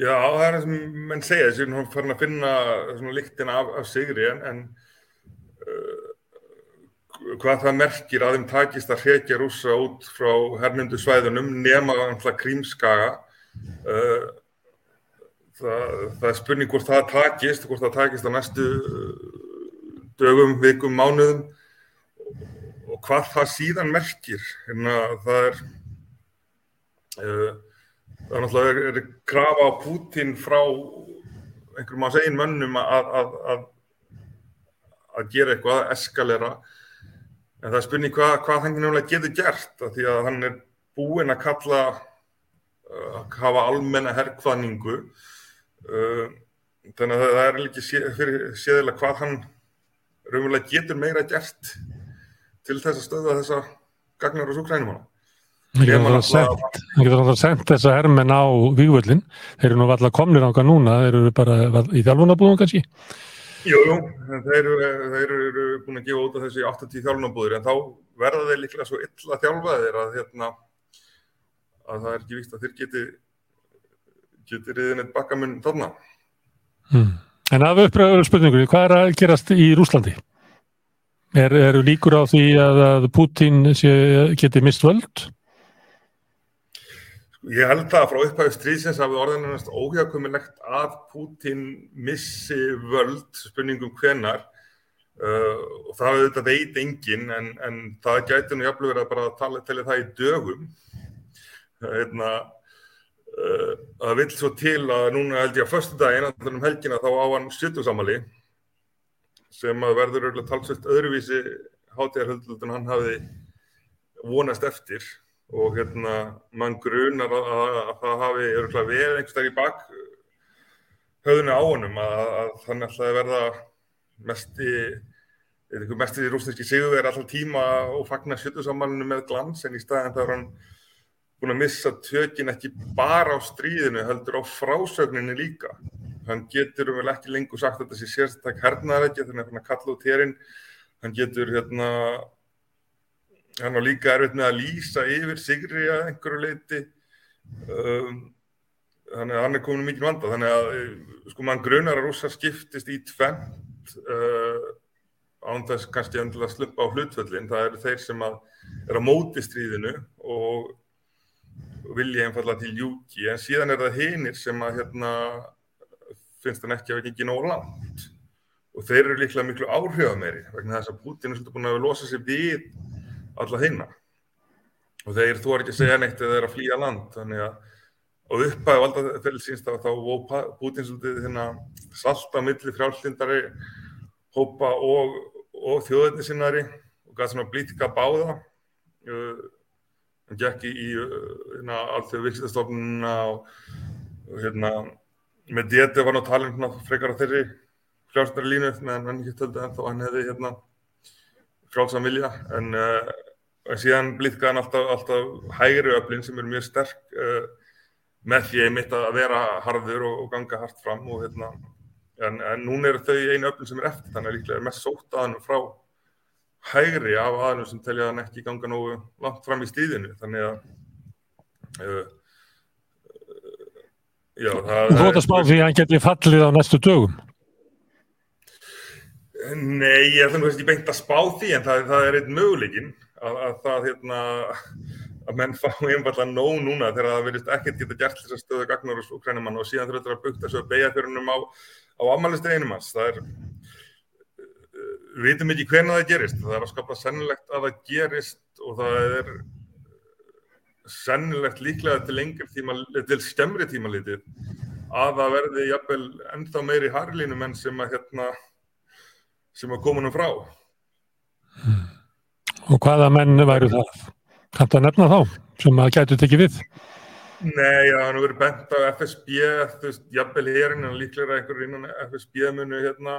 Já, það er það sem menn segja, þess að hann farin að finna svona líktina af, af sigri en, en uh, hvað það merkir að þeim takist að hrekja rúsa út frá hernundu svæðunum nema krímskaga uh, það, það er spurning hvort það takist, hvort það takist á næstu dögum, vikum, mánuðum og hvað það síðan merkir, hérna það er uh, það er náttúrulega er, er krafa á Pútín frá einhverjum á segin mönnum að, að, að, að gera eitthvað, að eskalera. En það er spurning hvað, hvað hann nefnilega getur gert af því að hann er búinn að kalla að hafa almenna herrkvaningu uh, þannig að það er ekki sé, séðilega hvað hann raunverulega getur meira gert til þess að stöða þessa gagnar og súkrænum hana Hann getur alltaf sendt þessa hermenn á vývöldin. Þeir eru nú alltaf komnir á hvað núna, þeir eru bara í þjálfunabúðum kannski. Jú, jú, þeir þeir eru búin að gefa út af þessi 80 þjálfunabúður en þá verða þeir líklega svo illa þjálfaðir að, hérna, að það er ekki víst að þeir geti, geti riðin eitt bakkamunn þarna. Hmm. En af uppröður spurningunni, hvað er að gerast í Rúslandi? Er, eru líkur á því að, að Putin geti mist völd? Ég held það að frá upphæðu stríðsins hafi orðinast óhjákumilegt að Putin missi völd, spurningum hvenar uh, og það auðvitað veit engin en, en það gæti nú jafnlega verið að bara tala til það í dögum. Hérna, uh, það vil svo til að núna held ég að förstu dag einandur um helgina þá á hann stjórnsamali sem að verður auðvitað talsvöld öðruvísi hátíðarhöldur en hann hafi vonast eftir. Og hérna mann grunar að, að, að það hafi verið einhverstað í bak höfðinu á honum að, að þannig að verða mest í mest í rúsneski sigurveri alltaf tíma og fagna sjötusammalinu með glans en í staðin það er hann búin að missa tökin ekki bara á stríðinu heldur á frásögninni líka. Hann getur vel ekki lengur sagt að þessi sérstak hernaðar ekki þannig að hann kalla út hérinn hann getur hérna hann var líka erfitt með að lýsa yfir Sigri að einhverju leiti um, þannig að hann er komin mikið vanda þannig að sko mann grunar að rúsa skiptist í tvent uh, án þess kannski endilega að sluppa á hlutföllin. Það eru þeir sem að er að móti stríðinu og vilja einfalla til júki en síðan er það hinnir sem að hérna, finnst hann ekki að vera ekki nóg langt. Og þeir eru líklega miklu áhrifameri vegna þess að Putin er svolítið búin að losa sig við alla hinna og þeir þú er ekki að segja neitt eða þeir að flýja land þannig að á upphæðu valdaferðilsins þá, þá vó Putin svolítið hérna salta milli frjálslindari hópa og, og þjóðinni sinnari og gæti svona blítika báða hann gekk í, í hérna, allþjóðu vikstastofnuna og, hérna með déti var náttúrulega talin hérna, frekar á þeirri frjálslindari línu meðan hann ekki töldi en þá hann hefði hérna frjálsam vilja. En uh, síðan blíðkaði hann alltaf, alltaf hægri öflin sem er mjög sterk uh, með því einmitt að vera harður og, og ganga hart fram og hérna en, en núna er þau einu öflin sem er eftir þannig að líklega er mest sótt að hann frá hægri af aðnum sem telja hann ekki ganga nógu langt fram í stíðinu þannig að uh, já það Þú ætti að spá því að hann geti fallið á næstu dögum Nei, ég ætlum ekki beint að spá því en það, það er einn möguleikin að, að það hérna að menn fá einfallega nóg núna þegar það verðist ekkert geta gert þess að stöðu gagnar og úkrænumann og síðan þurftur að bukta að fyrir hennum á, á amalist einum hans. Það er, við veitum ekki hvena það gerist, það er að skapa sennilegt að það gerist og það er sennilegt líklega til lengri tíma, til skemmri tíma litið að það verði jafnvel ennþá meiri harlínum enn sem að hérna sem að koma nú frá. Og hvaða menn væru það? Kannst að nefna þá sem að gætu tekið við? Nei, það hann verið bent á FSB, þú veist, jafnvel hérinn, en líklega einhverjum innan FSB munu hérna,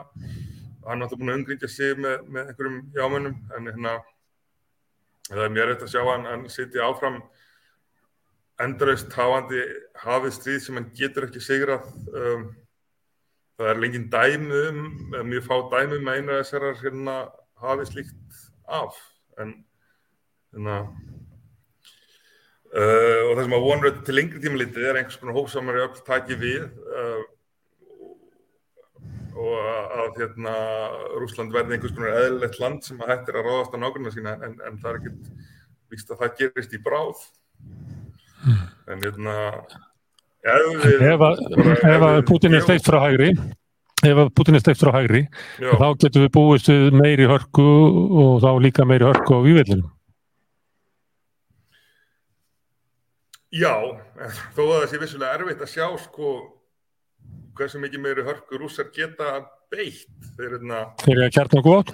hann átti búin að umgríkja sig með, með einhverjum jámönnum, en hérna, það er mér eftir að sjá hann, hann sitja áfram endurist hafandi hafið stríð sem hann getur ekki sigrað. Um, það er lengið dæmi um, mjög fá dæmi um að eina þessar hérna hafið slíkt af en hérna uh, og það sem að vonur til lengri tíma litið er einhvers konar hófsamari öll takið við uh, og að hérna Rúsland verði einhvers konar eðlilegt land sem að hættir að ráðast á nákvæmlega sína en, en það er ekkert víst að það gerist í bráð. En hérna ef að Putin er steikt frá hægri ef að Putin er steikt frá hægri þá getur við búist við meiri hörku og þá líka meiri hörku á vývellinum Já, þó að það sé vissulega erfitt að sjá sko hversu mikið meiri hörku rússar geta beitt þeir hérna Þeir eru að kjarta okkur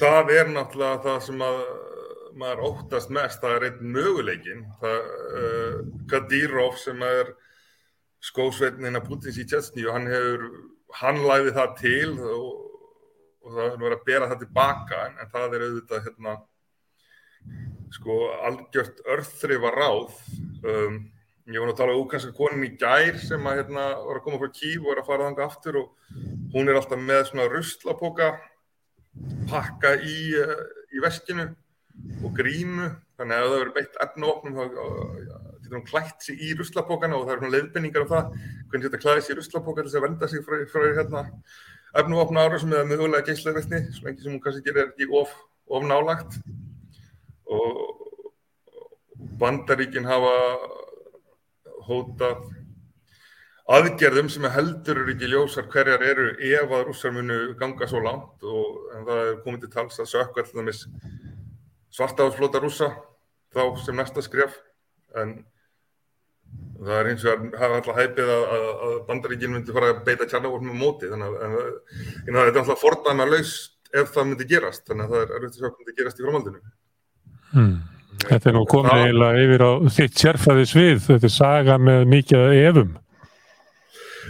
það er náttúrulega það sem að maður óttast mest, það er einn möguleikin það, uh, Kadyrov sem er skósveitnina Putins í Tjetsni og hann hefur hann læði það til og, og það er verið að bera það tilbaka en, en það er auðvitað hérna sko algjört örþrifa ráð um, ég var nú að tala um úkanska konin í gær sem að hérna var að koma frá Kív og er að fara þanga aftur og hún er alltaf með svona ruslapoka pakka í, uh, í veskinu og grímu. Þannig að ef það verður beitt efnavopnum þá getur hún klætt sér í ruslapokana og það eru svona leiðbenningar um það hvernig þetta klæði sér í ruslapoka til þess að venda sig frá, frá hérna, efnavopna ára sem er mögulega geislaverðni svo lengi sem hún kannski gerir ekki of, of nálagt og bandaríkin hafa hótað aðgerðum sem heldur eru ekki ljósar hverjar eru ef að rússar munu ganga svo langt og það er komið til tals að sökka alltaf svartáðsflóta rúsa þá sem næsta skref en það er eins og að hafa alltaf hæpið að, að, að bandaríkinn myndi fara að beita kjarnavórnum á móti þannig að, að þetta er alltaf fordæma laust ef það myndi gerast þannig að það er auðvitað svo að myndi gerast í framhaldinu hmm. Þetta er nú komið eiginlega yfir á þitt sérfæði svið. Þetta er saga með mikið efum.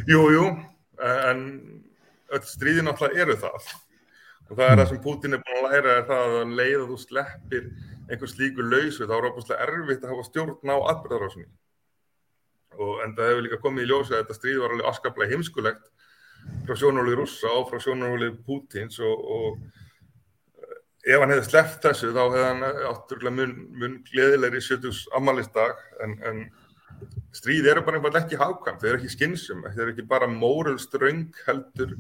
Jú, jú en öll stríðin alltaf eru það. Og það er það sem Putin er búin að læra er það að leið að þú sleppir einhvers líku lausu þá er opastlega erfitt að hafa stjórn á atbyrðarásunni og en það hefur líka komið í ljósa að þetta stríð var alveg afskaplega heimskulegt frá sjónarúli rússa og frá sjónarúli Putins og, og ef hann hefði sleppt þessu þá hefði hann átturlega mun, mun gleðilegri 70 ammaliðsdag en, en stríð eru bara eitthvað ekki hafkvæmt, þeir eru ekki skynsum, þeir eru ekki bara mórulströng heldur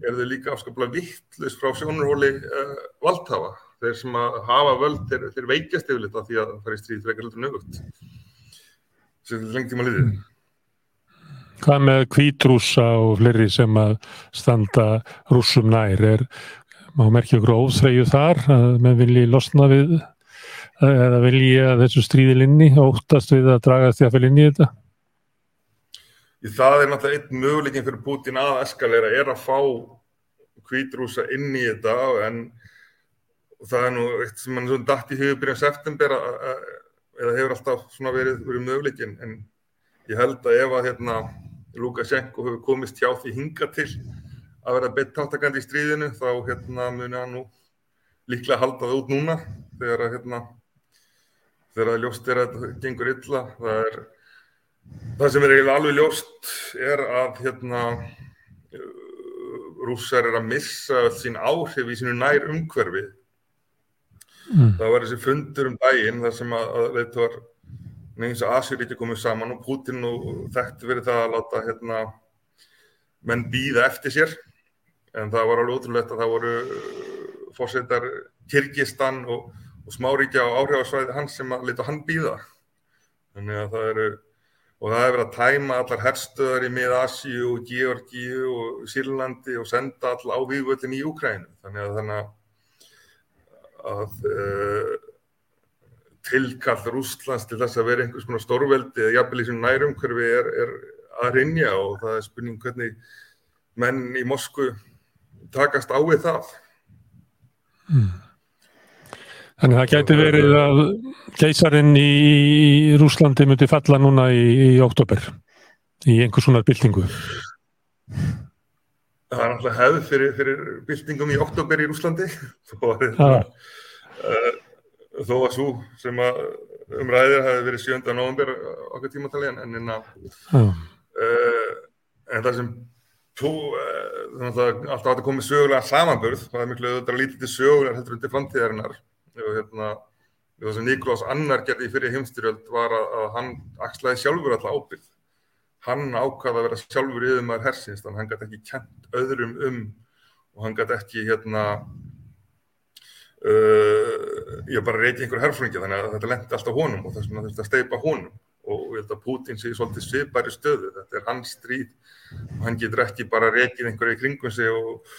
er þau líka afskaplega vittlust frá sjónarhóli uh, valdhafa. Þeir sem að hafa völd, þeir, þeir veikjast yfirleitt af því að það er í stríð frekar heldur nögut. Sér til lengt tíma liðið. Hvað með kvítrúsa og fleiri sem að standa rúsum nær? Er, má merkja okkur óþreyju þar að menn vilji losna við eða vilji að þessu stríði linni óttast við að draga því að fyrir linni þetta? Það er náttúrulega einn möguleikin fyrir Putin að eskalera er að fá kvítrúsa inn í þetta en það er nú eitt sem mann dætt í hugubyrjum september eða hefur alltaf svona verið, verið möguleikin en ég held að ef að hérna Lukashenko hefur komist hjá því hinga til að vera beitt tátakandi í stríðinu þá hérna muni hann nú líklega halda það út núna þegar að hérna þegar að ljóst er að þetta gengur illa það er Það sem er eiginlega alveg ljóst er að hérna, rússar er að missa sín áhrif í sínu nær umhverfi. Mm. Það var þessi fundur um daginn þar sem að, að þetta var neins að Asjuríkja komið saman og Putin og þetta verið það að láta hérna, menn býða eftir sér. En það var alveg ótrúlegt að það voru fórsetar Kyrkistan og, og smáríkja á áhrifasvæði hans sem að leta hann býða. Þannig að það eru og það hefur verið að tæma allar herstöðar í mið-Asíu og Georgíu og Sýrlandi og senda all á vývöldin í Úkrænu. Þannig að, þannig að uh, tilkall Rústlands til þess að vera einhvers konar stórveldi eða jafnvel í svona nærumhverfi er, er að rinja og það er spurning hvernig menn í Moskvu takast á við það. Mm. Þannig að það gæti verið að geysarin í Rúslandi myndi falla núna í, í oktober í einhvers svona byltingu. Það er náttúrulega hefð fyrir, fyrir byltingum í oktober í Rúslandi þó að, uh, þó að svo sem að umræðir hafi verið 7. november okkur tímatali en, en, uh, en það sem Þú, þannig að alltaf átt að koma sögulega samanburð, það er miklu auðvitað að lítið til sögulegar heldur undir framtíðarinnar. Og hérna, það sem Nikolás Annar gerði í fyrir heimstyrjöld var að, að hann axlaði sjálfur alltaf ábyrð. Hann ákvaði að vera sjálfur yfir maður hersins, þannig að hann gæti ekki kent öðrum um og hann gæti ekki hérna, uh, ég bara reyti einhver herfringi þannig að þetta lendi alltaf honum og þess vegna þurfti að steipa honum og ég held að Putin sé svolítið svipari stöðu, þetta er hans stríð og hann getur ekki bara reykið einhverju í kringum sig og,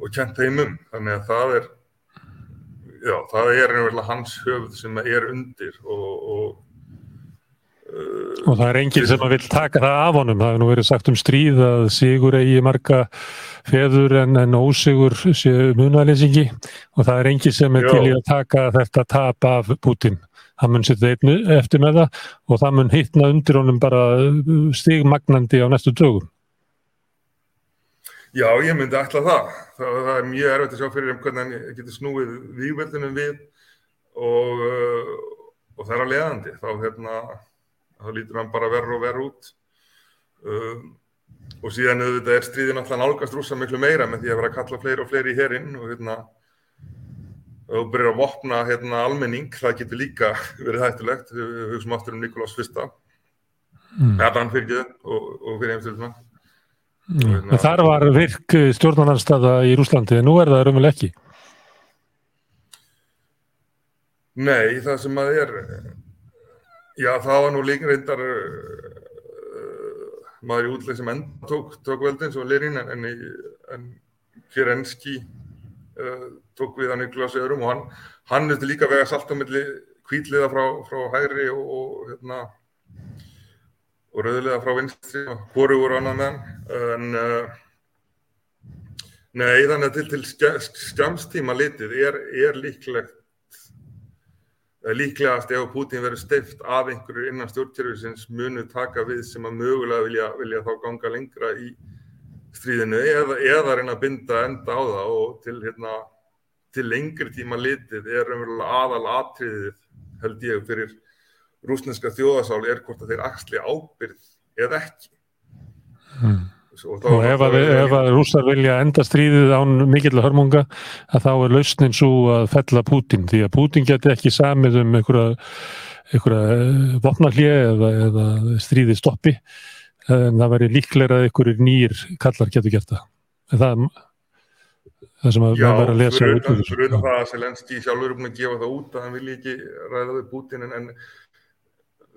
og kent þeim um, þannig að það er já, það er einhverja hans höfð sem er undir og, og Og það er enginn sem að vil taka það af honum. Það hefur nú verið sagt um stríð að sigur eigi marga feður en, en ósigur munalýsingi og það er enginn sem er til í að taka þetta tap af Putin. Það mun setja einn eftir með það og það mun hittna undir honum bara stigmagnandi á næstu dögum. Já, ég myndi ætla það. Það, það er mjög erfitt að sjá fyrir um hvernig hann getur snúið výveldunum við og, uh, og það er að leiðandi. Þá, hérna, þá lítur hann bara verður og verður út. Um, og síðan auðvitað er stríðin alltaf nálgast rúsa miklu meira með því að vera að kalla fleiri og fleiri í herinn og hérna og byrja að vopna hérna, almenning, það getur líka verið hættulegt. Við, hugsaum aftur um Nikolás fyrsta, Mm. eða hann fyrir ekki og, og fyrir heimstölduna. Mm. En þar var virk stjórnarnarstaða í Rúslandi en nú er það raunvel ekki. Nei, það sem að er, já það var nú líka reyndar uh, maður í útleik sem enda tók, tók veldin svo Lirin en, en, en Fjerenski uh, tók við ykkur á sigurum og hann, hann vilti líka vega salt á milli hvítliða frá, frá hægri og, og hérna og rauðliða frá vinstri og hvoru voru annað með hann. En uh, nei þannig að til, til skja, skjamstíma litið er, er líklegt eh, líklegast ef Putin verður steift af einhverju innan stjórnkerfisins munu taka við sem að mögulega vilja, vilja þá ganga lengra í stríðinu eða, eða reyna að binda enda á það og til, hérna, til lengri tíma litið er umverulega aðal atriðið held ég fyrir rúsneska þjóðasál er hvort að þeir axli ábyrð eða ekki. Mm. Og, Og ef að, ef að rússar vilja enda stríðið án mikill hörmunga að þá er lausnin svo að fella Putin því að Putin geti ekki samið um einhverja, einhverja vopnallið eða, eða stríðið stoppi en það væri líklega að einhverjir nýjir kallar getur gert það. En það það sem að Já, verður að lesa fyrir út úr þessu. fyrir utan það að Selenski sjálfur er búin að gefa það út að hann vilji ekki ræða við Putin en, en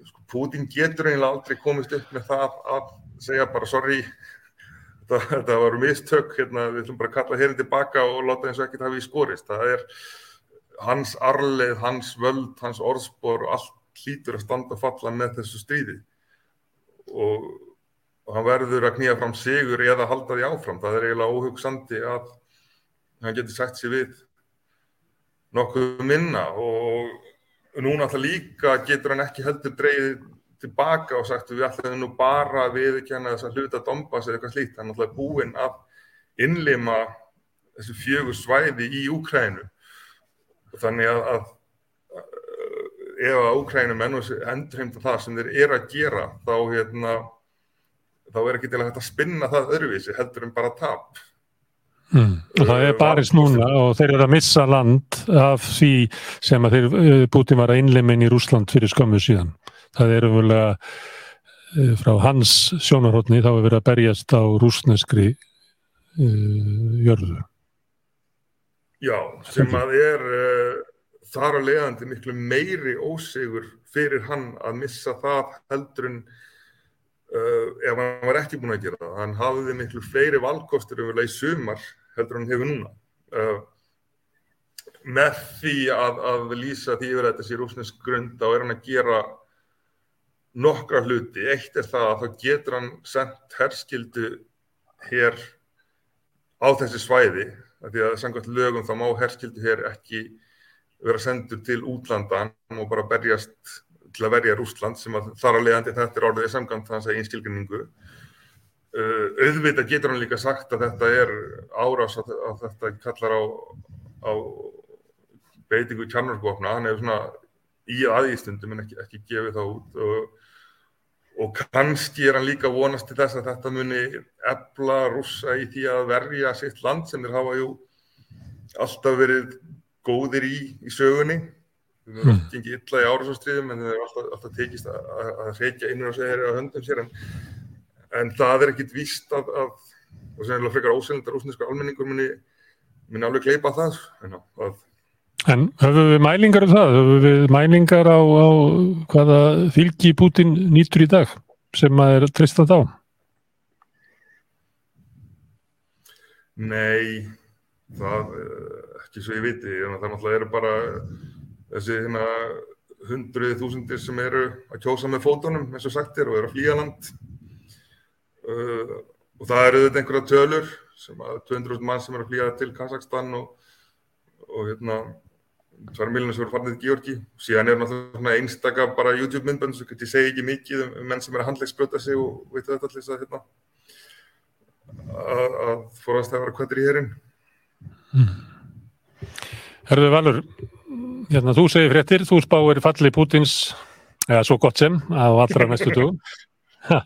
sko, Putin getur eiginlega aldrei komist upp með það að segja bara sorry þetta, þetta var mistök, hérna, við ætlum bara að kalla hérinn tilbaka og láta eins og ekkert hafi í skorist. Það er hans arleið, hans völd, hans orðspor og allt hlýtur að standa falla með þessu stríði og, og hann verður að knýja fram sigur eða halda því áfram. Það er eiginlega óhugsandi að hann getur sagt sér við nokkuð minna og núna alltaf líka getur hann ekki heldur dreigið tilbaka og sagt við ætlum nú bara að viðurkenna þess að hluta Donbass eða eitthvað slíkt. Hann er alltaf búinn að innlima þessu fjögur svæði í Úkrænu. Þannig að, að, að ef að Úkrænum endurheimta það sem þeir eru að gera þá, hérna, þá er ekki til að þetta spinna það öðruvísi heldur en bara tap. Mm. Það er barist núna og þeir eru að missa land af því sem að þeir eh, Putin var að innleimin í Rúsland fyrir skömmu síðan. Það er umvöldlega frá hans sjónarhóttni þá er verið að berjast á rúsneskri uh, jörðu. Já, sem að er uh, þar að leiðandi miklu meiri ósigur fyrir hann að missa það heldur en uh, ef hann var ekki búin að gera það. Hann hafði miklu fleiri valkostur umverulega í sumar heldur hann hefur núna. Uh, með því að, að lýsa því yfir þetta sé rúsnesk grund þá er hann að gera nokkra hluti. Eitt er það að þá getur hann sendt herskildu hér á þessi svæði því að samkvæmt lögum þá má herskildu hér ekki vera sendur til útlanda og bara berjast til að verja Rúsland sem að þar að leiðandi þetta er orðið samkvæmt þannig að einskilgrinningu. Uh, auðvitað getur hann líka sagt að þetta er árás að, að þetta kallar á, á beitingu kjarnarkvopna, hann hefur svona í aðýstundum en ekki, ekki gefið það út og, og kannski er hann líka vonast til þess að þetta muni ebla rússa í því að verja sitt land sem þeir hafa jú alltaf verið góðir í, í sögunni við erum mm. ekki illa í árásastríðum en þeir eru alltaf, alltaf tekist að, að, að reykja innur á segja á höndum sér en, en það er ekkit víst að, að og sem er frekar ósynlindar rúsnesku almenningur muni, muni alveg kleipa það en, að En höfum við mælingar um það? Höfum við mælingar á, á hvaða fylgi Putin nýtur í dag sem að er tristað á? Nei, það ekki svo ég viti, það náttúrulega eru bara þessi hérna hundruði þúsundir sem eru að kjósa með fótunum eins og sagt er og eru að flýja land. Uh, og það eru þetta einhverja tölur sem að 200.000 mann sem eru að flýja til Kazakstan og, og hérna 2 miljonir sem eru farnið til Georgi síðan er náttúrulega einstaka bara YouTube myndbönd sem ég segi ekki mikið um, um menn sem eru að handlegsbröta sig og veit þetta allir að hérna að, að forast að vera kvættir í herin Herðu Valur, hérna þú segir fréttir, þú spáir falli Pútins, eða svo gott sem, á allra næstu dugum. Ha,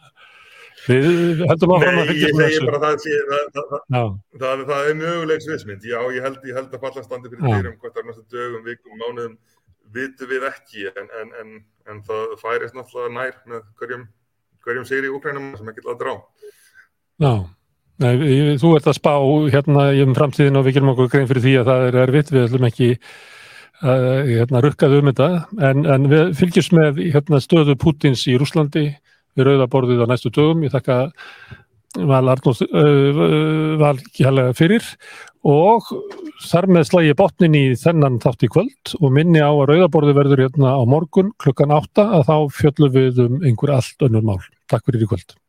Við heldum áfram að Nei, fylgjast ég með segi þessu. bara það, það, það, það, það er mögulegs vissmynd. Já, ég held, ég held að falla standi fyrir Já. dyrum hvort er næstu dögum, vikum, mánuðum, vitum við ekki, en, en, en, en það færist náttúrulega nær með hverjum, hverjum sigri í Úkrænum sem ekki laður á. já. Nei, þú ert að spá hérna í um framtíðin og við gerum okkur grein fyrir því að það er erfitt, við ætlum ekki að hérna, rukkað um þetta, en, en við fylgjumst með hérna, stöðu Pútins í Rúslandi við rauðaborðið á næstu dögum. Ég þakka Val Arnóð uh, Val kjærlega fyrir og þar með slægi botnin í þennan þátt í kvöld og minni á að rauðaborði verður hérna á morgun klukkan átta að þá fjöllum við um einhver allt önnur mál. Takk fyrir í kvöld.